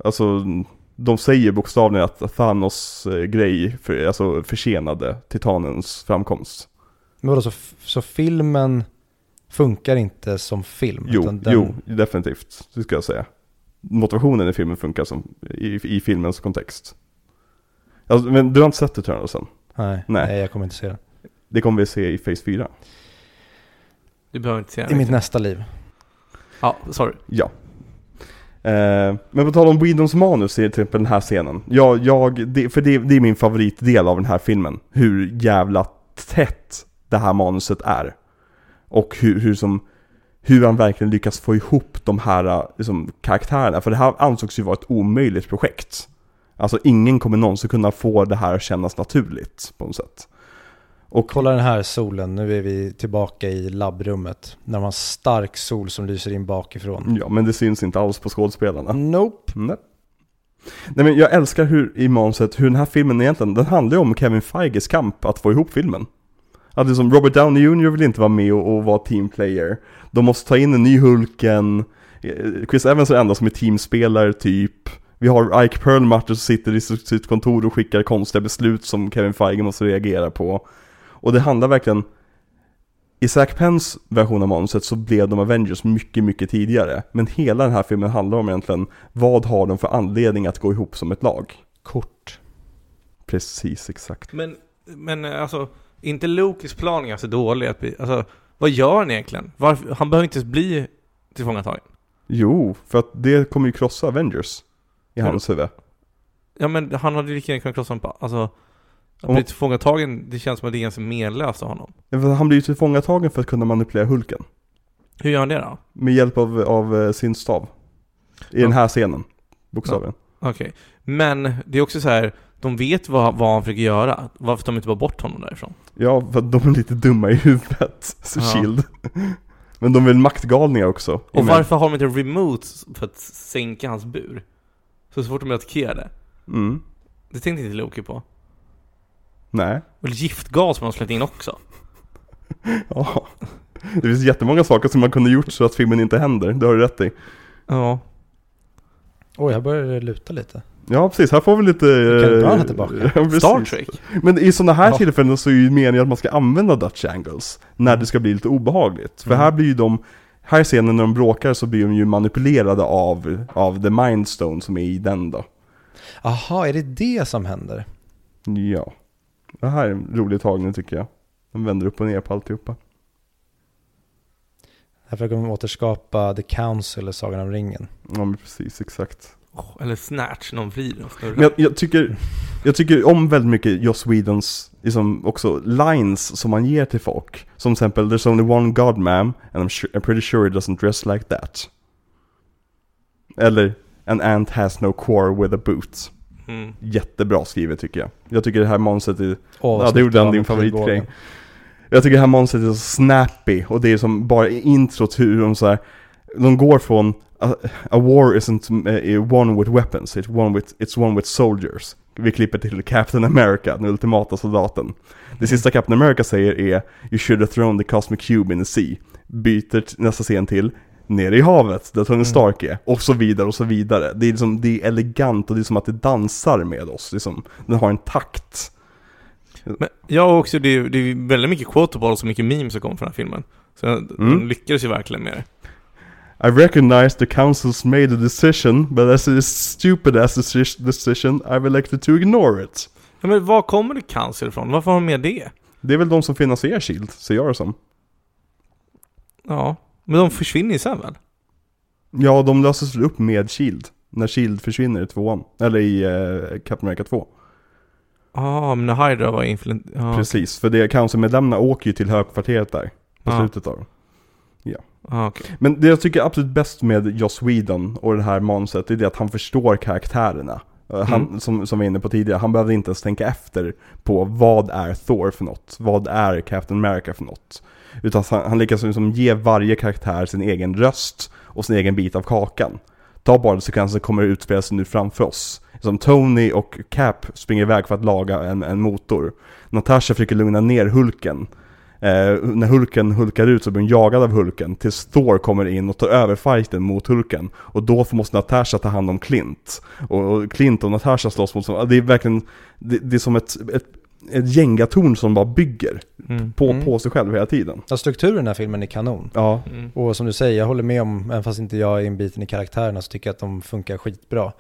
Alltså, de säger bokstavligen att Thanos eh, grej för, alltså, försenade Titanens framkomst. Men vadå, så, så filmen funkar inte som film? Jo, utan den- jo, definitivt. Det ska jag säga. Motivationen i filmen funkar som, i, i filmens kontext. Alltså, men du har inte sett Eternals än? Nej, Nej. nej. jag kommer inte se den. Det kommer vi se i Phase 4. Du behöver inte säga I mitt nästa liv. Ja, sorry. Ja. Eh, men på tal om Whedons manus i till exempel den här scenen. Jag, jag, det, för det, det är min favoritdel av den här filmen. Hur jävla tätt det här manuset är. Och hur, hur som hur han verkligen lyckas få ihop de här eh, liksom, karaktärerna. För det här ansågs ju vara ett omöjligt projekt. Alltså ingen kommer någonsin kunna få det här att kännas naturligt på något sätt. Och Kolla den här solen, nu är vi tillbaka i labbrummet. När man har stark sol som lyser in bakifrån. ja, men det syns inte alls på skådespelarna. Nope. Nej. Nej men jag älskar hur, i manuset, hur den här filmen egentligen, den handlar ju om Kevin Feiges kamp att få ihop filmen. Att liksom Robert Downey Jr vill inte vara med och, och vara teamplayer. De måste ta in en ny Hulken. Eh, Chris Evans är den enda som är teamspelare typ. Vi har Ike Perlmutter som sitter i sitt sitt kontor och skickar konstiga beslut som Kevin Feige måste reagera på. Och det handlar verkligen i Zack Penns version av manuset så blev de Avengers mycket, mycket tidigare. Men hela den här filmen handlar om egentligen vad har de för anledning att gå ihop som ett lag? Kort. Precis, exakt. Men, men eh, alltså, inte Lokis plan så dålig att bli, alltså, vad gör han egentligen? Varför, han behöver inte ens bli tillfångatagen. Jo, för att det kommer ju krossa Avengers i Ja. hans huvud. Ja men han hade lika gärna kunnat krossa honom på, alltså, att Om- bli tillfångatagen, det känns som att det är ganska menlöst av honom. Ja, Han blir ju tillfångatagen för att kunna manipulera Hulken. Hur gör han det då? Med hjälp av, av eh, sin stav. I Ja. den här scenen. Bokstavligen. Okej. Men det är också så här, de vet vad, vad han försöker göra. Varför tar de inte bara bort honom därifrån? Ja, för att de är lite dumma i huvudet. Så Ja. shield. Men de är väl maktgalningar också. Och varför har de inte remotes för att sänka hans bur? Så, så fort de blir attackerade. Mm. Det tänkte inte Loki på. Nej. Väl giftgas som de släppt in också? Ja. Det finns jättemånga saker som man kunde gjort så att filmen inte händer, det har du rätt i. Ja. Oj, här börjar det luta lite. Ja precis, här får vi lite... Kenneth Branagh eh, är tillbaka. ja. Star Trek? Men i sådana här Ja. tillfällen så är ju meningen att man ska använda Dutch angles när det ska bli lite obehagligt. För Mm. här blir ju de, här i scenen när de bråkar så blir de ju manipulerade av, av the mindstone som är i den då. Aha, är det det som händer? Ja. Det här är en rolig tagning tycker jag. Den vänder upp och ner på alltihopa. Här försöker de återskapa The Council i Sagan om ringen. Ja men precis, exakt. Oh, eller Snatch, någon vrider. Men jag, jag, tycker, jag tycker om väldigt mycket Joss Whedons liksom också lines som man ger till folk. Som till exempel There's only one God ma'am and I'm, su- I'm pretty sure it doesn't dress like that. Eller An ant has no core with a boot. Mm. Jättebra skrivet tycker jag. Jag tycker det här manuset är, Åh, ja det gjorde han din favoritgrej. Jag tycker det här manuset är så snappy och det är som bara introt hur de så här, de går från a, a war isn't uh, one with weapons, it's one with, it's one with soldiers. Vi klipper till Captain America, den ultimata soldaten. Det sista Captain America säger är You should have thrown the cosmic cube in the sea. Byter nästa scen till Nere i havet, där Tony Stark är. Och så vidare och så vidare. Det är, liksom, det är elegant och det är som att det dansar med oss. Det är som, den har en takt. Men jag också, det är, det är väldigt mycket quotables och mycket memes som kommer från den här filmen. Så de Mm. lyckades ju verkligen med det. I recognize the council's made a decision, but as it is stupid as a deci- decision, I've elected to ignore it. Ja, men var kommer det cancer ifrån? Varför har de med det? Det är väl de som finansierar Shield, ser jag det som. Ja, men de försvinner ju sen väl? Ja, de löses väl upp med Shield. När Shield försvinner i tvåan. Eller i uh, Captain America 2. Ja, ah, men när Hydra var influent... Ja, Precis, för det councilmedlemmarna åker ju till högkvarteret där. På Ja. slutet av det. ah, okej. Men det jag tycker absolut bäst med Joss Whedon och det här manuset, det är det att han förstår karaktärerna. Eh, Han, Mm. som, som vi var inne på tidigare, han behövde inte ens tänka efter på vad är Thor för något? Vad är Captain America för något? Utan han, han lyckas liksom ge varje karaktär sin egen röst och sin egen bit av kakan. Ta bara sekvenser som kommer att utspela sig nu framför oss. Som Tony och Cap springer iväg för att laga en, en motor. Natasha försöker lugna ner Hulken. Eh, när Hulken hulkar ut så blir hon jagad av Hulken tills Thor kommer in och tar över fighten mot Hulken. Och då måste Natasha ta hand om Clint. Och, och Clint och Natasha slåss mot det är verkligen, det, det är som ett, ett, ett gängatorn som bara bygger Mm. på, Mm. på sig själv hela tiden. Ja, strukturen i den här filmen är kanon. Ja, Mm. Och som du säger, jag håller med om, även fast inte jag är inbiten i karaktärerna så tycker jag att de funkar skitbra.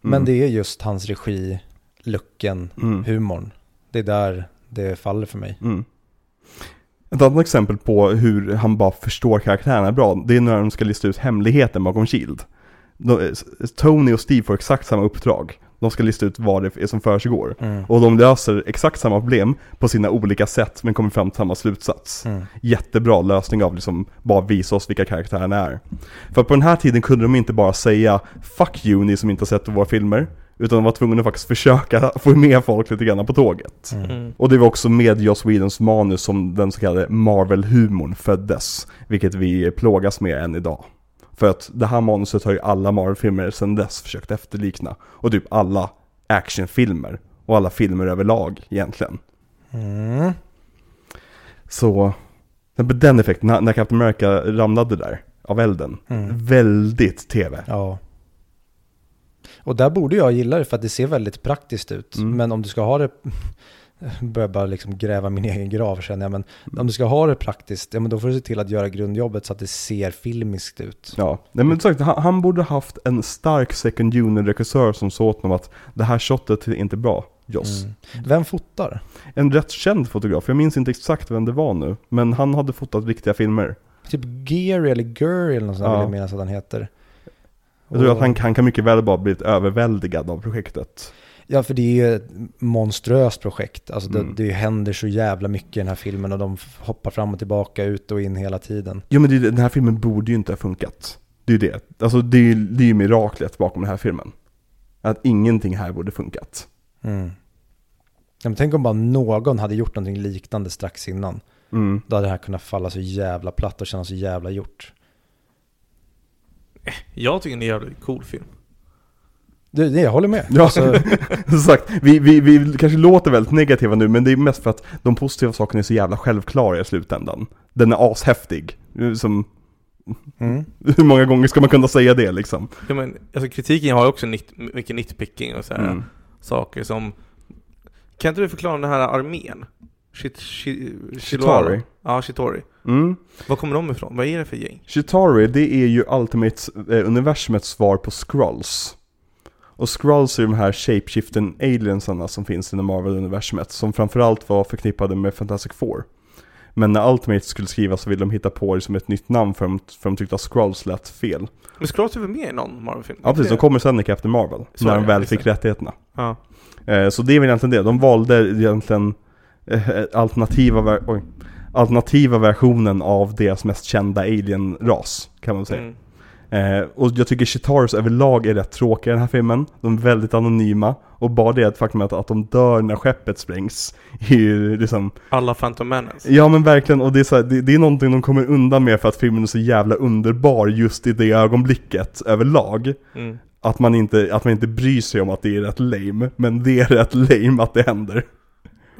Men Mm. det är just hans regi, looken, Mm. humorn. Det är där det faller för mig. Ett annat exempel på hur han bara förstår karaktärerna bra, det är när de ska lista ut hemligheten bakom Shield. De, Tony och Steve får exakt samma uppdrag. De ska lista ut vad det är som försiggår. Mm. Och de löser exakt samma problem på sina olika sätt men kommer fram till samma slutsats. Mm. Jättebra lösning av liksom bara visa oss vilka karaktärerna är. För på den här tiden kunde de inte bara säga 'Fuck you ni som inte har sett våra filmer' Utan de var tvungna att faktiskt försöka få med folk lite grann på tåget. Mm. Mm. Och det var också med Joss Whedons manus som den så kallade Marvel-humorn föddes. Vilket vi plågas med än idag. För att det här manuset har ju alla Marvel-filmer sedan dess försökt efterlikna. Och typ alla actionfilmer. Och alla filmer överlag egentligen. Mm. Så, den effekten, när, när Captain America ramlade där av elden. Mm. Väldigt TV. Ja. Och där borde jag gilla det för att det ser väldigt praktiskt ut. Mm. Men om du ska ha det, börjar bara liksom gräva min egen grav känner jag, men om du ska ha det praktiskt, ja men då får du se till att göra grundjobbet så att det ser filmiskt ut. Ja, nej men sagt, han, han borde haft en stark second unit-regissör som sa åt honom att det här shotet är inte bra, Joss. Mm. Vem fotar? En rätt känd fotograf, jag minns inte exakt vem det var nu, men han hade fotat riktiga filmer. Typ Gary eller Gurry eller något sånt Ja. vill jag minnas att han heter. Jag tror att han, han kan mycket väl bara blivit överväldigad av projektet. Ja, för det är ju ett monströst projekt. Alltså det, Mm. det händer så jävla mycket i den här filmen och de hoppar fram och tillbaka, ut och in hela tiden. Jo men det, den här filmen borde ju inte ha funkat. Det är ju det. Alltså det är det är ju miraklet bakom den här filmen. Att ingenting här borde funkat. Mm. Ja, men tänk om bara någon hade gjort någonting liknande strax innan. Mm. Då hade det här kunnat falla så jävla platt och kännas så jävla gjort. Jag tycker det är en jävligt cool film. Det, det, jag håller med. Ja, Alltså, som sagt, vi, vi, vi kanske låter väldigt negativa nu, men det är mest för att de positiva sakerna är så jävla självklara i slutändan. Den är ashäftig. Som, mm. hur många gånger ska man kunna säga det liksom? Ja, men, alltså, kritiken har ju också nit, mycket nitpicking och så här, Mm. saker som... Kan inte du förklara den här armén? Shit, shi. Ja, Shitori. Mm. Var kommer de ifrån? Vad är det för gäng? Chitauri, det är ju Ultimate-universumets svar på Skrulls. Och Skrulls är de här shapeshiften aliensarna som finns inom Marvel-universumet, som framförallt var förknippade med Fantastic Four. Men när Ultimate skulle skrivas så ville de hitta på det som ett nytt namn för de, för de tyckte att Skrulls lät fel. Men Skrulls är väl med i någon Marvel-film? Ja precis, de kommer sen i Captain Marvel, Så när är de väl fick rättigheterna. Ja. Eh, Så det är väl egentligen det, de valde egentligen eh, alternativa, ver- oj, alternativa versionen av deras mest kända alien-ras, kan man säga. Mm. Eh, och jag tycker Chitaurs överlag är rätt tråkiga i den här filmen. De är väldigt anonyma. Och bara det faktum att, att de dör när skeppet sprängs är ju liksom Alla Phantom Menace. Ja men verkligen, och det är, så här, det, det är någonting de kommer undan med för att filmen är så jävla underbar just i det ögonblicket överlag. Mm. Att man inte, att man inte bryr sig om att det är rätt lame, men det är rätt lame att det händer.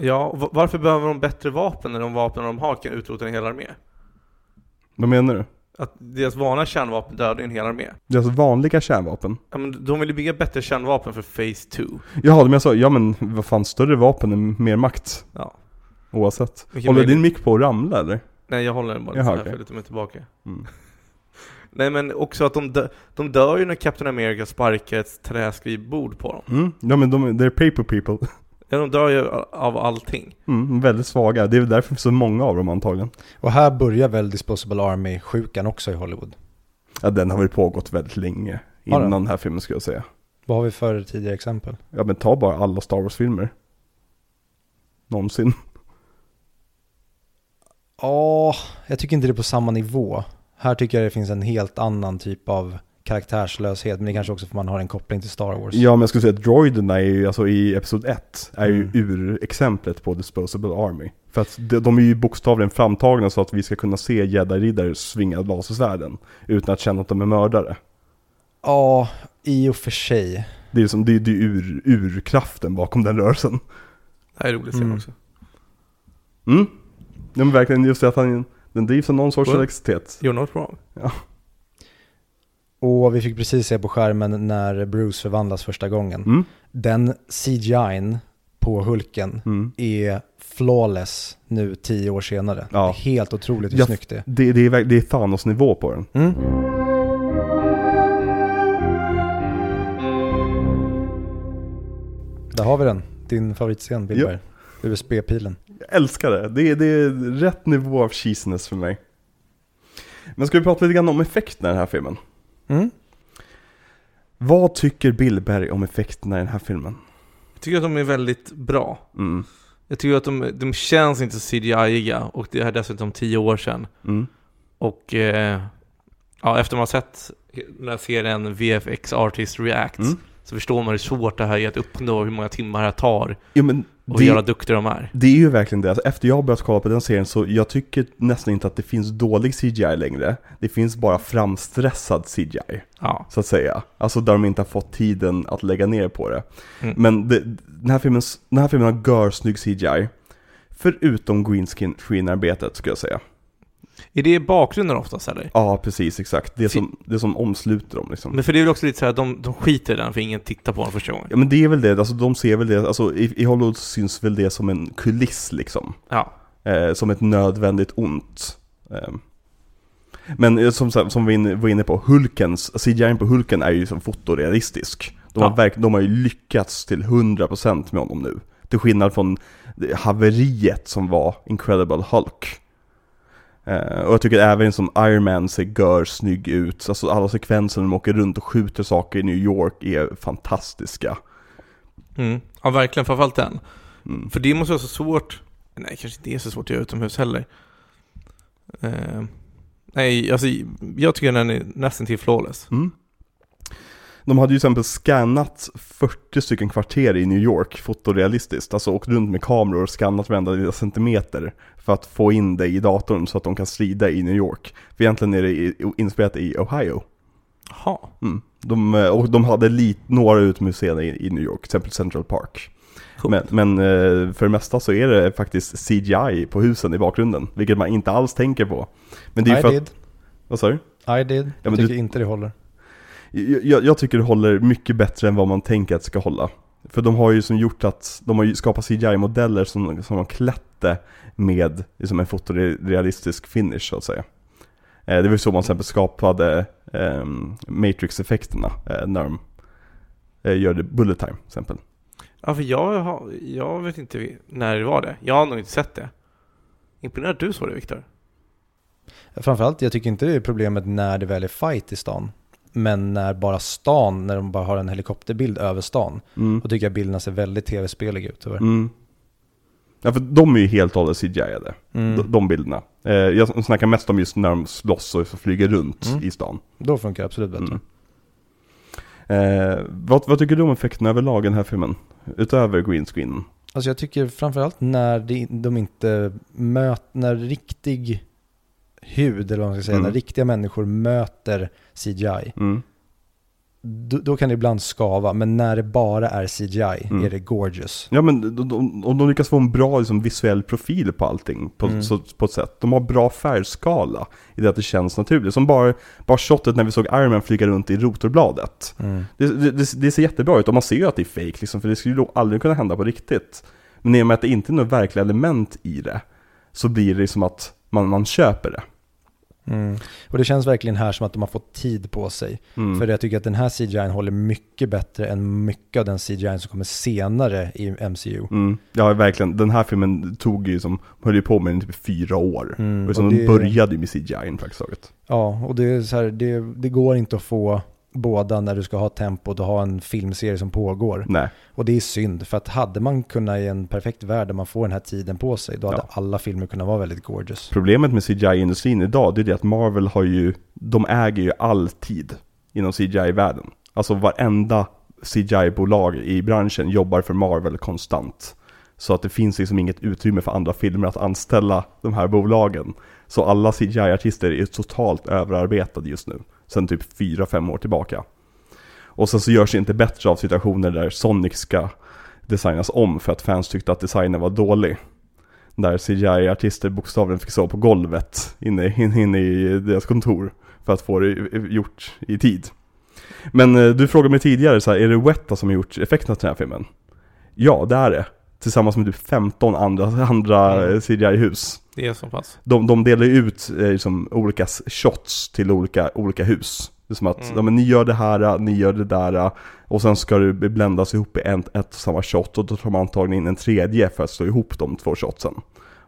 Ja, varför behöver de bättre vapen när de vapen de har kan utrota en hel armé? Vad menar du? Att deras vanliga kärnvapen dödar en hel armé. Är alltså vanliga kärnvapen? Ja, men de vill ju bygga bättre kärnvapen för Phase 2. Jaha, men jag sa, ja men vad fan, större vapen är mer makt. Ja. Oavsett. Vilken Håller din mick på att ramla eller? Nej, jag håller den bara Jaha, här okej. för lite mig tillbaka. Mm. Nej, men också att de, dö- de dör ju när Captain America sparkar ett träskrivbord på dem. Mm. Ja men de, they're paper people. Ja, de dör ju av allting. Mm, väldigt svaga. Det är väl därför så många av dem antagligen. och här börjar väl Disposable Army-sjukan också i Hollywood. Ja, den har väl pågått väldigt länge. Innan den här filmen skulle jag säga. Vad har vi för tidigare exempel? Ja men ta bara alla Star Wars-filmer. Någonsin. Ja, jag tycker inte det är på samma nivå. Här tycker jag det finns en helt annan typ av karaktärslöshet, men det är kanske också för man har en koppling till Star Wars. Ja men jag skulle säga att droiderna är ju, alltså i Episod 1, är ju Mm. ur-exemplet på Disposable Army. För att de, de är ju bokstavligen framtagna så att vi ska kunna se jedi-riddare svinga lasersvärden. Utan att känna att de är mördare. Ja, i och för sig. Det är ju som, det är det är ur, urkraften bakom den rörelsen. Det här är roligt att se Mm. också. Mm. Ja men verkligen just det att han, den drivs av någon sorts Well. elektricitet. You're not wrong. Och vi fick precis se på skärmen när Bruce förvandlas första gången. Mm. Den CGI'n på Hulken Mm. är flawless nu tio år senare. Ja. Det är helt otroligt hur Ja. snyggt det är. Det, det, är, det är Thanos-nivå på den. Mm. Där har vi den, din favoritscen Billberg. USB-pilen. Jag älskar det. Det är, det är rätt nivå av cheesiness för mig. Men ska vi prata lite grann om effekterna i den här filmen? Mm. Vad tycker Billberg om effekterna i den här filmen? Jag tycker att de är väldigt bra. Mm. Jag tycker att de, de känns inte så CGI-iga och det är dessutom tio år sedan. Mm. Och eh, ja, efter man har sett den här serien VFX Artist Reacts Mm. så förstår man hur svårt det här är att uppnå, hur många timmar det här tar Jo men och jävla det, duktiga de är. det är ju verkligen det. Alltså, efter jag har börjat kolla på den serien så jag tycker nästan inte att det finns dålig CGI längre. Det finns bara framstressad CGI. Ja. så att säga. Alltså där de inte har fått tiden att lägga ner på det. Mm. Men det, den, här filmen, den här filmen har görsnygg CGI. Förutom green screen- screen-arbetet skulle jag säga. Är det bakgrunden oftast eller? Ja, precis, exakt. Det som, det som omsluter dem liksom. Men för det är väl också lite så här, de, de skiter i den för ingen tittar på den första gången. Ja men det är väl det, alltså de ser väl det, alltså i, i Hollywood syns väl det som en kuliss liksom. Ja. Eh, som ett nödvändigt ont. Eh. Men eh, som, som vi var inne på, Hulkens, CGI på Hulken är ju som fotorealistisk. De har, Ja. verk, de har ju lyckats till 100% med honom nu. Till skillnad från haveriet som var Incredible Hulk. Eh, och jag tycker även som Iron Man ser gör snygg ut. Alltså alla sekvenser när de åker runt och skjuter saker i New York är fantastiska. Mm. Ja, verkligen. Framförallt den. Mm. För det måste vara så svårt. Nej, kanske inte är så svårt att göra utomhus heller. Eh, nej, alltså jag tycker den är nästan till flawless. Mm. De hade ju till exempel scannat 40 stycken kvarter i New York fotorealistiskt. Alltså åkt runt med kameror och scannat varenda lilla centimeter för att få in det i datorn så att de kan strida i New York. För egentligen är det inspelat i Ohio. Jaha. Mm. De, eh, och de hade lit, några utmuseer i, i New York, till exempel Central Park. Men, men eh, för det mesta så är det faktiskt CGI på husen i bakgrunden, vilket man inte alls tänker på. Men det är I för did. att, vad sa du? I did. jag tycker du- inte det håller. Jag, jag, jag tycker det håller mycket bättre än vad man tänker att det ska hålla. För de har ju som gjort att, de har ju skapat CGI-modeller som, som har klätt det med liksom en fotorealistisk finish så att säga. Eh, det var ju så man till exempel skapade ehm, Matrix-effekterna eh, när de eh, gör det bullet time till exempel. Ja, för jag, har, jag vet inte när det var det. Jag har nog inte sett det. Imponerad att du såg det Viktor. Framförallt, jag tycker inte det är problemet när det väl är fight i stan. Men när bara stan, när de bara har en helikopterbild över stan. Mm. Då tycker jag bilderna ser väldigt tv-speliga ut tyvärr. Mm. Ja för de är ju helt och hållet CGI-ade, Mm. de, de bilderna. Eh, jag snackar mest om just när de slåss och flyger runt Mm. i stan. Då funkar det absolut bättre. Mm. Eh, vad, vad tycker du om effekterna överlag i den här filmen? Utöver green screenen? Alltså jag tycker framförallt när de, de inte möter, när riktig hud, eller vad man ska säga, Mm. när riktiga människor möter CGI, Mm. då, då kan det ibland skava, men när det bara är CGI Mm. är det gorgeous. Ja men de, de, de lyckas få en bra liksom, visuell profil på allting på, Mm. så, på ett sätt. De har bra färgskala i det att det känns naturligt. Som bara, bara shotet när vi såg Iron Man flyga runt i rotorbladet. Mm. Det, det, det, ser jättebra ut och man ser ju att det är fake liksom, för det skulle ju aldrig kunna hända på riktigt. Men i och med att det inte är några verkliga element i det, så blir det som att man, man köper det. Mm. Och det känns verkligen här som att de har fått tid på sig. Mm. För jag tycker att den här CGI håller mycket bättre än mycket av den CGI som kommer senare i MCU. Mm. Ja, verkligen. Den här filmen tog ju som, höll ju på med den typ fyra år. Mm, och liksom och de det- började ju med CGI praktiskt taget. Ja, och det, är så här, det, det går inte att få båda när du ska ha tempot och ha en filmserie som pågår. Nej. Och det är synd, för att hade man kunnat i en perfekt värld där man får den här tiden på sig, då hade Ja. alla filmer kunnat vara väldigt gorgeous. Problemet med CGI-industrin idag, det är det att Marvel har ju, de äger ju all tid inom CGI-världen. Alltså varenda CGI-bolag i branschen jobbar för Marvel konstant. Så att det finns liksom inget utrymme för andra filmer att anställa de här bolagen. Så alla CGI-artister är totalt överarbetade just nu. Sen typ 4-5 år tillbaka. Och sen så görs det inte bättre av situationer där Sonic ska designas om för att fans tyckte att designen var dålig. Där CGI-artister bokstavligen fick sova på golvet inne, inne, i deras kontor för att få det gjort i tid. Men eh, du frågade mig tidigare, så här, är det Weta som har gjort effekterna till den här filmen? Ja, det är det. Tillsammans med typ 15 andra, andra Mm. eh, CGI-hus. Det är så pass. De, de delar ut eh, liksom, olika shots till olika, olika hus. Det är som att, Mm. ja, men ni gör det här, ni gör det där och sen ska det bländas ihop i en, ett och samma shot och då tar man antagligen in en tredje för att slå ihop de två shotsen.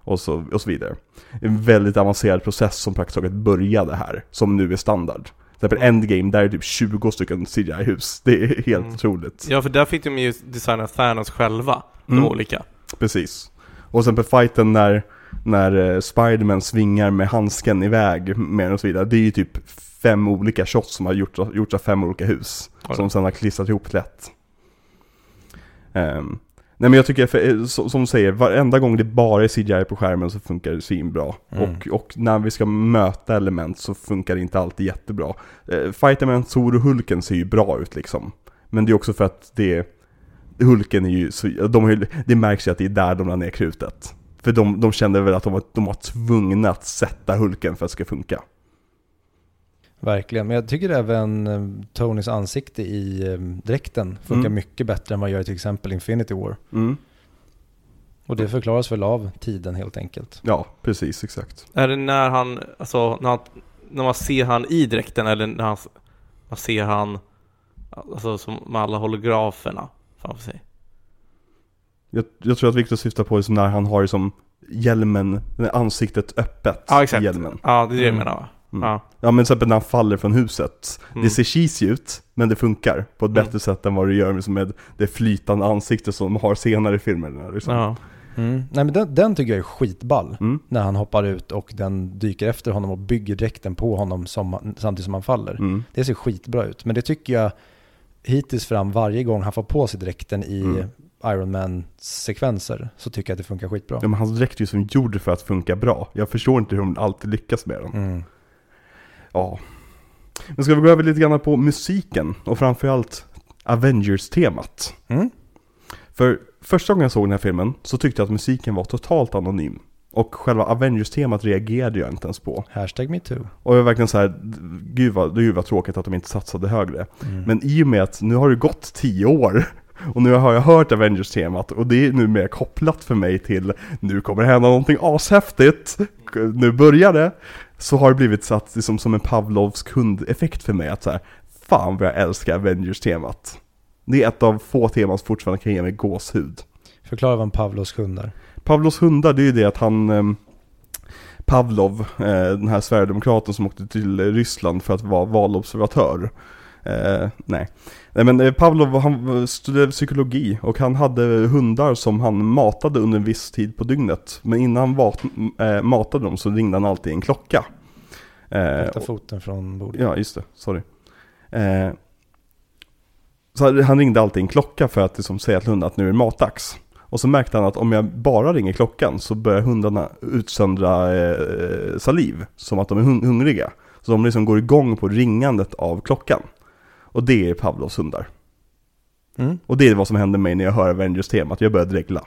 Och så, och så vidare. En väldigt avancerad process som praktiskt taget började här, som nu är standard. Till exempel Endgame, där är typ 20 stycken CGI-hus. Det är helt Mm. otroligt. Ja, för där fick de ju designa Thanos själva. De Mm. olika. Precis. Och sen på fighten när, när eh, Spiderman svingar med handsken iväg med och så vidare. Det är ju typ fem olika shots som har gjorts av, gjorts av fem olika hus. Oj. Som sen har klistrat ihop lätt. Ehm, nej men jag tycker, för, eh, som du säger, varenda gång det bara är CGI på skärmen så funkar det svinbra. Mm. Och, och när vi ska möta element så funkar det inte alltid jättebra. Uh, fighten med Thor och Hulken ser ju bra ut liksom. Men det är också för att det Hulken är ju så, de har ju, det märks ju att det är där de la ner krutet. För de, de kände väl att de var, de var tvungna att sätta Hulken för att det ska funka. Verkligen, men jag tycker även eh, Tonys ansikte i eh, dräkten funkar Mm. mycket bättre än vad gör i till exempel Infinity War. Mm. Och det förklaras väl av tiden helt enkelt. Ja, precis, exakt. Är det när han, alltså när, han, när man ser han i dräkten eller när han, man ser han, alltså som med alla holograferna framför sig? Jag, jag tror att Victor syftar på liksom när han har som hjälmen, ansiktet öppet Ja, i exakt. hjälmen. Ja, det är det jag Mm. menar va? Mm. Ja. Ja men till exempel när han faller från huset. Mm. Det ser cheesy ut, men det funkar på ett Mm. bättre sätt än vad det gör med, med det flytande ansiktet som de har senare i filmerna. Liksom. Ja. Mm. Nej men den, den tycker jag är skitball. Mm. När han hoppar ut och den dyker efter honom och bygger dräkten på honom som, samtidigt som han faller. Mm. Det ser skitbra ut. Men det tycker jag hittills fram varje gång han får på sig dräkten i Mm. Iron Man-sekvenser så tycker jag att det funkar skitbra. Ja men hans dräkt är ju som gjord för att funka bra. Jag förstår inte hur de alltid lyckas med den. Mm. Ja. Men ska vi gå över lite grann på musiken och framförallt Avengers-temat. Mm. För första gången jag såg den här filmen så tyckte jag att musiken var totalt anonym. Och själva Avengers-temat reagerade jag inte ens på. Hashtag metoo. Och jag var verkligen så här, gud vad, gud vad tråkigt att de inte satsade högre. Mm. Men i och med att nu har det gått tio år och nu har jag hört Avengers-temat och det är nu mer kopplat för mig till nu kommer det hända någonting ashäftigt, nu börjar det. Så har det blivit satt liksom som en Pavlovs kundeffekt för mig att så här, fan vad jag älskar Avengers-temat. Det är ett av få teman som fortfarande kan ge mig gåshud. Förklara vad en Pavlos hund är. Pavlos hundar, det är ju det att han ehm, Pavlov, eh, den här sverigedemokraten som åkte till Ryssland för att vara valobservatör. Eh, nej. nej, men eh, Pavlov han studerade psykologi och han hade hundar som han matade under en viss tid på dygnet. Men innan han vat, eh, matade dem så ringde han alltid en klocka. Eh, foten från bordet. Ja, just det. Sorry. Eh, så han ringde alltid en klocka för att liksom säga till hunden att nu är det matdags. Och så märkte han att om jag bara ringer klockan så börjar hundarna utsöndra eh, saliv, som att de är hun- hungriga. Så de liksom går igång på ringandet av klockan. Och det är Pavlovs hundar. Mm. Och det är vad som händer mig när jag hör Avengers-temat, jag börjar dregla.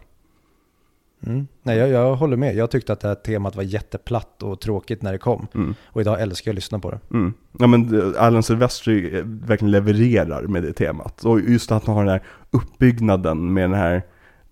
Mm. Nej, jag, jag håller med. Jag tyckte att det här temat var jätteplatt och tråkigt när det kom. Mm. Och idag älskar jag att lyssna på det. Mm. Ja men eh, Alan Silvestri eh, verkligen levererar med det temat. Och just att han har den här uppbyggnaden med den här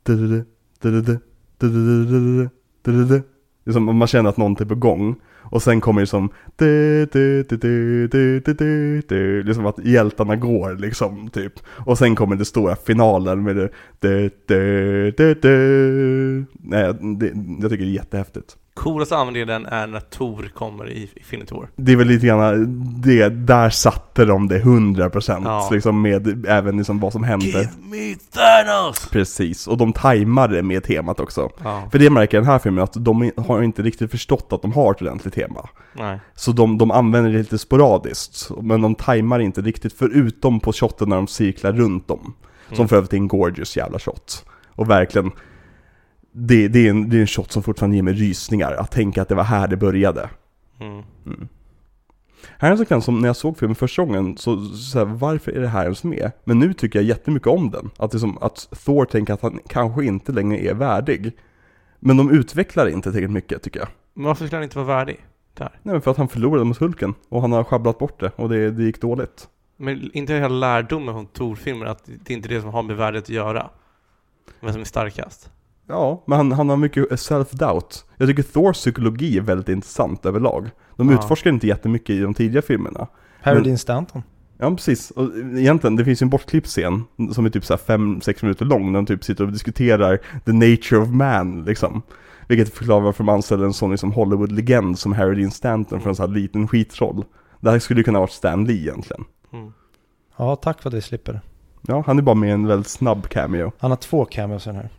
du-du-du, du-du-du, du-du-du, du-du-du. Man känner att någonting är på gång. Och sen kommer det som du, du, du, du, du, du, du, du. Liksom att hjältarna går liksom typ. Och sen kommer det stora finalen med det du, du, du, du. Nej, det, jag tycker det är jättehäftigt. Coolaste användningen är när Tor kommer i Infinity War. Det är väl lite grann det, där satte de det 100% Ja. liksom med även liksom vad som hände. Give me Thanos! Precis, och de tajmade med temat också. Ja, För det märker jag i den här filmen att de har inte riktigt förstått att de har ett ordentligt tema. nej. Så de, de använder det lite sporadiskt, men de tajmar inte riktigt förutom på shotten när de cirklar runt dem. Som Mm. för övrigt är en gorgeous jävla shot. Och verkligen, det, det, är en, det är en shot som fortfarande ger mig rysningar, att tänka att det var här det började. Mm. Mm. Här är en sekvens som när jag såg filmen första gången, så, så här, varför är det här ens med? Men nu tycker jag jättemycket om den. Att, det är som, att Thor tänker att han kanske inte längre är värdig. Men de utvecklar inte tillräckligt mycket tycker jag. Men varför skulle han inte vara värdig? Där. Nej men för att han förlorade mot Hulken och han har sjabblat bort det och det, det gick dåligt. Men inte hela lärdomen från Tor-filmer att det är inte det som har med värdet att göra. Vem som är starkast. Ja, men han, han har mycket self-doubt. Jag tycker Thors psykologi är väldigt intressant överlag. De Ja. utforskar inte jättemycket i de tidiga filmerna. Harry Dean Stanton. Ja precis, och egentligen det finns ju en bortklippt scen som är typ så här 5-6 minuter lång, där de typ sitter och diskuterar the nature of man liksom. Vilket förklarar varför de anställer en sån liksom Hollywood-legend som Harry Dean Stanton för en sån här liten skitroll. Det här skulle ju kunna varit Stan Lee egentligen. Mm. Ja, tack för att vi slipper. Ja, han är bara med i en väldigt snabb cameo. Han har två cameos i den här.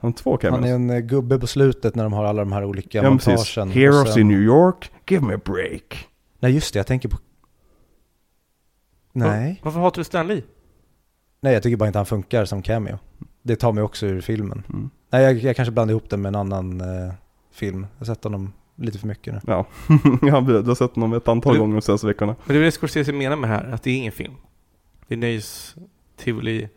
Han har två cameos. Han är en eh, gubbe på slutet när de har alla de här olika ja, precis. montagen. och Heroes sen- in New York, give me a break. Nej just det, jag tänker på... Nej. Varför hatar du Stan Lee? Nej, jag tycker bara inte han funkar som cameo. Det tar mig också ur filmen. Mm. Nej, jag, jag kanske blandar ihop det med en annan eh, film. Jag har sett honom lite för mycket nu. Ja, ja du har sett honom ett antal Du- gånger de senaste veckorna. Men det är det Scorsese menar med här, att det är ingen film. Det är nöjes tivoli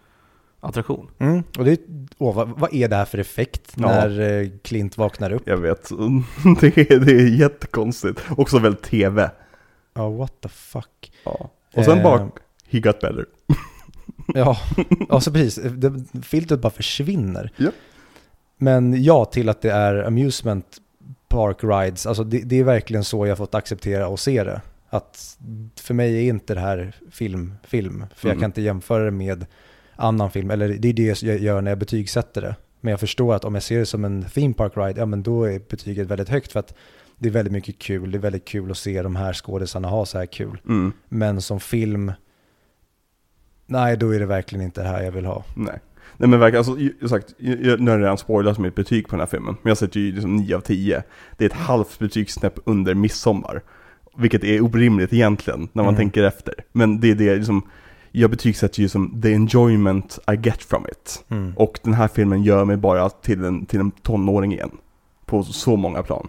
attraktion. Mm. Och det åh, vad, vad är det här för effekt Ja. när eh, Clint vaknar upp? Jag vet, det är, det är jättekonstigt. Också väldigt TV. Ja, what the fuck. Ja. Och sen Eh. bara, he got better. Ja, alltså precis. Det, filtret bara försvinner. Ja. Men ja, till att det är amusement park rides. Alltså det, det är verkligen så jag fått acceptera och se det. Att för mig är inte det här film, film. För jag Mm. kan inte jämföra det med annan film. Eller det är det jag gör när jag betygsätter det. Men jag förstår att om jag ser det som en theme park ride, ja men då är betyget väldigt högt. För att det är väldigt mycket kul. Det är väldigt kul att se de här skådisarna ha så här kul. Mm, Men som film, nej då är det verkligen inte det här jag vill ha. nej. Nej men verkligen, alltså, sagt, nu har jag redan spoilat mitt betyg på den här filmen. Men jag sätter ju liksom 9 av 10. Det är ett halvt betygssnäpp under midsommar. Vilket är orimligt egentligen, när man Mm. tänker efter. Men det är det liksom, jag betygsätter ju som the enjoyment I get from it. Mm. Och den här filmen gör mig bara till en, till en tonåring igen. På så många plan.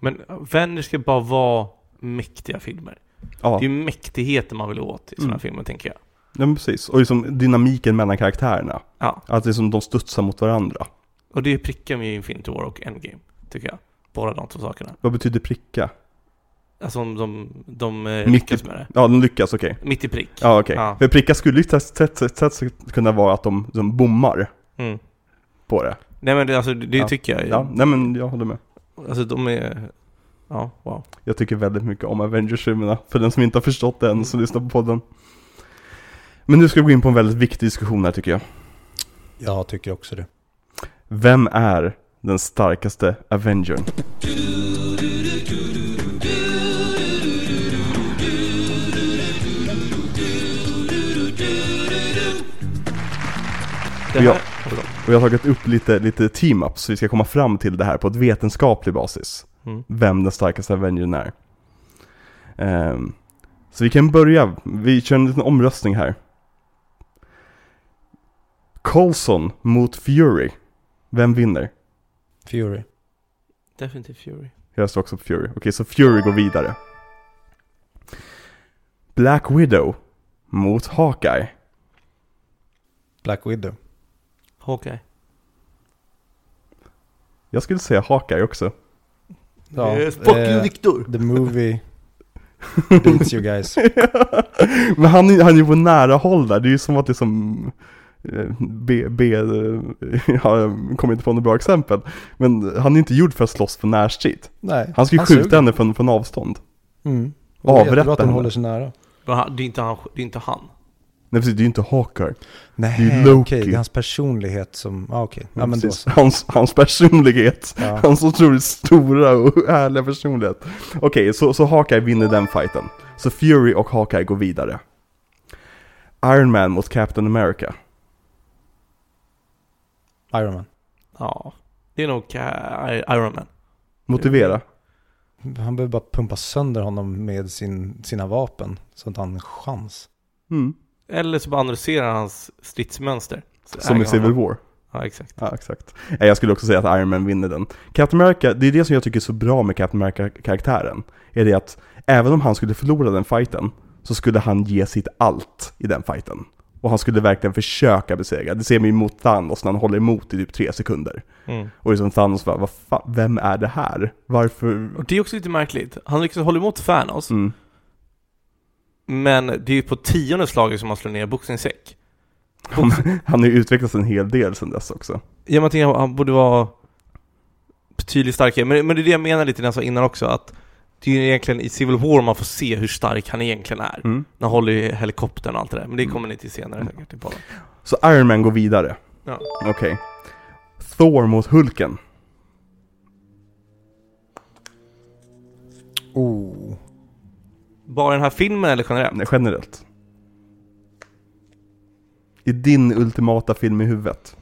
Men vänner ska bara vara mäktiga filmer. Ja, Det är ju mäktigheten man vill åt i sådana Mm. filmer, tänker jag. ja men precis. Och liksom dynamiken mellan karaktärerna. Ja, Att det är som de studsar mot varandra. och det prickar med Infinity War och Endgame, tycker jag. Båda de två sakerna. Vad betyder pricka? Alltså de, de, de eh, i- lyckas med det. Ja, de lyckas, okej. Mitt i prick. Ja, okej. Ja. För pricka skulle ju tätt kunna vara att de, de bommar Mm. på det. Nej men det, alltså, det Ja. tycker jag. Ja, nej men jag håller med. Alltså de är... Ja, wow. Jag tycker väldigt mycket om Avengers-filmerna. För den som inte har förstått det än, så lyssna på podden. Men nu ska vi gå in på en väldigt viktig diskussion här tycker jag. Jag tycker också det. Vem är den starkaste Avengern? Det här... Jag har tagit upp lite, lite team-ups, så vi ska komma fram till det här på ett vetenskaplig basis. Mm. Vem den starkaste Avengern är. Ehm, så vi kan börja, vi kör en liten omröstning här. Coulson mot Fury. Vem vinner? Fury. Definitivt Fury. Jag står också på Fury. Okej, så Fury går vidare. Black Widow mot Hawkeye. Black Widow. Hawkeye. Jag skulle säga Hawkeye också. Ja, Yes, fuck you eh, Victor! The movie beats you guys. Men han, är- han är ju på nära håll där, det är ju som att det är som eh, B, B, eh, ja, jag kommer inte på något bra exempel. Men han är inte gjord för att slåss på närstrid. Nej, Han ska ju skjuta suger. henne från, från avstånd. Mm. Och det är jättebra Avrätta att han henne. håller sig nära. Men han- Det är inte han. Det är inte han. Nej precis, det är ju inte Hawkeye. Nej, Det är okej, Loki. det är hans personlighet som, ja okej. Ja men då så. hans, hans personlighet. Ja. Hans otroligt stora och härliga personlighet. Okej, så, så Hawkeye vinner den fighten. Så Fury och Hawkeye går vidare. Iron Man mot Captain America. Iron Man. Ja. Det är nog Ka- Iron Man. Motivera. Han behöver bara pumpa sönder honom med sin, sina vapen. Så att han har en chans. Mm. Eller så bara analyserar han hans stridsmönster. Så Som i Civil. War. Ja, exakt. Ja, exakt. Jag skulle också säga att Iron Man vinner den. Captain America, det är det som jag tycker är så bra med Captain America-karaktären. Är det att även om han skulle förlora den fighten så skulle han ge sitt allt i den fighten. Och han skulle verkligen försöka besegra. Det ser man ju mot Thanos när han håller emot i typ tre sekunder. Mm. Och liksom Thanos bara, vad fan, vem är det här? Varför? Och det är också lite märkligt. Han liksom håller emot Thanos, Mm. Men det är ju på tionde slaget som han slår ner boxningssäck. Han, han har ju utvecklats en hel del sedan dess också. Ja, man tänker att han borde vara betydligt starkare. Men, men det är det jag menar lite när jag sa innan också, att det är ju egentligen i Civil War man får se hur stark han egentligen är. Mm. När han håller i helikoptern och allt det där. Men det Mm. kommer ni till senare säkert i podden. Så Iron Man går vidare. Ja. Okej. Thor mot Hulken. Oh. Bara den här filmen eller generellt? Nej, generellt. I din ultimata film i huvudet.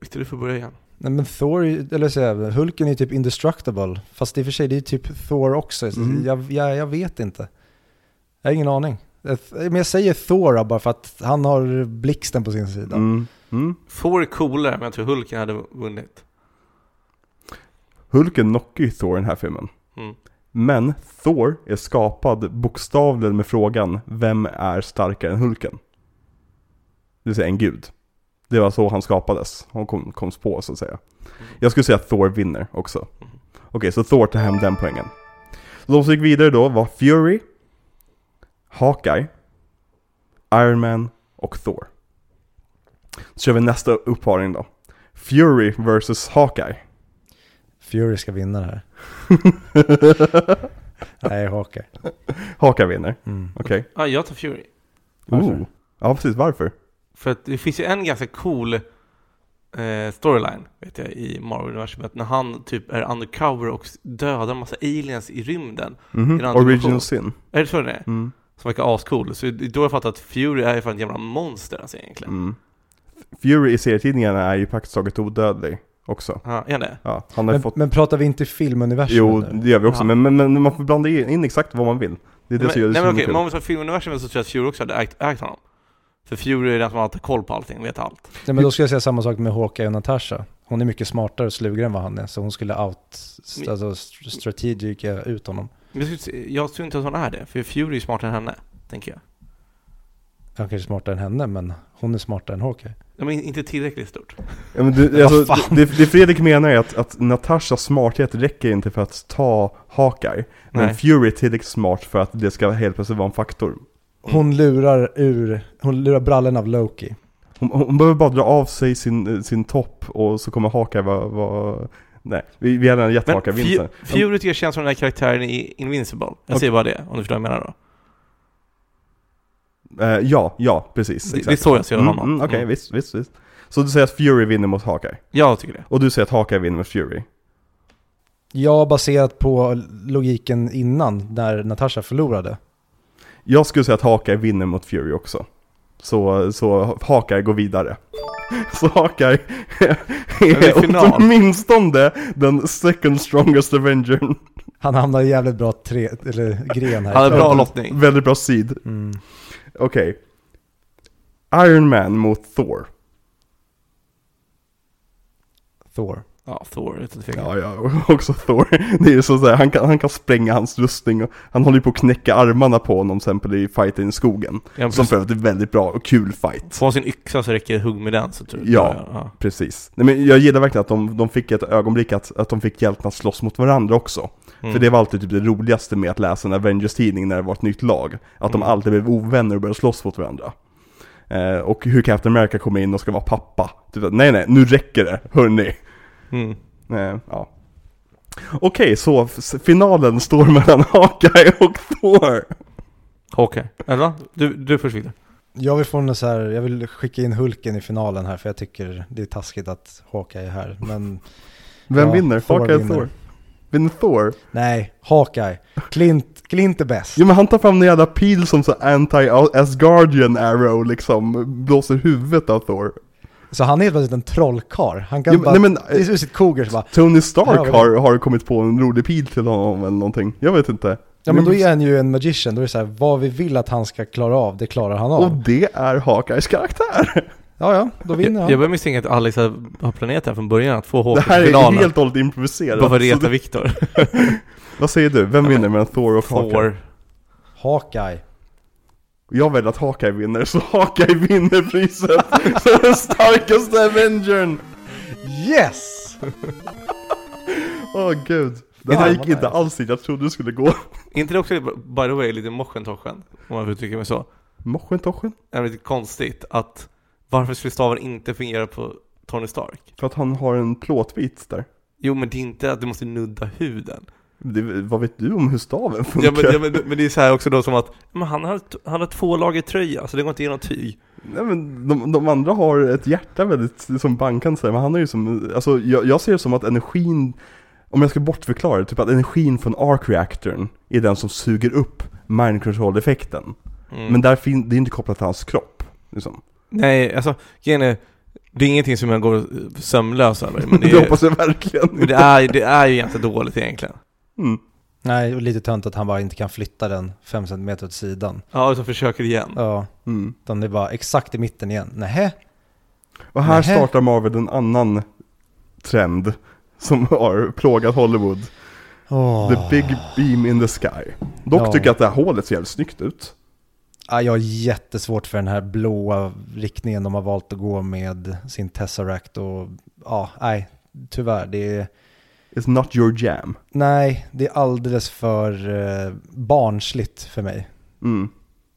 Victor, du får börja igen. Nej men Thor, eller så Hulken är typ indestructible. Fast i och för sig det är typ Thor också. Så Mm. Jag, jag, jag vet inte. Jag har ingen aning. Jag- Men jag säger Thor bara för att han har blixten på sin sida. Mm. Mm. Thor är coolare, men jag tror Hulken hade vunnit. Hulken knockar ju Thor i den här filmen. Mm. Men Thor är skapad bokstavligen med frågan Vem är starkare än Hulken? Det vill säga en gud. Det var så han skapades. Han kom, koms på så att säga. Jag skulle säga att Thor vinner också. Okej, så Thor tar hem den poängen. Så de som gick vidare då var Fury, Hawkeye, Iron Man och Thor. Så kör vi nästa uppparing då. Fury vs Hawkeye. Fury ska vinna det här. Nej, Hawkeye. Hawkeye vinner, Mm. okej. Ja, jag tar Fury. Oh. Ja, precis. Varför? För att det finns ju en ganska cool eh, storyline, vet jag, i Marvel-universumet. När han typ är undercover och dödar en massa aliens i rymden. I en annan Original. Sin. Är det så det är? Mm. Som verkar ascool. Så då jag fattar att Fury är fan en jävla monster alltså egentligen. Mm. Fury i serietidningarna är ju praktiskt taget odödlig också. Ja, är det? Ja, han har Men, fått... men pratar vi inte filmuniversum Jo, nu? det gör vi också, Ja. men, men, men man får blanda in exakt vad man vill. Det är det men, som gör det nej så men okej, men om vi tar filmuniversumet så tror jag att Fury också hade ägt, ägt honom. För Fury är den som alltid har koll på allting, vet allt. Nej, men då ska jag säga samma sak med Hawkeye och Natasha. Hon är mycket smartare och slugare än vad han är, så hon skulle out, alltså st- strategic ut honom. Men Jag, skulle- jag tror inte att hon är det, för Fury är smartare än henne, tänker jag. Han kanske är smartare än henne, men hon är smartare än Hawkeye. Ja, men inte tillräckligt stort. Ja, men du, alltså, det, det Fredrik menar är att, att Natashas smarthet räcker inte för att ta Hawkeye. Men Nej. Fury är tillräckligt smart för att det ska helt plötsligt vara en faktor. Hon lurar ur, hon lurar brallen av Loki. Hon, hon behöver bara dra av sig sin, sin topp och så kommer Hawkeye vara... vara nej, vi, vi Men Hawkeye Fu- vinsten. Fury tycker jag känns som den här karaktären i Invincible. Jag Okej. säger bara det, om du förstår vad jag menar då. Eh, ja, ja, precis. Det, det är så jag ser Mm, honom. mm, Okej, Mm. visst, visst, visst. Så du säger att Fury vinner mot Hawkeye? Jag tycker det. Och du säger att Hawkeye vinner mot Fury? Ja, baserat på logiken innan, när Natasha förlorade. Jag skulle säga att Hawkeye vinner mot Fury också. Så, så Hawkeye går vidare. Så Hawkeye är åtminstone den second strongest Avengern. Han hamnar i jävligt bra tre, eller gren här. Han har bra lottning. Väldigt bra seed. Mm. Okej. Iron Man mot Thor. Thor. Ja, Thor utan tvekan. Ja, ja, också Thor. Det är så att han kan, han kan spränga hans rustning och han håller ju på att knäcka armarna på honom till exempel i fighten i skogen. Ja, Som för övrigt är väldigt bra och kul fight. Får han sin yxa så räcker det hugg med den så tror Ja. jag. Ja. Precis. Nej, men jag gillar verkligen att de, de fick ett ögonblick att, att de fick hjälpen att slåss mot varandra också. Mm. För det var alltid typ det roligaste med att läsa en Avengers-tidning när det var ett nytt lag. Att de Mm. alltid blev ovänner och började slåss mot varandra. Eh, och hur Captain America kommer in och ska vara pappa. Typ att, nej nej, nu räcker det, hörni. Mm. Eh, ja. Okej, så finalen står mellan Hawkeye och Thor. Okej. Eller? Du, du först Victor. Jag vill få en så här, jag vill skicka in Hulken i finalen här för jag tycker det är taskigt att Hawkeye är här. Men Vem Ja, vinner? Thor Hawkeye eller vinner. Vinner Thor? nej, Hawkeye. Clint, Clint är bäst. Jo men han tar fram en jävla pil som så anti-Asgardian arrow liksom, blåser huvudet av Thor. Så han är helt plötsligt en trollkarl. Han kan men- bara, nej, men- det är som sitt koger bara, Tony Stark Ja, har, har kommit på en rolig pil till honom eller någonting. Jag vet inte. ja men då är han ju en magician. Då är det så här, vad vi vill att han ska klara av, det klarar han Och av. det är Hawkeyes karaktär. Ja, ja, då vinner Jag, han. jag börjar misstänka att Alex har planerat här från början att få Det Håkan här till är finalen. helt och hållet improviserat. Bara för att Så reta det- Viktor. Vad säger du? Vem vinner mellan Thor och Hawkeye? Thor. Hawkeye. Jag väljer att Hawkeye vinner, så Hawkeye vinner priset som den starkaste Avengern! Yes! Åh gud. Det här gick inte alls dit jag trodde det skulle gå. inte det också, by the way, lite moschen-toschen? Om man får uttrycka mig så. Moschen Toschen? Det är lite konstigt att varför skulle staven inte fungera på Tony Stark? För att han har en plåtbit där. Jo men det är inte att du måste nudda huden. Det, vad vet du om hur staven Ja funkar? men, ja, men, men det är så här också då som att men han, har, han har två lager tröja så det går inte igenom tyg. Nej men de, de andra har ett hjärta väldigt som bankande så här, men han är ju som, alltså jag, jag ser det som att energin, om jag ska bortförklara det, typ att energin från arc-reaktorn är den som suger upp mind control-effekten. Mm. Men där fin, det är inte kopplat till hans kropp. Liksom. Nej, alltså grejen är, det är ingenting som jag går sömnlös över. Men Det, det, hoppas jag verkligen. men det, är, det är ju ganska dåligt egentligen. Mm. Nej, och lite tönt att han bara inte kan flytta den 5 cm åt sidan. Ja, och så försöker igen. Ja, Mm. utan det är bara exakt i mitten igen. Nähä? Och här Nähä. startar Marvel en annan trend som har plågat Hollywood. Åh. The big beam in the sky. Dock Ja. tycker jag att det här hålet ser jävligt snyggt ut. Ja, jag har jättesvårt för den här blåa riktningen de har valt att gå med sin Tesseract och ja, nej, tyvärr. Det är, It's not your jam. nej, det är alldeles för eh, barnsligt för mig. Mm.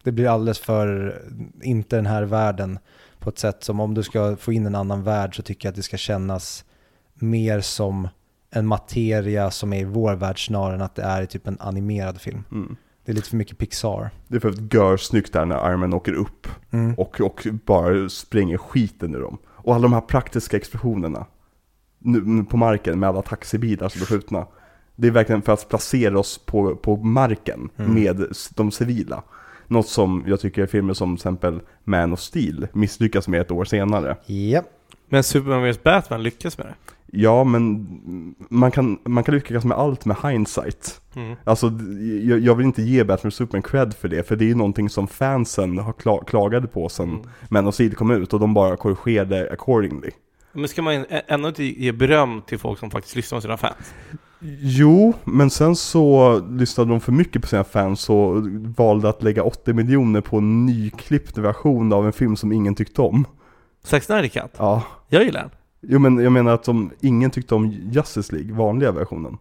Det blir alldeles för, inte den här världen på ett sätt som om du ska få in en annan värld så tycker jag att det ska kännas mer som en materia som är i vår värld snarare än att det är i typ en animerad film. Mm. Det är lite för mycket Pixar. Det är för att gör snyggt där när armen åker upp Mm. och, och bara spränger skiten ur dem. Och alla de här praktiska explosionerna nu, på marken med alla taxibilar som blir skjutna. Det är verkligen för att placera oss på, på marken Mm. med de civila. Något som jag tycker filmer som till exempel Man of Steel misslyckas med ett år senare. Ja, Men Superman vs Batman lyckas med det. Ja, men man kan, man kan lyckas med allt med hindsight. Mm. Alltså, jag, jag vill inte ge Batman och Superman cred för det, för det är någonting som fansen har kla- klagade på sen Mm. Man of Steel kom ut och de bara korrigerade accordingly. Men ska man ändå inte ge beröm till folk som faktiskt lyssnar på sina fans? Jo, men sen så lyssnade de för mycket på sina fans och valde att lägga 80 miljoner på en nyklippt version av en film som ingen tyckte om. Zack Snyder? Ja, Jag gillar den. Jo men jag menar att de, ingen tyckte om Justice League, vanliga versionen.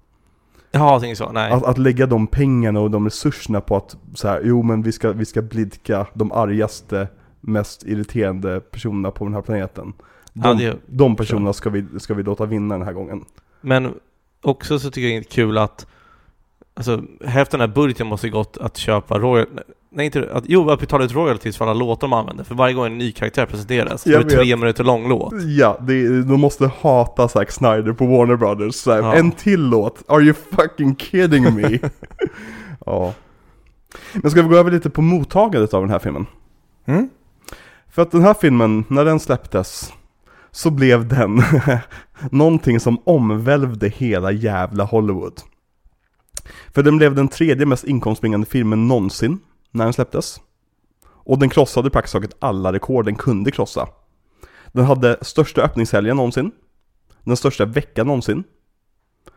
Jaha, tänker så. Nej. Att, att lägga de pengarna och de resurserna på att så här, jo men vi ska, vi ska blidka de argaste, mest irriterande personerna på den här planeten. De, Ja, det- de personerna ska vi, ska vi låta vinna den här gången. Men också så tycker jag det är kul att Alltså hälften av budgeten måste gått att köpa royal... Nej inte att, jo att betala ut royalties för alla låtar de använder För varje gång en ny karaktär presenteras så är det tre minuter lång låt Ja, det, de måste hata Zack Snyder på Warner Brothers. Så här, Ja. En till låt, are you fucking kidding me? ja. Men ska vi gå över lite på mottagandet av den här filmen? Mm? För att den här filmen, när den släpptes, så blev den någonting som omvälvde hela jävla Hollywood. För den blev den tredje mest inkomstbringande filmen någonsin när den släpptes. Och den krossade praktiskt taget alla rekord den kunde krossa. Den hade största öppningshelgen någonsin. Den största veckan någonsin.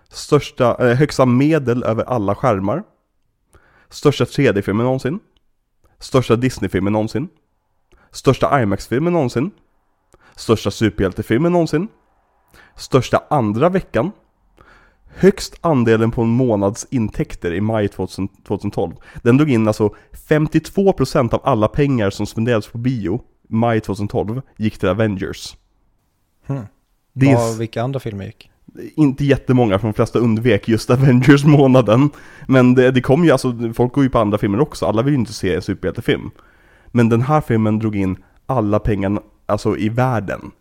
Största, eh, högsta medel över alla skärmar. Största 3D-filmen någonsin. Största Disney-filmen någonsin. Största IMAX-filmen någonsin. Största superhjältefilmen någonsin. Största andra veckan. Högst andelen på en månads intäkter i maj 2000, 2012. Den drog in alltså 52% av alla pengar som spenderades på bio maj 2012 gick till Avengers. Hmm. Det är vilka andra filmer gick? inte jättemånga, för de flesta undvek just Avengers-månaden. Men det, det kom ju, alltså folk går ju på andra filmer också, alla vill ju inte se en superhjältefilm. Men den här filmen drog in alla pengarna, alltså i världen.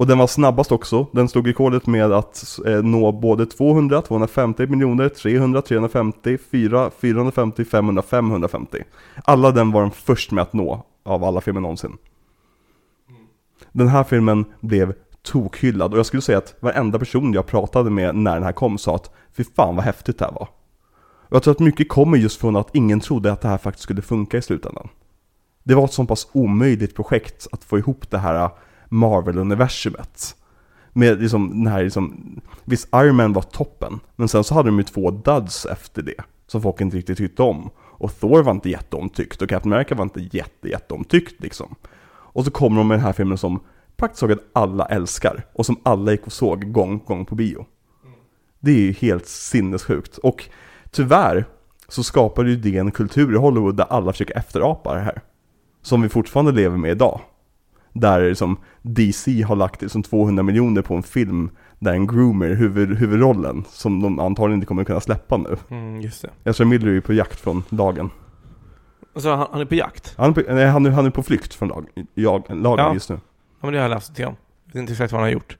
Och den var snabbast också, den slog rekordet med att eh, nå både 200, 250 miljoner, 300, 350, 4, 450, 500, 550. Alla den var den först med att nå av alla filmer någonsin. Den här filmen blev tokhyllad och jag skulle säga att varenda person jag pratade med när den här kom sa att fy fan vad häftigt det här var. Och jag tror att mycket kommer just från att ingen trodde att det här faktiskt skulle funka i slutändan. Det var ett så pass omöjligt projekt att få ihop det här Marvel-universumet. Med liksom den här liksom, visst Iron Man var toppen, men sen så hade de ju två duds efter det. Som folk inte riktigt tyckte om. Och Thor var inte jätteomtyckt och Captain America var inte jätte, jätteomtyckt liksom. Och så kommer de med den här filmen som praktiskt taget alla älskar och som alla gick och såg gång på gång på bio. Det är ju helt sinnessjukt. Och tyvärr så skapade ju det en kultur i Hollywood där alla försöker efterapa det här. Som vi fortfarande lever med idag. Där liksom DC har lagt liksom 200 miljoner på en film där en groomer huvud, huvudrollen som de antagligen inte kommer kunna släppa nu. Mm, just det Ezra Miller är ju på jakt från lagen. Alltså han, han är på jakt? Han är på, nej, han är, han är på flykt från lag, jag, lagen Ja. just nu. Ja men det har jag läst lite om Jag vet inte exakt vad han har gjort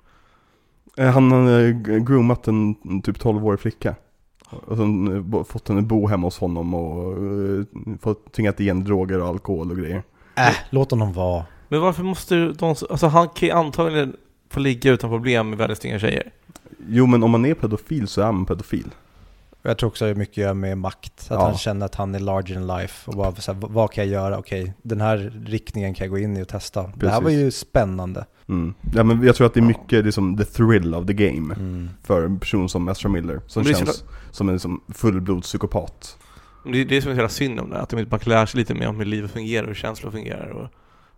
Eh, Han har eh, groomat en typ 12-årig flicka. Och sen eh, fått henne bo hemma hos honom och fått tvingat igen droger och alkohol och grejer. Äh, låt honom vara. Men varför måste de, alltså han kan ju antagligen få ligga utan problem med väldigt snygga tjejer Jo men om man är pedofil så är man pedofil. Jag tror också det är mycket göra med makt. Att Ja. han känner att han är larger than life. Och bara så här, vad kan jag göra? Okej, den här riktningen kan jag gå in i och testa. Det här var Precis. ju spännande. Mm. Ja men jag tror att det är mycket liksom the thrill of the game. Mm. För en person som Ezra Miller. Som känns som en liksom fullblodspsykopat. Det är det som är så jävla synd om det, att de inte bara lär sig lite mer om hur livet fungerar och hur känslor fungerar och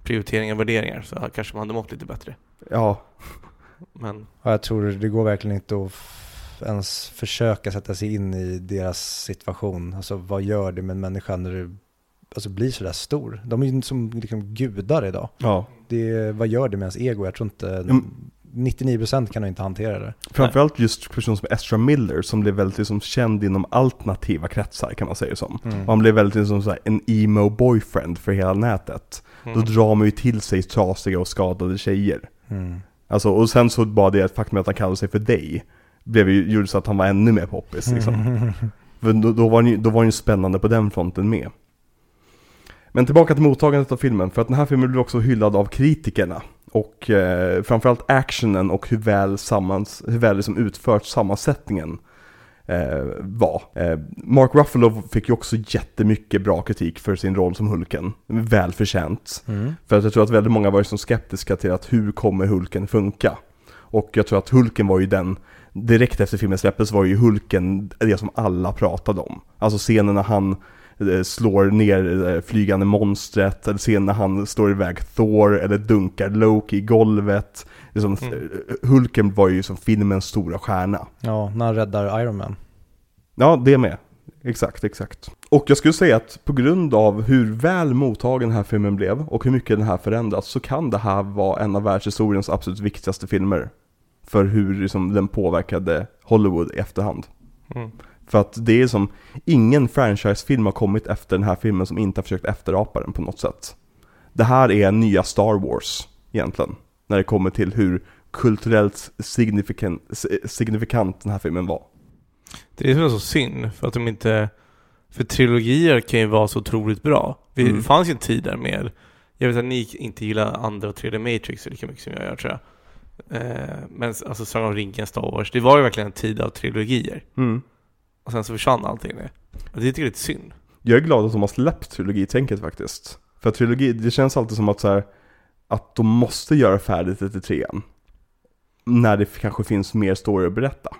prioriteringar och värderingar så kanske man hade mått lite bättre Ja, Men Och jag tror det går verkligen inte att ens försöka sätta sig in i deras situation. Alltså vad gör det med en människa när du alltså, blir sådär stor? De är ju som liksom gudar idag. ja. Det, vad gör det med ens ego? Jag tror inte, Mm. 99% kan nog inte hantera det. Framförallt just person som Ezra Miller som blev väldigt liksom känd inom alternativa kretsar kan man säga som. Mm. Och han blev väldigt liksom så här, en emo boyfriend för hela nätet. Mm. Då drar man ju till sig trasiga och skadade tjejer. Mm. Alltså, och sen så bara det faktum att han kallade sig för dig, blev ju, gjorde så att han var ännu mer poppis liksom. För då, då, var då han ju spännande på den fronten med. Men tillbaka till mottagandet av filmen, för att den här filmen blev också hyllad av kritikerna. Och eh, framförallt actionen och hur väl, sammans, hur väl liksom utfört sammansättningen eh, var. Eh, Mark Ruffalo fick ju också jättemycket bra kritik för sin roll som Hulken. Välförtjänt. Mm. För att jag tror att väldigt många var ju så skeptiska till att hur kommer Hulken funka? Och jag tror att Hulken var ju den, direkt efter filmen släpptes var ju Hulken det som alla pratade om. Alltså scenen när han slår ner det flygande monstret, eller scenen när han slår iväg Thor, eller dunkar Loki i golvet. Liksom, Mm. eh, Hulken var ju som filmens stora stjärna. Ja, när han räddar Iron Man. Ja, det med. Exakt, exakt. Och jag skulle säga att på grund av hur väl mottagen den här filmen blev och hur mycket den här förändrats så kan det här vara en av världshistoriens absolut viktigaste filmer. För hur liksom, den påverkade Hollywood i efterhand. Mm. För att det är som, ingen franchisefilm har kommit efter den här filmen som inte har försökt efterapa den på något sätt. Det här är nya Star Wars, egentligen. När det kommer till hur kulturellt signifikant, signifikant den här filmen var. Det är så synd, för att de inte... För trilogier kan ju vara så otroligt bra. Det Mm. fanns ju en tid där med... Jag vet att ni inte gillar andra och tredje Matrix lika mycket som jag gör tror jag. Eh, men alltså Sagan om ringen, Star Wars, det var ju verkligen en tid av trilogier. Mm. Och sen så försvann allting det. Och det tycker jag är lite synd. Jag är glad att de har släppt trilogitänket faktiskt. För trilogi, det känns alltid som att så här, att de måste göra färdigt efter trean. När det kanske finns mer story att berätta.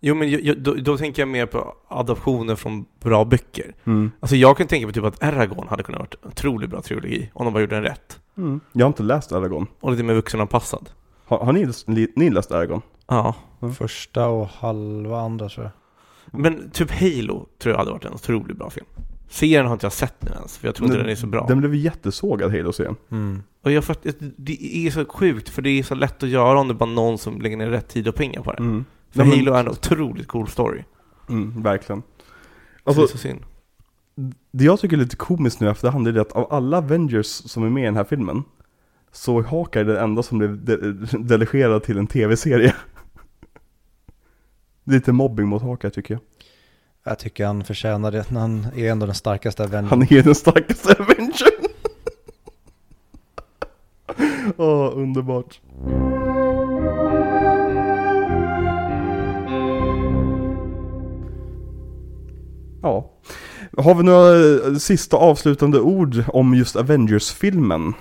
Jo men jag, jag, då, då tänker jag mer på adaptioner från bra böcker. Mm. Alltså jag kan tänka på typ att Eragon hade kunnat vara en otroligt bra trilogi om de bara gjorde den rätt. Mm. Jag har inte läst Aragorn. Och lite mer vuxenanpassad. Har, har ni, ni läst Aragorn? Ja. Första och halva andra tror jag. Men typ Halo tror jag hade varit en otroligt bra film. Serien har inte jag sett nu ens, för jag tror inte Den- är så bra. Den blev jättesågad Halo-serien. Mm. Och jag fatt, det är så sjukt, för det är så lätt att göra om det är bara någon som lägger ner rätt tid och pengar på det. Mm. För Nej, Halo är en otroligt cool story. Mm, verkligen. Alltså, det är så synd. det jag tycker är lite komiskt nu efterhand är det att av alla Avengers som är med i den här filmen så är Hawkeye den enda som blev de- delegerad till en tv-serie. Lite mobbing mot Hawkeye tycker jag. Jag tycker han förtjänar det. Han är ändå den starkaste Avengern. Han är den starkaste Avengern. Åh, underbart. Ja. Har vi några sista avslutande ord om just Avengers-filmen?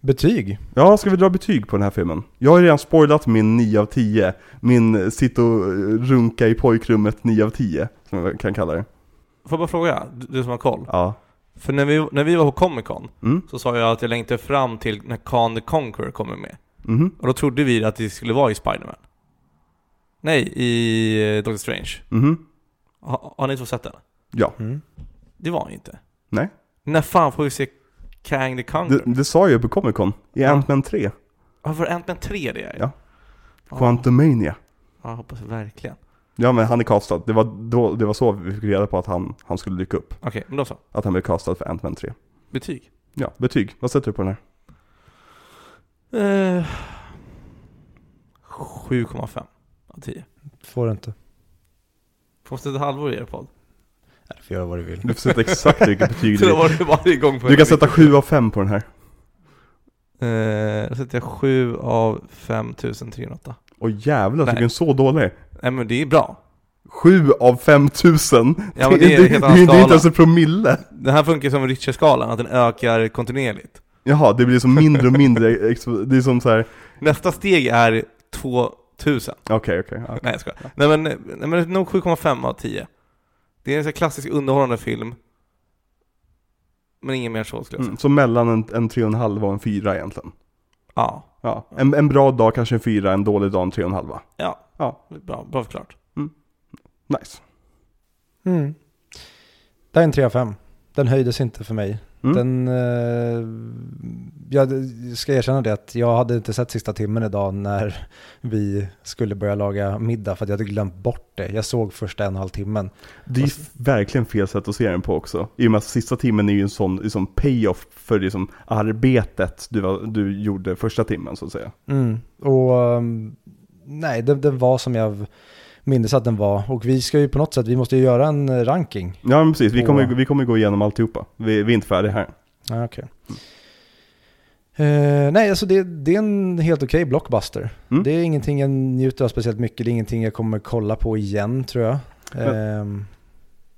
Betyg? Ja, ska vi dra betyg på den här filmen? Jag har redan spoilat min 9 av 10. Min eh, sitta och eh, runka i pojkrummet 9 av 10, som jag kan kalla det. Får jag bara fråga, du, du som har koll? Ja. För när vi, när vi var på Comic Con Mm. så sa jag att jag längtade fram till när Khan the Conqueror kommer med. Mhm. Och då trodde vi att det skulle vara i Spider-Man. Nej, i eh, Doctor Strange. Mhm. Ha, har ni två sett den? Ja. Mm. Det var han ju inte. Nej. När fan får vi se Kang the Conqueror? Det, det sa jag ju på Comic Con. I Ja. Ant-Man 3. Ja, var det Ant-Man 3 det är? Ja. Quantumania. Ja, jag hoppas verkligen. Ja men han är castad. Det var, då, det var så vi fick reda på att han, han skulle dyka upp. Okej, men då så. Att han blev castad för Ant-Man 3. Betyg? Ja, betyg. Vad sätter du på den här? Eh, 7,5 av 10. Får du inte. Får sätta ett halvår i er podd? Du får göra vad du vill. Du får sätta exakt vilket betyg du vill. var det varje gång på Du kan sätta 7 av 5 på den här. Eh, då sätter jag 7 av 5308. Åh jävlar, tycker du den så dålig? Nej men det är bra. 7 av 5000! Ja, men det är en helt det, annan det är inte skala. ens en promille! Den här funkar som Richard-skalan, att den ökar kontinuerligt. Jaha, det blir som mindre och mindre, expo- det är som så här. Nästa steg är 2000. okej okej. ja. Nej jag skojar. Nej men, nej, men nog 7,5 av 10. Det är en sån här klassisk underhållande film. Men ingen mer så skulle jag säga. Mm, så mellan en, en 3,5 och en 4 egentligen. Ja. Ja, en, en bra dag kanske en 4, en dålig dag en 3,5. Ja. Ja. Bra, bra förklarat. Nice. Mm. Det är en 3 av 5. Den höjdes inte för mig. Mm. Den, eh, jag ska erkänna det att jag hade inte sett sista timmen idag när vi skulle börja laga middag för att jag hade glömt bort det. Jag såg första en och en halv timmen. Det är ju verkligen fel sätt att se den på också. I och med att sista timmen är ju en sån liksom payoff för liksom arbetet du, var, du gjorde första timmen så att säga. Mm. Och um, nej, den, den var som jag minns att den var. Och vi ska ju på något sätt, vi måste ju göra en eh, ranking. Ja men precis, vi kommer, vi kommer gå igenom alltihopa. Vi, vi är inte färdiga här. Ja, okej. Eh, nej, alltså det, det är en helt okej blockbuster. Mm. Det är ingenting jag njuter av speciellt mycket. Det är ingenting jag kommer kolla på igen tror jag. Men- Ehm,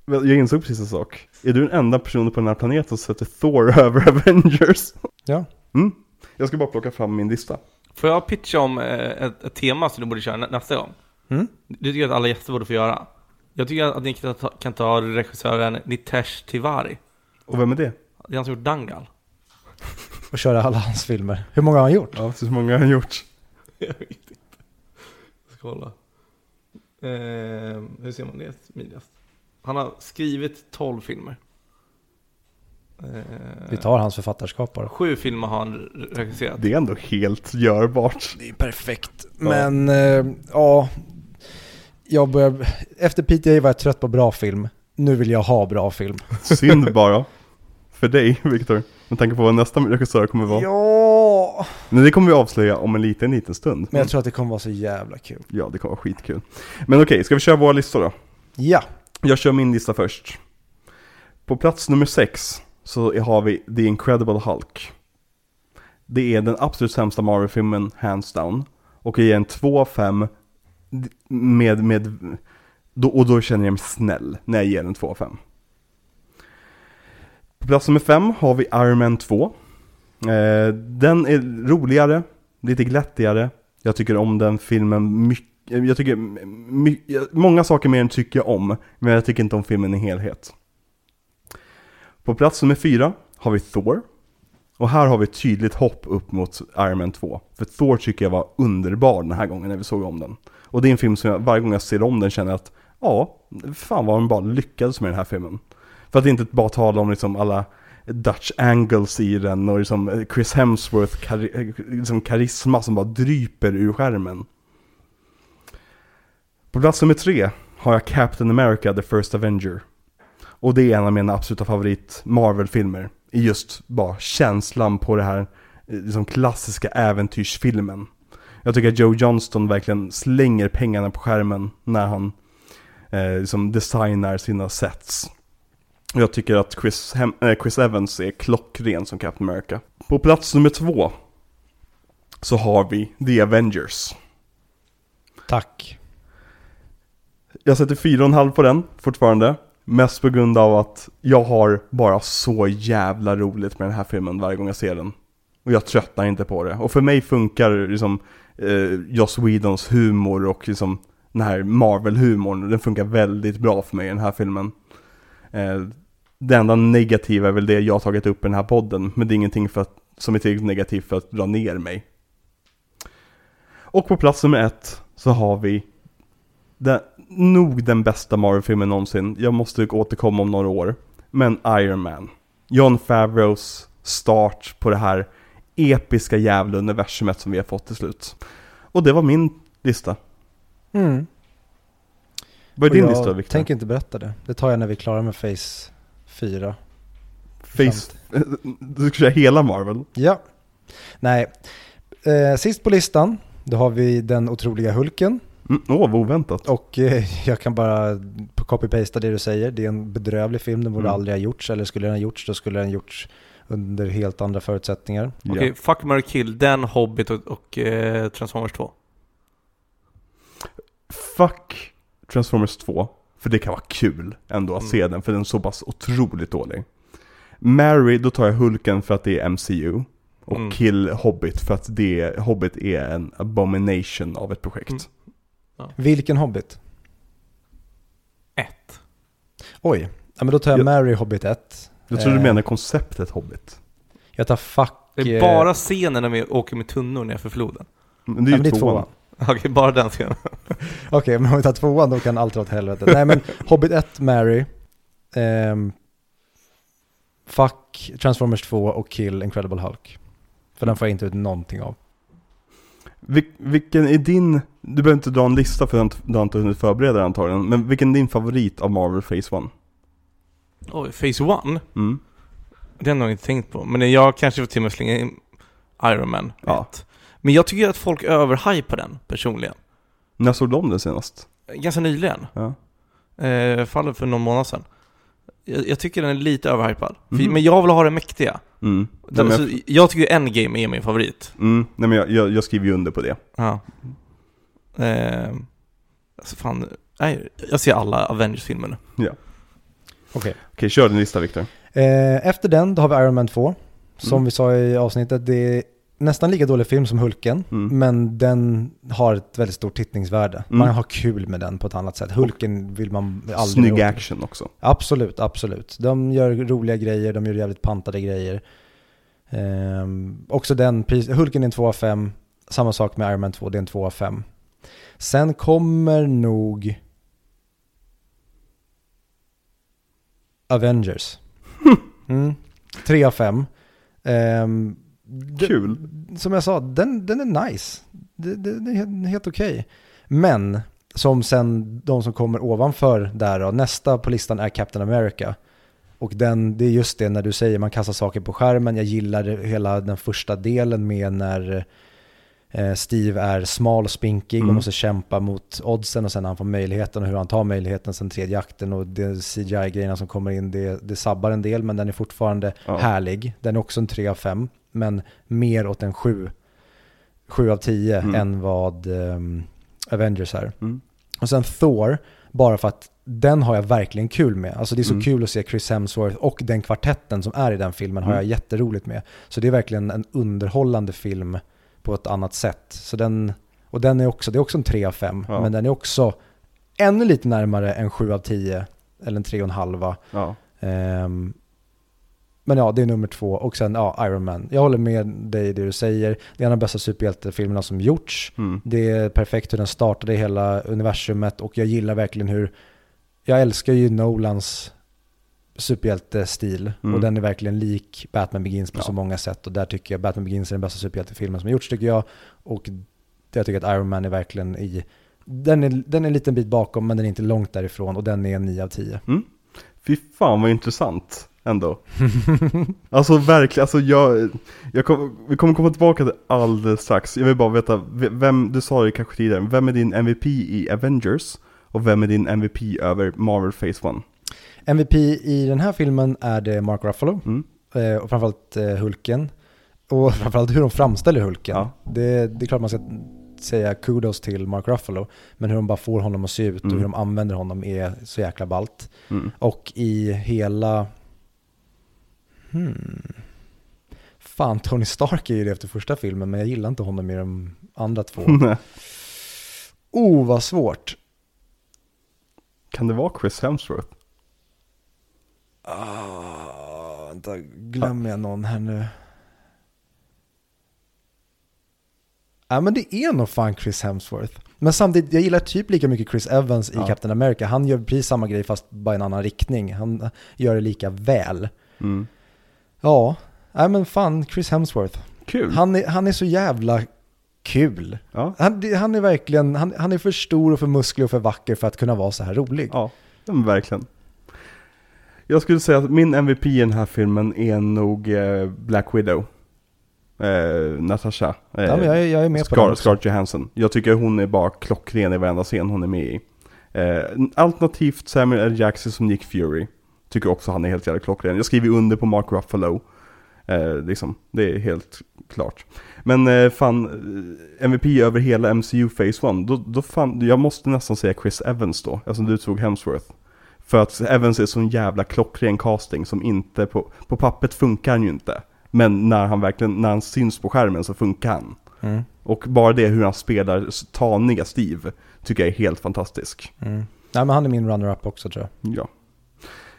Jag insåg precis en sak. Är du den enda personen på den här planeten som sätter Thor över Avengers? Ja. Mm. Jag ska bara plocka fram min lista. Får jag pitcha om eh, ett, ett tema som du borde köra nä- nästa gång? Mm? Det tycker jag att alla gäster borde få göra. Jag tycker att ni kan ta, kan ta regissören Nitesh Tiwari. Och vem är det? Det är han som gjort Dangal. Och köra alla hans filmer. Hur många har han gjort? Ja, så många har han gjort. Jag vet inte. Jag ska kolla. Eh, hur ser man det smidigast? Han har skrivit 12 filmer. Eh, Vi tar hans författarskap bara. Sju filmer har han regisserat. Det är ändå helt görbart. Det är perfekt. Men eh, ja, jag börjar, efter PTA var jag trött på bra film. Nu vill jag ha bra film. Synd bara. För dig, Viktor. Med tanke på vad nästa regissör kommer vara. Ja, Men det kommer vi avslöja om en liten, liten stund. men jag tror att det kommer vara så jävla kul. Ja, det kommer vara skitkul. Men okej, ska vi köra våra listor då? Ja, Jag kör min lista först. På plats nummer sex så har vi The Incredible Hulk. Det är den absolut sämsta Marvel-filmen, hands down. Och ger en 2 av 5 med, med, då, och då känner jag mig snäll när jag ger den 2 av 5. På plats nummer 5 har vi Iron Man 2. Eh, den är roligare, lite glättigare. Jag tycker om den filmen mycket. Eh, jag tycker my, många saker mer än tycker jag om, men jag tycker inte om filmen i helhet. På plats nummer 4 har vi Thor. Och här har vi ett tydligt hopp upp mot Iron Man 2. För Thor tycker jag var underbar den här gången när vi såg om den. Och det är en film som jag varje gång jag ser om den känner att ja, fan vad de bara lyckades med den här filmen. För att inte bara tala om liksom alla Dutch angles i den och liksom eh, Chris Hemsworth kar eh, liksom karisma som bara dryper ur skärmen. På plats nummer tre har jag Captain America The First Avenger. Och det är en av mina absoluta favorit Marvel-filmer. I just bara känslan på det här eh, liksom klassiska äventyrsfilmen. Jag tycker att Joe Johnston verkligen slänger pengarna på skärmen när han eh, liksom designar sina sets. Och Jag tycker att Chris, Hem- eh, Chris Evans är klockren som Captain America. På plats nummer två så har vi The Avengers. tack. Jag sätter 4,5 på den fortfarande. Mest på grund av att jag har bara så jävla roligt med den här filmen varje gång jag ser den. Och jag tröttnar inte på det. Och för mig funkar liksom eh, Joss Whedons humor och liksom den här Marvel-humorn, den funkar väldigt bra för mig i den här filmen. Eh, det enda negativa är väl det jag har tagit upp i den här podden, men det är ingenting för att, som är tillräckligt negativt för att dra ner mig. Och på plats nummer ett så har vi den, nog den bästa Marvel-filmen någonsin. Jag måste återkomma om några år. Men Iron Man. John Favreaus start på det här episka jävla universumet som vi har fått till slut. Och det var min lista. Mm. Vad är din jag lista Victor? tänker inte berätta det. Det tar jag när vi är klara med Face 4. Face... Du ska köra hela Marvel? Ja. Nej. Eh, sist på listan, då har vi den otroliga Hulken. Mm, Åh, vad oväntat. Och eh, jag kan bara copy-pasta det du säger. Det är en bedrövlig film, den borde Mm. aldrig ha gjorts. Eller skulle den ha gjorts, då skulle den ha gjorts under helt andra förutsättningar. Ja. Okej, Fuck, Mary Kill, den, Hobbit och, och eh, Transformers 2. Fuck Transformers 2. För det kan vara kul ändå att Mm. se den, för den är så pass otroligt dålig. Mary, då tar jag Hulken för att det är MCU. Och Mm. Kill Hobbit för att det, Hobbit är en abomination av ett projekt. Mm. Vilken Hobbit? Ett. Oj, ja, men då tar jag Jag- Mary Hobbit 1. Jag tror du Eh, menar konceptet Hobbit. Jag tar Fuck... Det är eh, bara scenen när vi åker med tunnor nerför floden. Men det är ja, ju men det är tvåan. tvåan. Okej, bara den scenen. Okej, men om vi tar tvåan då kan allt dra åt helvete. Nej men Hobbit 1, Mary. ehm, fuck Transformers 2 och Kill Incredible Hulk. För den får jag inte ut någonting av. Vil- vilken är din, du behöver inte dra en lista för du har inte hunnit förbereda den antagligen, men vilken är din favorit av Marvel Phase 1? Oj, Phase One? Mm. Det har jag nog inte tänkt på. Men jag kanske får till och med slänga in Iron Man Ja. 1. Men jag tycker att folk överhypar den personligen. När såg du om den senast? Ganska nyligen. Ja. Eh, fallet för någon månad sedan. Jag, jag tycker den är lite överhypad. För- Mhm. Men jag vill ha det mäktiga. Mm. Den, Nej, men, så, jag tycker Endgame är min favorit. mm, nej, men jag, jag, jag skriver ju under på det. Ja. Eh, alltså fan, nej, jag ser alla Avengers-filmer nu. Okej. Okej, kör din lista Viktor. Eh, efter den, då har vi Iron Man 2. Som Mm. vi sa i avsnittet, det är nästan lika dålig film som Hulken. Mm. Men den har ett väldigt stort tittningsvärde. Mm. Man har kul med den på ett annat sätt. Hulken vill man aldrig Snygg åt. action också. Absolut, absolut. De gör roliga grejer, de gör jävligt pantade grejer. Ehm, också den, pris- Hulken är en 2 av 5. Samma sak med Iron Man 2, det är en 2 av 5. Sen kommer nog Avengers. Mm. 3 av 5. Ehm, det- Kul. Som jag sa, den, den är nice. Det är helt, okej. Men som sen de som kommer ovanför där då, nästa på listan är Captain America. Och den, det är just det när du säger man kastar saker på skärmen. Jag gillar hela den första delen med när Steve är smal och spinkig och Mm. måste kämpa mot oddsen och sen han får möjligheten och hur han tar möjligheten sen tredje akten och CGI-grejerna som kommer in det, det sabbar en del men den är fortfarande Ja. härlig. Den är också en 3 av 5 men mer åt en 7, 7 av 10 Mm. än vad ehm, Avengers är. Mm. Och sen Thor, bara för att den har jag verkligen kul med. Alltså det är så Mm. kul att se Chris Hemsworth och den kvartetten som är i den filmen har Mm. jag jätteroligt med. Så det är verkligen en underhållande film på ett annat sätt. Så den, och den är också, det är också en 3 av 5, Ja. men den är också ännu lite närmare en 7 av 10, eller en 3,5. Ja. Ehm, men ja, det är nummer två. Och sen ja, Iron Man. Jag håller med dig i det du säger. Det är en av de bästa superhjältefilmerna som gjorts. Mm. Det är perfekt hur den startade hela universumet och jag gillar verkligen hur, jag älskar ju Nolans superhjältestil Mm. och den är verkligen lik Batman Begins på Ja. så många sätt och där tycker jag Batman Begins är den bästa superhjältefilmen som har gjorts tycker jag och jag tycker att Iron Man är verkligen i, den är, den är en liten bit bakom men den är inte långt därifrån och den är en 9 av 10. Fy fan vad intressant ändå. alltså verkligen, alltså jag, jag kom, vi kommer komma tillbaka till alldeles strax. Jag vill bara veta, vem, du sa det kanske tidigare, vem är din MVP i Avengers? Och vem är din MVP över Marvel Phase 1? MVP i den här filmen är det Mark Ruffalo Mm. eh, och framförallt eh, Hulken. Och framförallt hur de framställer Hulken. Ja. Det, det är klart man ska säga kudos till Mark Ruffalo, men hur de bara får honom att se ut och Mm. hur de använder honom är så jäkla ballt. Mm. Och i hela... Hmm. Fan, Tony Stark är ju det efter första filmen, men jag gillar inte honom i de andra två. Oh, vad svårt. kan det vara Chris Hemsworth? Ah, vänta, glömmer jag någon här nu? Ja men det är nog fan Chris Hemsworth. Men samtidigt, jag gillar typ lika mycket Chris Evans i Ja. Captain America. Han gör precis samma grej fast bara i en annan riktning. Han gör det lika väl. Mm. Ja, nej men fan Chris Hemsworth. Kul! Han är, han är så jävla kul. Ja, Han, han är verkligen, han, han är för stor och för musklig och för vacker för att kunna vara så här rolig. ja verkligen. Jag skulle säga att min MVP i den här filmen är nog eh, Black Widow. Eh, Natasha. Eh, Ja, jag, är- jag är med på Scar- det. också. Scarlett Johansson. Jag tycker hon är bara klockren i varenda scen hon är med i. Eh, alternativt Samuel L. Jackson som Nick Fury. Tycker också han är helt jävla klockren. Jag skriver under på Mark Ruffalo. Eh, liksom, det är helt klart. Men eh, fan, eh, MVP över hela MCU Phase 1, då, då fan, jag måste nästan säga Chris Evans då, eftersom du tog Hemsworth. För att Evans är sån jävla klockren casting som inte, på, på pappret funkar han ju inte. Men när han verkligen, när han syns på skärmen så funkar han. Mm, Och bara det hur han spelar taniga Steve tycker jag är helt fantastisk. mm. Nej men han är min runner-up också tror jag. Ja.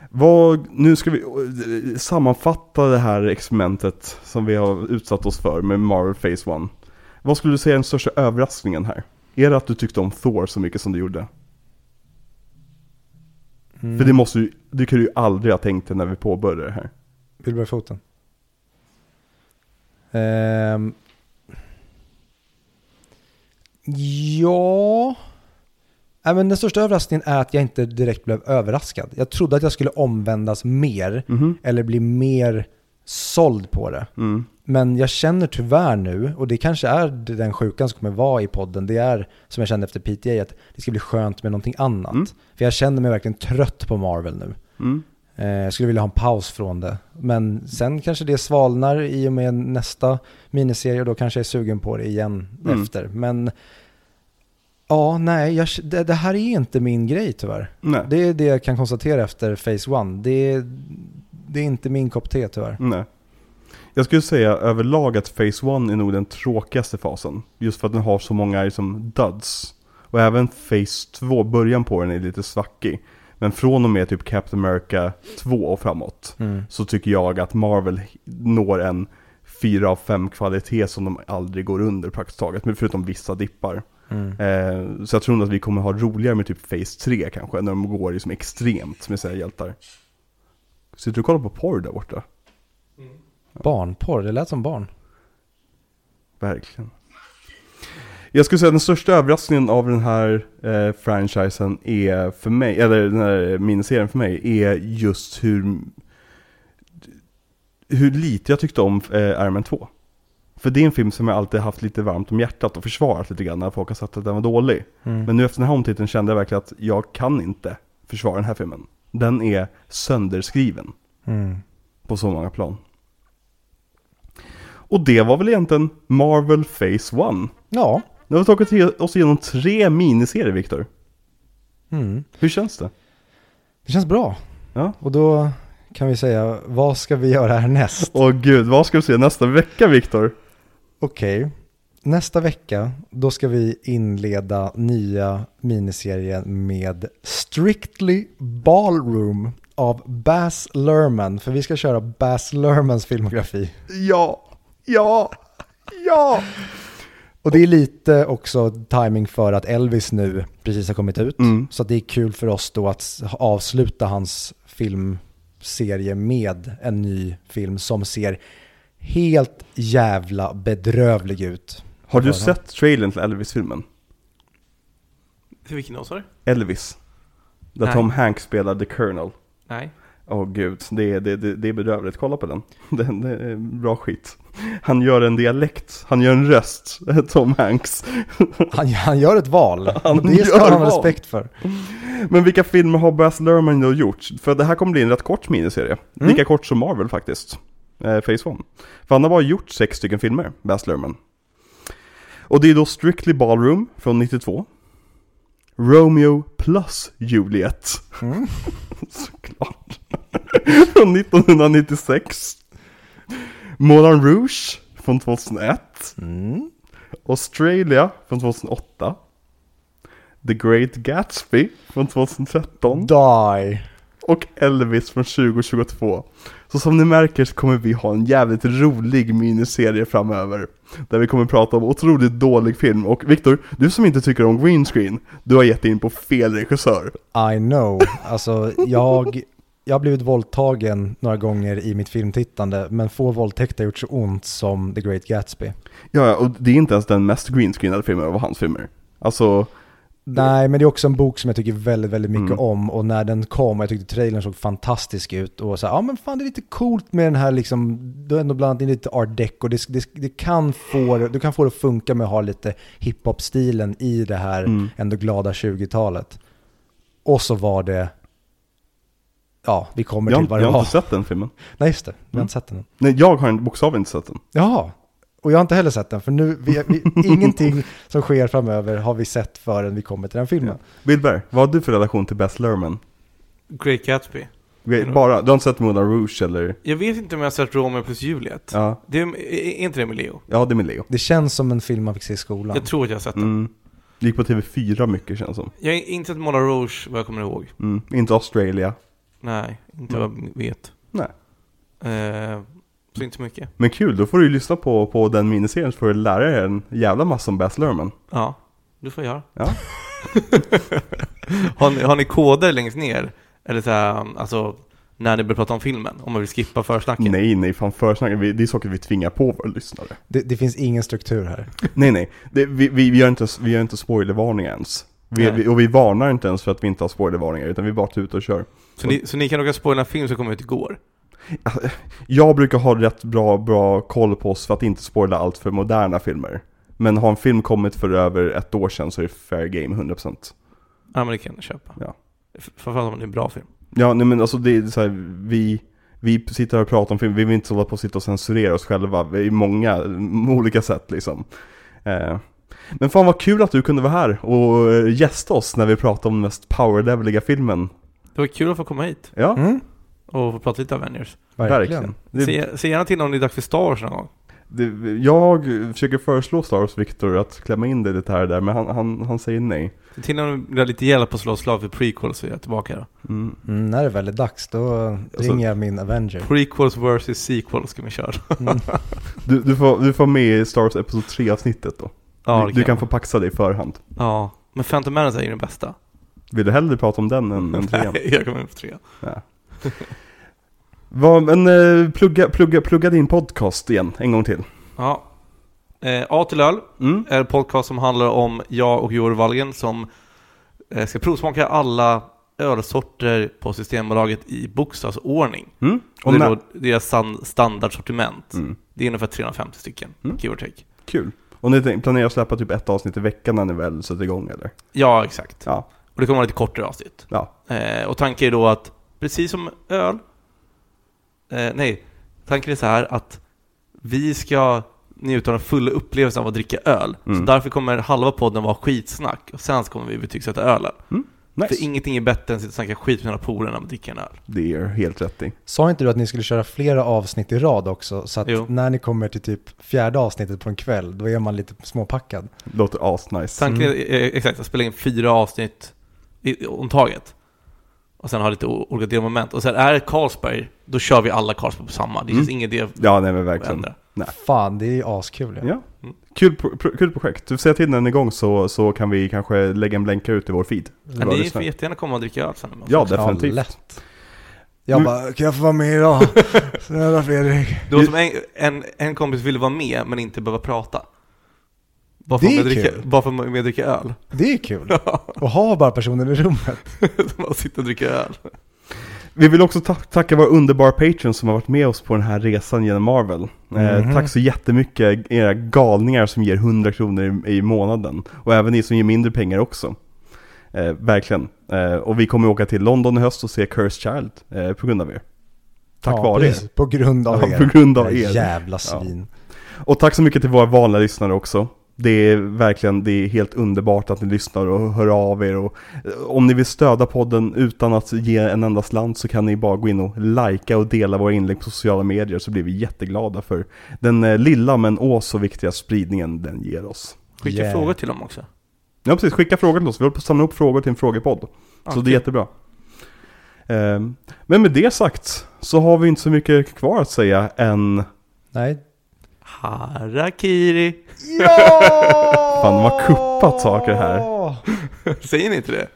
Vad, nu ska vi eh, sammanfatta det här experimentet som vi har utsatt oss för med Marvel Phase 1. Vad skulle du säga är den största överraskningen här? Är det att du tyckte om Thor så mycket som du gjorde? Mm. För det måste du, det kan du ju aldrig ha tänkt dig när vi påbörjade det här. Vill du börja foten? Ehm. ja. Nej, men den största överraskningen är att jag inte direkt blev överraskad. Jag trodde att jag skulle omvändas mer Mhm. eller bli mer såld på det. Mm. Men jag känner tyvärr nu, och det kanske är den sjukan som kommer vara i podden, det är som jag kände efter PTA, att det ska bli skönt med någonting annat. Mm. För jag känner mig verkligen trött på Marvel nu. Mm. Eh, Jag skulle vilja ha en paus från det. Men sen kanske det svalnar i och med nästa miniserie och då kanske jag är sugen på det igen Mm. efter. Men ja, nej, jag, det, det här är inte min grej tyvärr. Nej. Det är det jag kan konstatera efter Phase One. Det är, det är inte min kopp te tyvärr. Nej. Jag skulle säga överlag att Phase 1 är nog den tråkigaste fasen. Just för att den har så många liksom duds. Och även Phase 2, början på den är lite svackig. Men från och med typ Captain America 2 och framåt. Mm. Så tycker jag att Marvel når en 4 av 5 kvalitet som de aldrig går under praktiskt taget. Men förutom vissa dippar. Mm. Eh, så jag tror nog att vi kommer ha roligare med typ Phase 3 kanske. När de går liksom extremt med sina hjältar. Sitter du och kollar på porr där borta? Barnporr, det lät som barn. Verkligen. Jag skulle säga att den största överraskningen av den här eh, franchisen är för mig, eller den här miniserien för mig, är just hur, hur lite jag tyckte om eh, Iron Man 2. För det är en film som jag alltid haft lite varmt om hjärtat och försvarat lite grann när folk har sagt att den var dålig. Mm. Men nu efter den här omtiteln kände jag verkligen att jag kan inte försvara den här filmen. Den är sönderskriven Mm. på så många plan. Och det var väl egentligen Marvel Phase 1. Ja. Nu har vi tagit oss igenom tre miniserier, Viktor. Mm. Hur känns det? Det känns bra. Ja. Och då kan vi säga, vad ska vi göra härnäst? Åh gud, vad ska vi se nästa vecka, Viktor? Okej, nästa vecka då ska vi inleda nya miniserien med Strictly Ballroom av Baz Luhrmann. För vi ska köra Baz Luhrmanns filmografi. Ja, ja, ja! Och det är lite också timing för att Elvis nu precis har kommit ut. Mm. Så det är kul för oss då att avsluta hans filmserie med en ny film som ser helt jävla bedrövlig ut. Har du sett trailern till Elvis-filmen? Till vilken då sa du? Elvis. Där Nej. Tom Hanks spelar The Colonel. Nej. Åh gud, det är, det, det, det är bedrövligt. Kolla på den. den. Det är bra skit. Han gör en dialekt, han gör en röst, Tom Hanks. Han, han gör ett val. Han det ska han ha respekt för. Men vilka filmer har Baz Luhrmann då gjort? För det här kommer bli en rätt kort miniserie. Mm. Lika kort som Marvel faktiskt. Eh, Phase 1. För han har bara gjort sex stycken filmer, Baz Luhrmann. Och det är då Strictly Ballroom från 92. Romeo plus Juliet. Mm. Såklart. från 1996. Moulin Rouge från 2001. Mm. Australia från 2008. The Great Gatsby från 2013. Die. Och Elvis från 2022. Så som ni märker så kommer vi ha en jävligt rolig miniserie framöver. Där vi kommer prata om otroligt dålig film. Och Viktor, du som inte tycker om green screen, du har gett in på fel regissör. I know. Alltså, jag, jag har blivit våldtagen några gånger i mitt filmtittande, men få våldtäkter har gjort så ont som The Great Gatsby. Ja, och det är inte ens den mest green screenade filmen av hans filmer. Alltså, Nej, men det är också en bok som jag tycker väldigt, väldigt mycket Mm. om och när den kom, jag tyckte trailern såg fantastisk ut och så här, ja men fan det är lite coolt med den här liksom, du har ändå blandat in lite art deco, det, det, det kan få, du kan få det att funka med att ha lite hiphop-stilen i det här Mm. ändå glada 20-talet. Och så var det, ja, vi kommer jag, till vad jag det har var. inte sett den filmen. Nej just det, vi har Mm. inte sett den. Nej, jag har en- bokstavligen inte sett den. Jaha, och jag har inte heller sett den, för nu, vi, vi, ingenting som sker framöver har vi sett förrän vi kommer till den filmen. Billberg, vad har du för relation till Baz Luhrmann? Great Gatsby. Bara, du har inte sett Moulin Rouge eller? Jag vet inte om jag har sett Romeo plus Juliet. Ja, Det är, är inte det med Leo? ja det är med Leo. Det känns som en film man fick se i skolan. Jag tror att jag har sett den. Mm. Gick på TV4 mycket känns som. Jag har inte sett Moulin Rouge vad jag kommer ihåg. Mm. Inte Australia. Nej, inte vad jag vet. Nej. Eh, så inte så mycket. Men kul, då får du ju lyssna på, på den miniserien så får du lära dig en jävla massa om Baz Luhrmann. Ja, du får göra. Ja. har, ni, har ni koder längst ner? Eller så här, alltså, när ni börjar prata om filmen? Om man vill skippa försnacket? Nej, nej, fan försnacket, vi- det är saker vi tvingar på våra lyssnare. Det, det finns ingen struktur här. Nej, nej, det, vi, vi, vi gör inte, vi gör inte spoilervarningar ens. Vi, vi, och vi varnar inte ens för att vi inte har spoilervarningar, utan vi bara tar ut och kör. Så, ni, så ni kan åka spoila en film som kom ut igår? Jag brukar ha rätt bra, bra koll på oss för att inte spoila allt för moderna filmer. Men har en film kommit för över ett år sedan så är det fair game 100%. Ja men det kan jag köpa. Ja. Framförallt om det är en bra film. Ja, nej men alltså det är så här, vi, vi sitter här och pratar om film, vi vill inte hålla på och sitta och censurera oss själva i många olika sätt liksom. Eh, men fan vad kul att du kunde vara här och eh, gästa oss när vi pratade om den mest powerleveliga filmen. Det var kul att få komma hit Ja, Mm, och få prata lite Avengers. verkligen. Det, Se, se gärna till om det är dags för Star Wars någon gång. det, jag försöker föreslå Star Wars Victor att klämma in det här där, men han, han, han säger nej. Se till om det blir lite hjälp att slå slag för prequels så är jag tillbaka då. Mm. Mm, när det väl är dags, då ringer jag min Avenger. Prequels versus sequels ska vi köra. Mm. Du, du, får, du får med i Star Wars Episod 3 avsnittet då. Ja, du, du kan få paxa det i förhand. Ja, men Phantom Menace är ju den bästa. Vill du hellre prata om den än, än trean? Nej, jag kommer in på trean. Ja. Vad, men eh, plugga, plugga, plugga din podcast igen, en gång till. Ja. Eh, A till öl Mm. är en podcast som handlar om jag och Joel Wallgren som eh, ska provsmaka alla ölsorter på Systembolaget i bokstavsordning. Mm. Och det är då deras stan- standardsortiment. mm. Det är ungefär 350 stycken, Mm. give or take. Kul. Och ni planerar att släppa typ ett avsnitt i veckan när ni väl sätter igång eller? Ja, exakt. Ja. Och det kommer vara lite kortare avsnitt. Ja. Eh, och tanken är då att, precis som öl, eh, nej, tanken är så här att vi ska njuta av den fulla upplevelsen av att dricka öl. Så Mm. därför kommer halva podden vara skitsnack, och sen så kommer vi betygsätta ölen. Nice. För ingenting är bättre än att sitta och snacka skit med några polare när man dricker en öl. Det är helt rätt i. Sa inte du att ni skulle köra flera avsnitt i rad också? Så att Jo. när ni kommer till typ fjärde avsnittet på en kväll, då är man lite småpackad. Låter asnice. Tanken är eh, exakt att spela in fyra avsnitt i, om taget. Och sen ha lite olika delmoment. Och sen är det Carlsberg, då kör vi alla Carlsberg på samma. Det finns Mm. ingen idé att Ja, nej men verkligen. ändra. Fan, det är ju askul ja. Ja. Mm. Kul, pro- pro- kul projekt. Du får säga till när den är igång så, så kan vi kanske lägga en länkare ut i vår feed. Men Bra ni får jättegärna komma och dricka öl sen. Ja, Ja, definitivt. lätt. Jag Mm. bara, kan jag få vara med idag? Snälla Fredrik. Det var som en, en, en kompis ville vara med, men inte behöva prata. Bara för Det är dricka, kul. bara för att med dricka öl. Det är kul. Och ha bara personen i rummet. Bara sitta och dricka öl. Vi vill också ta- tacka våra underbara patrons som har varit med oss på den här resan genom Marvel. Eh, Mhm. tack så jättemycket era galningar som ger 100 kronor i, i månaden. Och även ni som ger mindre pengar också. Eh, verkligen. Eh, och vi kommer åka till London i höst och se Cursed Child eh, på grund av er. Tack Ja, vare er. precis. På grund av Ja, er. på grund av er. Jävla svin. Och tack så mycket till våra vanliga lyssnare också. Det är verkligen, det är helt underbart att ni lyssnar och hör av er och eh, om ni vill stödja podden utan att ge en enda slant så kan ni bara gå in och likea och dela våra inlägg på sociala medier så blir vi jätteglada för den eh, lilla men åh så viktiga spridningen den ger oss. Skicka Yeah. frågor till dem också. Ja precis, skicka frågor till oss. Vi håller på att samla upp frågor till en frågepodd. Ja, så det är jättebra. Ehm, Men med det sagt så har vi inte så mycket kvar att säga än Nej. Harakiri. Ja! Fan, de har kuppat saker här. Säger ni inte det?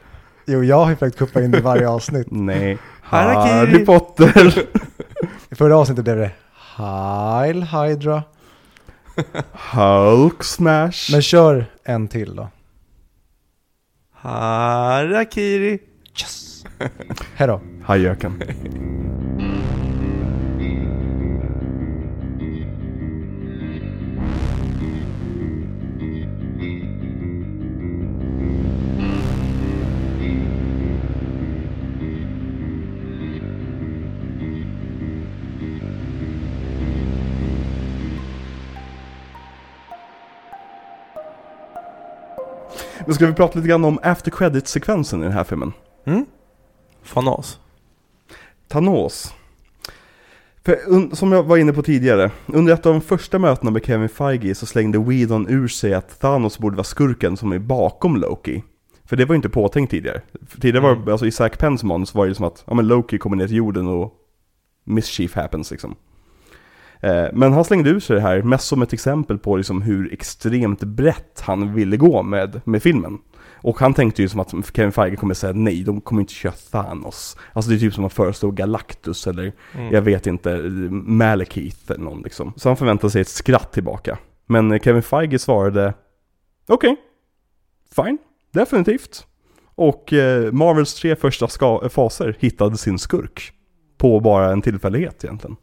Jo, jag har ju försökt kuppa in det i varje avsnitt. Nej. Harry Potter. I förra avsnittet blev det Heil Hydra. Hulk smash. Men kör en till då. Harakiri. Yes! Hejdå. Hajöken. Men ska vi prata lite grann om after credit-sekvensen i den här filmen? Mm? Fanas. Thanos. För, un, som jag var inne på tidigare, under ett av de första mötena med Kevin Feige så slängde Whedon ur sig att Thanos borde vara skurken som är bakom Loki. För det var ju inte påtänkt tidigare. För tidigare var Mm. det, alltså i Zack Penns manus var det som att, ja men Loki kommer ner till jorden och mischief happens liksom. Eh, Men han slängde ur sig det här mest som ett exempel på liksom hur extremt brett han ville gå med, med filmen. Och han tänkte ju som att Kevin Feige kommer säga nej, de kommer inte köra Thanos. Alltså det är typ som att föreslå Galactus eller Mm. jag vet inte, Malekith eller någon liksom. Så han förväntade sig ett skratt tillbaka. Men Kevin Feige svarade Okej, fine, definitivt. Och eh, Marvels tre första faser hittade sin skurk. På bara en tillfällighet egentligen.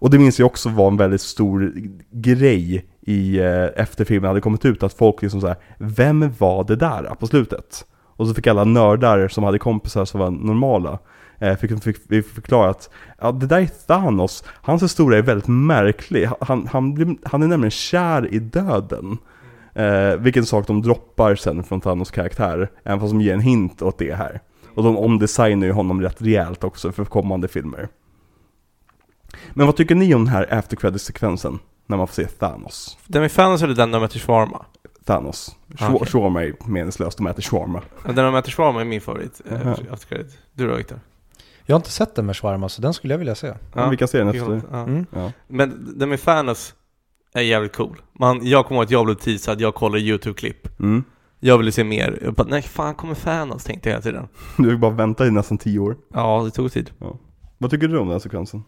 Och det minns jag också var en väldigt stor grej i, eh, efter filmen hade kommit ut, att folk liksom såhär, vem var det där på slutet? Och så fick alla nördar som hade kompisar som var normala, eh, fick, fick, vi förklara att ja, det där är Thanos, hans historia är väldigt märklig. Han, han, blir, han är nämligen kär i döden. Eh, vilken sak de droppar sen från Thanos karaktär, även fast de ger en hint åt det här. Och de omdesignar ju honom rätt rejält också för kommande filmer. Men vad tycker ni om den här after credit-sekvensen? När man får se Thanos. Den med Thanos eller den de äter shawarma? Thanos. Ah. Shawarma är meningslöst, de äter shawarma. Den de äter shawarma är min favorit. Jaha. After credit. Du då Viktor? Jag har inte sett den med shawarma så den skulle jag vilja se. Ja. Vi kan se den efter. ja. Mm. Ja. Men den med Thanos är jävligt cool. Man, jag kommer ihåg att jag blev teasad, jag kollade YouTube-klipp. Mm. Jag ville se mer. Jag bara, nej fan kommer Thanos? Tänkte jag hela tiden. Du fick bara vänta i nästan tio år. Ja, det tog tid. Vad tycker du om den här sekvensen?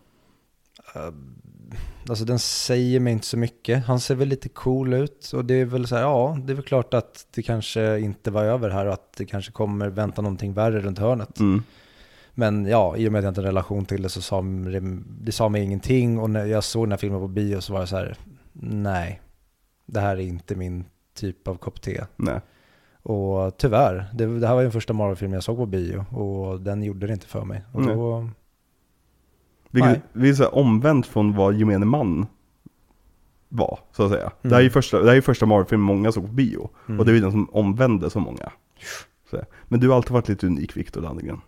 Uh, Alltså den säger mig inte så mycket. Han ser väl lite cool ut och det är väl så här, ja, det är väl klart att det kanske inte var över här och att det kanske kommer vänta någonting värre runt hörnet. Mm. Men ja, i och med att jag inte har en relation till det så sa det, det sa mig ingenting och när jag såg den här filmen på bio så var det så här, nej, det här är inte min typ av kopp te. Nej. Och tyvärr, det, det här var ju den första Marvel-filmen jag såg på bio och den gjorde det inte för mig. Och Nej. då, Vilket, Nej. vi är så här omvänt från vad gemene man var, så att säga. Mm. Det här är ju första, det här är ju första Marvel-filmen många såg på bio. Mm. Och det är ju den som omvände så många. Så. Men du har alltid varit lite unik Viktor Landegren.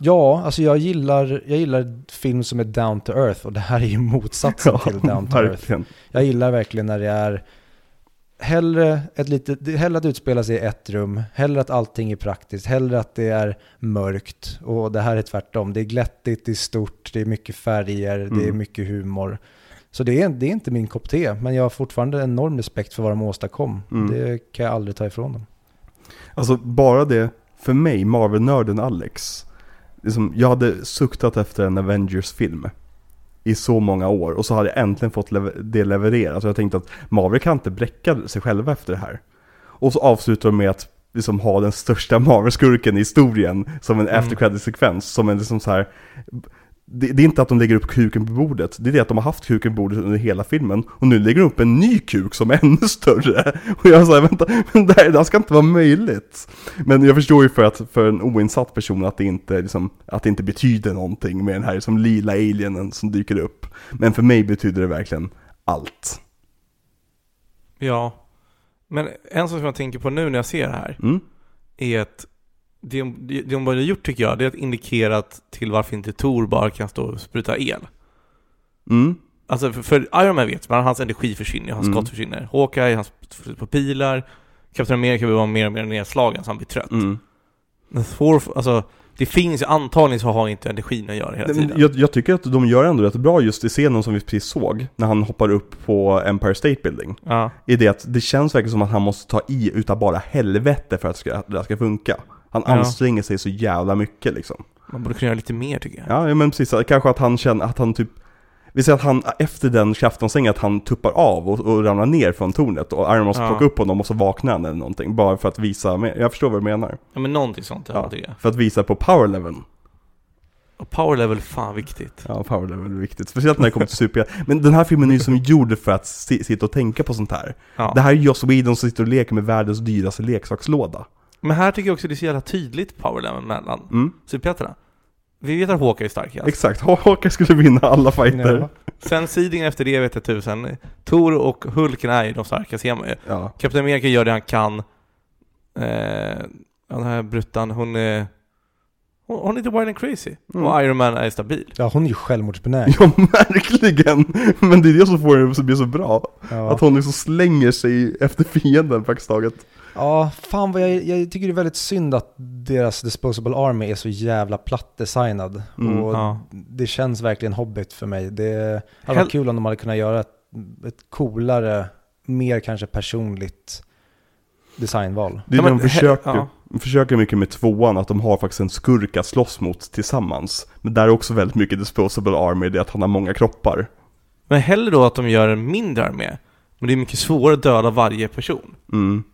Ja, alltså jag gillar, jag gillar film som är down to earth och det här är ju motsatsen till down to earth. verkligen. Jag gillar verkligen när det är hellre, ett litet, hellre att utspela sig i ett rum, hellre att allting är praktiskt, hellre att det är mörkt och det här är tvärtom. Det är glättigt, det är stort, det är mycket färger, det är Mm. mycket humor. Så det är, det är inte min kopp te, men jag har fortfarande enorm respekt för vad de åstadkom. Mm. Det kan jag aldrig ta ifrån dem. Alltså bara det, för mig, Marvel-nörden Alex. Liksom, jag hade suktat efter en Avengers-film. I så många år och så hade jag äntligen fått lever- det levererat. Så jag tänkte att Marvel kan inte bräcka sig själva efter det här. Och så avslutar de med att liksom ha den största Marvel-skurken i historien som en Mm. after credit-sekvens. Som en liksom så här. Det, det är inte att de lägger upp kuken på bordet, det är det att de har haft kuken på bordet under hela filmen och nu lägger de upp en ny kuk som är ännu större. Och jag säger vänta, men det här, det här ska inte vara möjligt. Men jag förstår ju för att för en oinsatt person att det inte, liksom, att det inte betyder någonting med den här liksom, lila alienen som dyker upp. Men för mig betyder det verkligen allt. Ja. Men en sak som jag tänker på nu när jag ser det här Mm? är att det de, det de borde ha gjort tycker jag, det är att indikera till varför inte Tor bara kan stå och spruta el. Mm? Alltså för, för Iron Man vet man, hans energi försvinner, hans Mm. skott försvinner. Hawkeye, han sprutar på pilar. Captain America blir bara mer och mer nedslagen så han blir trött. Mm. Men Thor, alltså det finns ju antagligen så har inte energin att göra hela tiden. Jag, jag tycker att de gör ändå rätt bra just i scenen som vi precis såg, när han hoppar upp på Empire State Building. Ja. I det att det känns verkligen som att han måste ta i utav bara helvete för att det ska, det ska funka. Han Ja. anstränger sig så jävla mycket liksom. Man borde kunna göra lite mer tycker jag. Ja, men precis. Kanske att han känner att han typ vi säger att han efter den kraftomsängen att han tuppar av och, och ramlar ner från tornet och Iron Man måste Ja. plocka upp honom och så vaknar han eller någonting. Bara för att visa, jag förstår vad du menar. Ja men någonting sånt ja. Tycker jag. för att visa på power leveln. Och power level, fan viktigt. Ja, power level är viktigt. Speciellt när det kommer till super Men den här filmen är ju som gjord för att si- sitta och tänka på sånt här. Ja. Det här är Joss Whedon som sitter och leker med världens dyraste leksakslåda. Men här tycker jag också det är så jävla tydligt power level mellan Mm, superhjältarna. Vi vet att Hawkeye är starkast. exakt. Hawkeye skulle vinna alla fighter. Ja. Sen sidingen efter det vet jag tusen. Thor och Hulken är ju de starka ser man ju. Ja. Captain America gör det han kan. Eh, den här bruttan, hon är... Hon, hon är lite wild and crazy. Mm. Och Iron Man är stabil. ja, hon är ju självmordsbenägen. Ja, verkligen! Men det är det som får den att bli så bra. Ja. Att hon liksom slänger sig efter fienden praktiskt taget. Ja, fan vad jag, jag tycker det är väldigt synd att deras Disposable Army är så jävla platt designad. Mm, och ja. det känns verkligen Hobbit för mig. Det hade varit kul om de hade kunnat göra ett, ett coolare, mer kanske personligt designval. Det är det de försöker, ja. de försöker mycket med tvåan, att de har faktiskt en skurk att slåss mot tillsammans. Men där är också väldigt mycket Disposable Army, det är att han har många kroppar. Men hellre då att de gör en mindre armé. Men det är mycket svårare att döda varje person. Mm.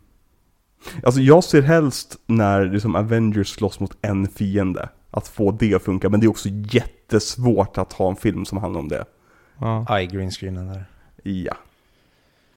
Alltså jag ser helst när liksom Avengers slåss mot en fiende, att få det att funka. Men det är också jättesvårt att ha en film som handlar om det. Ja. Aj, greenscreenen där. Ja.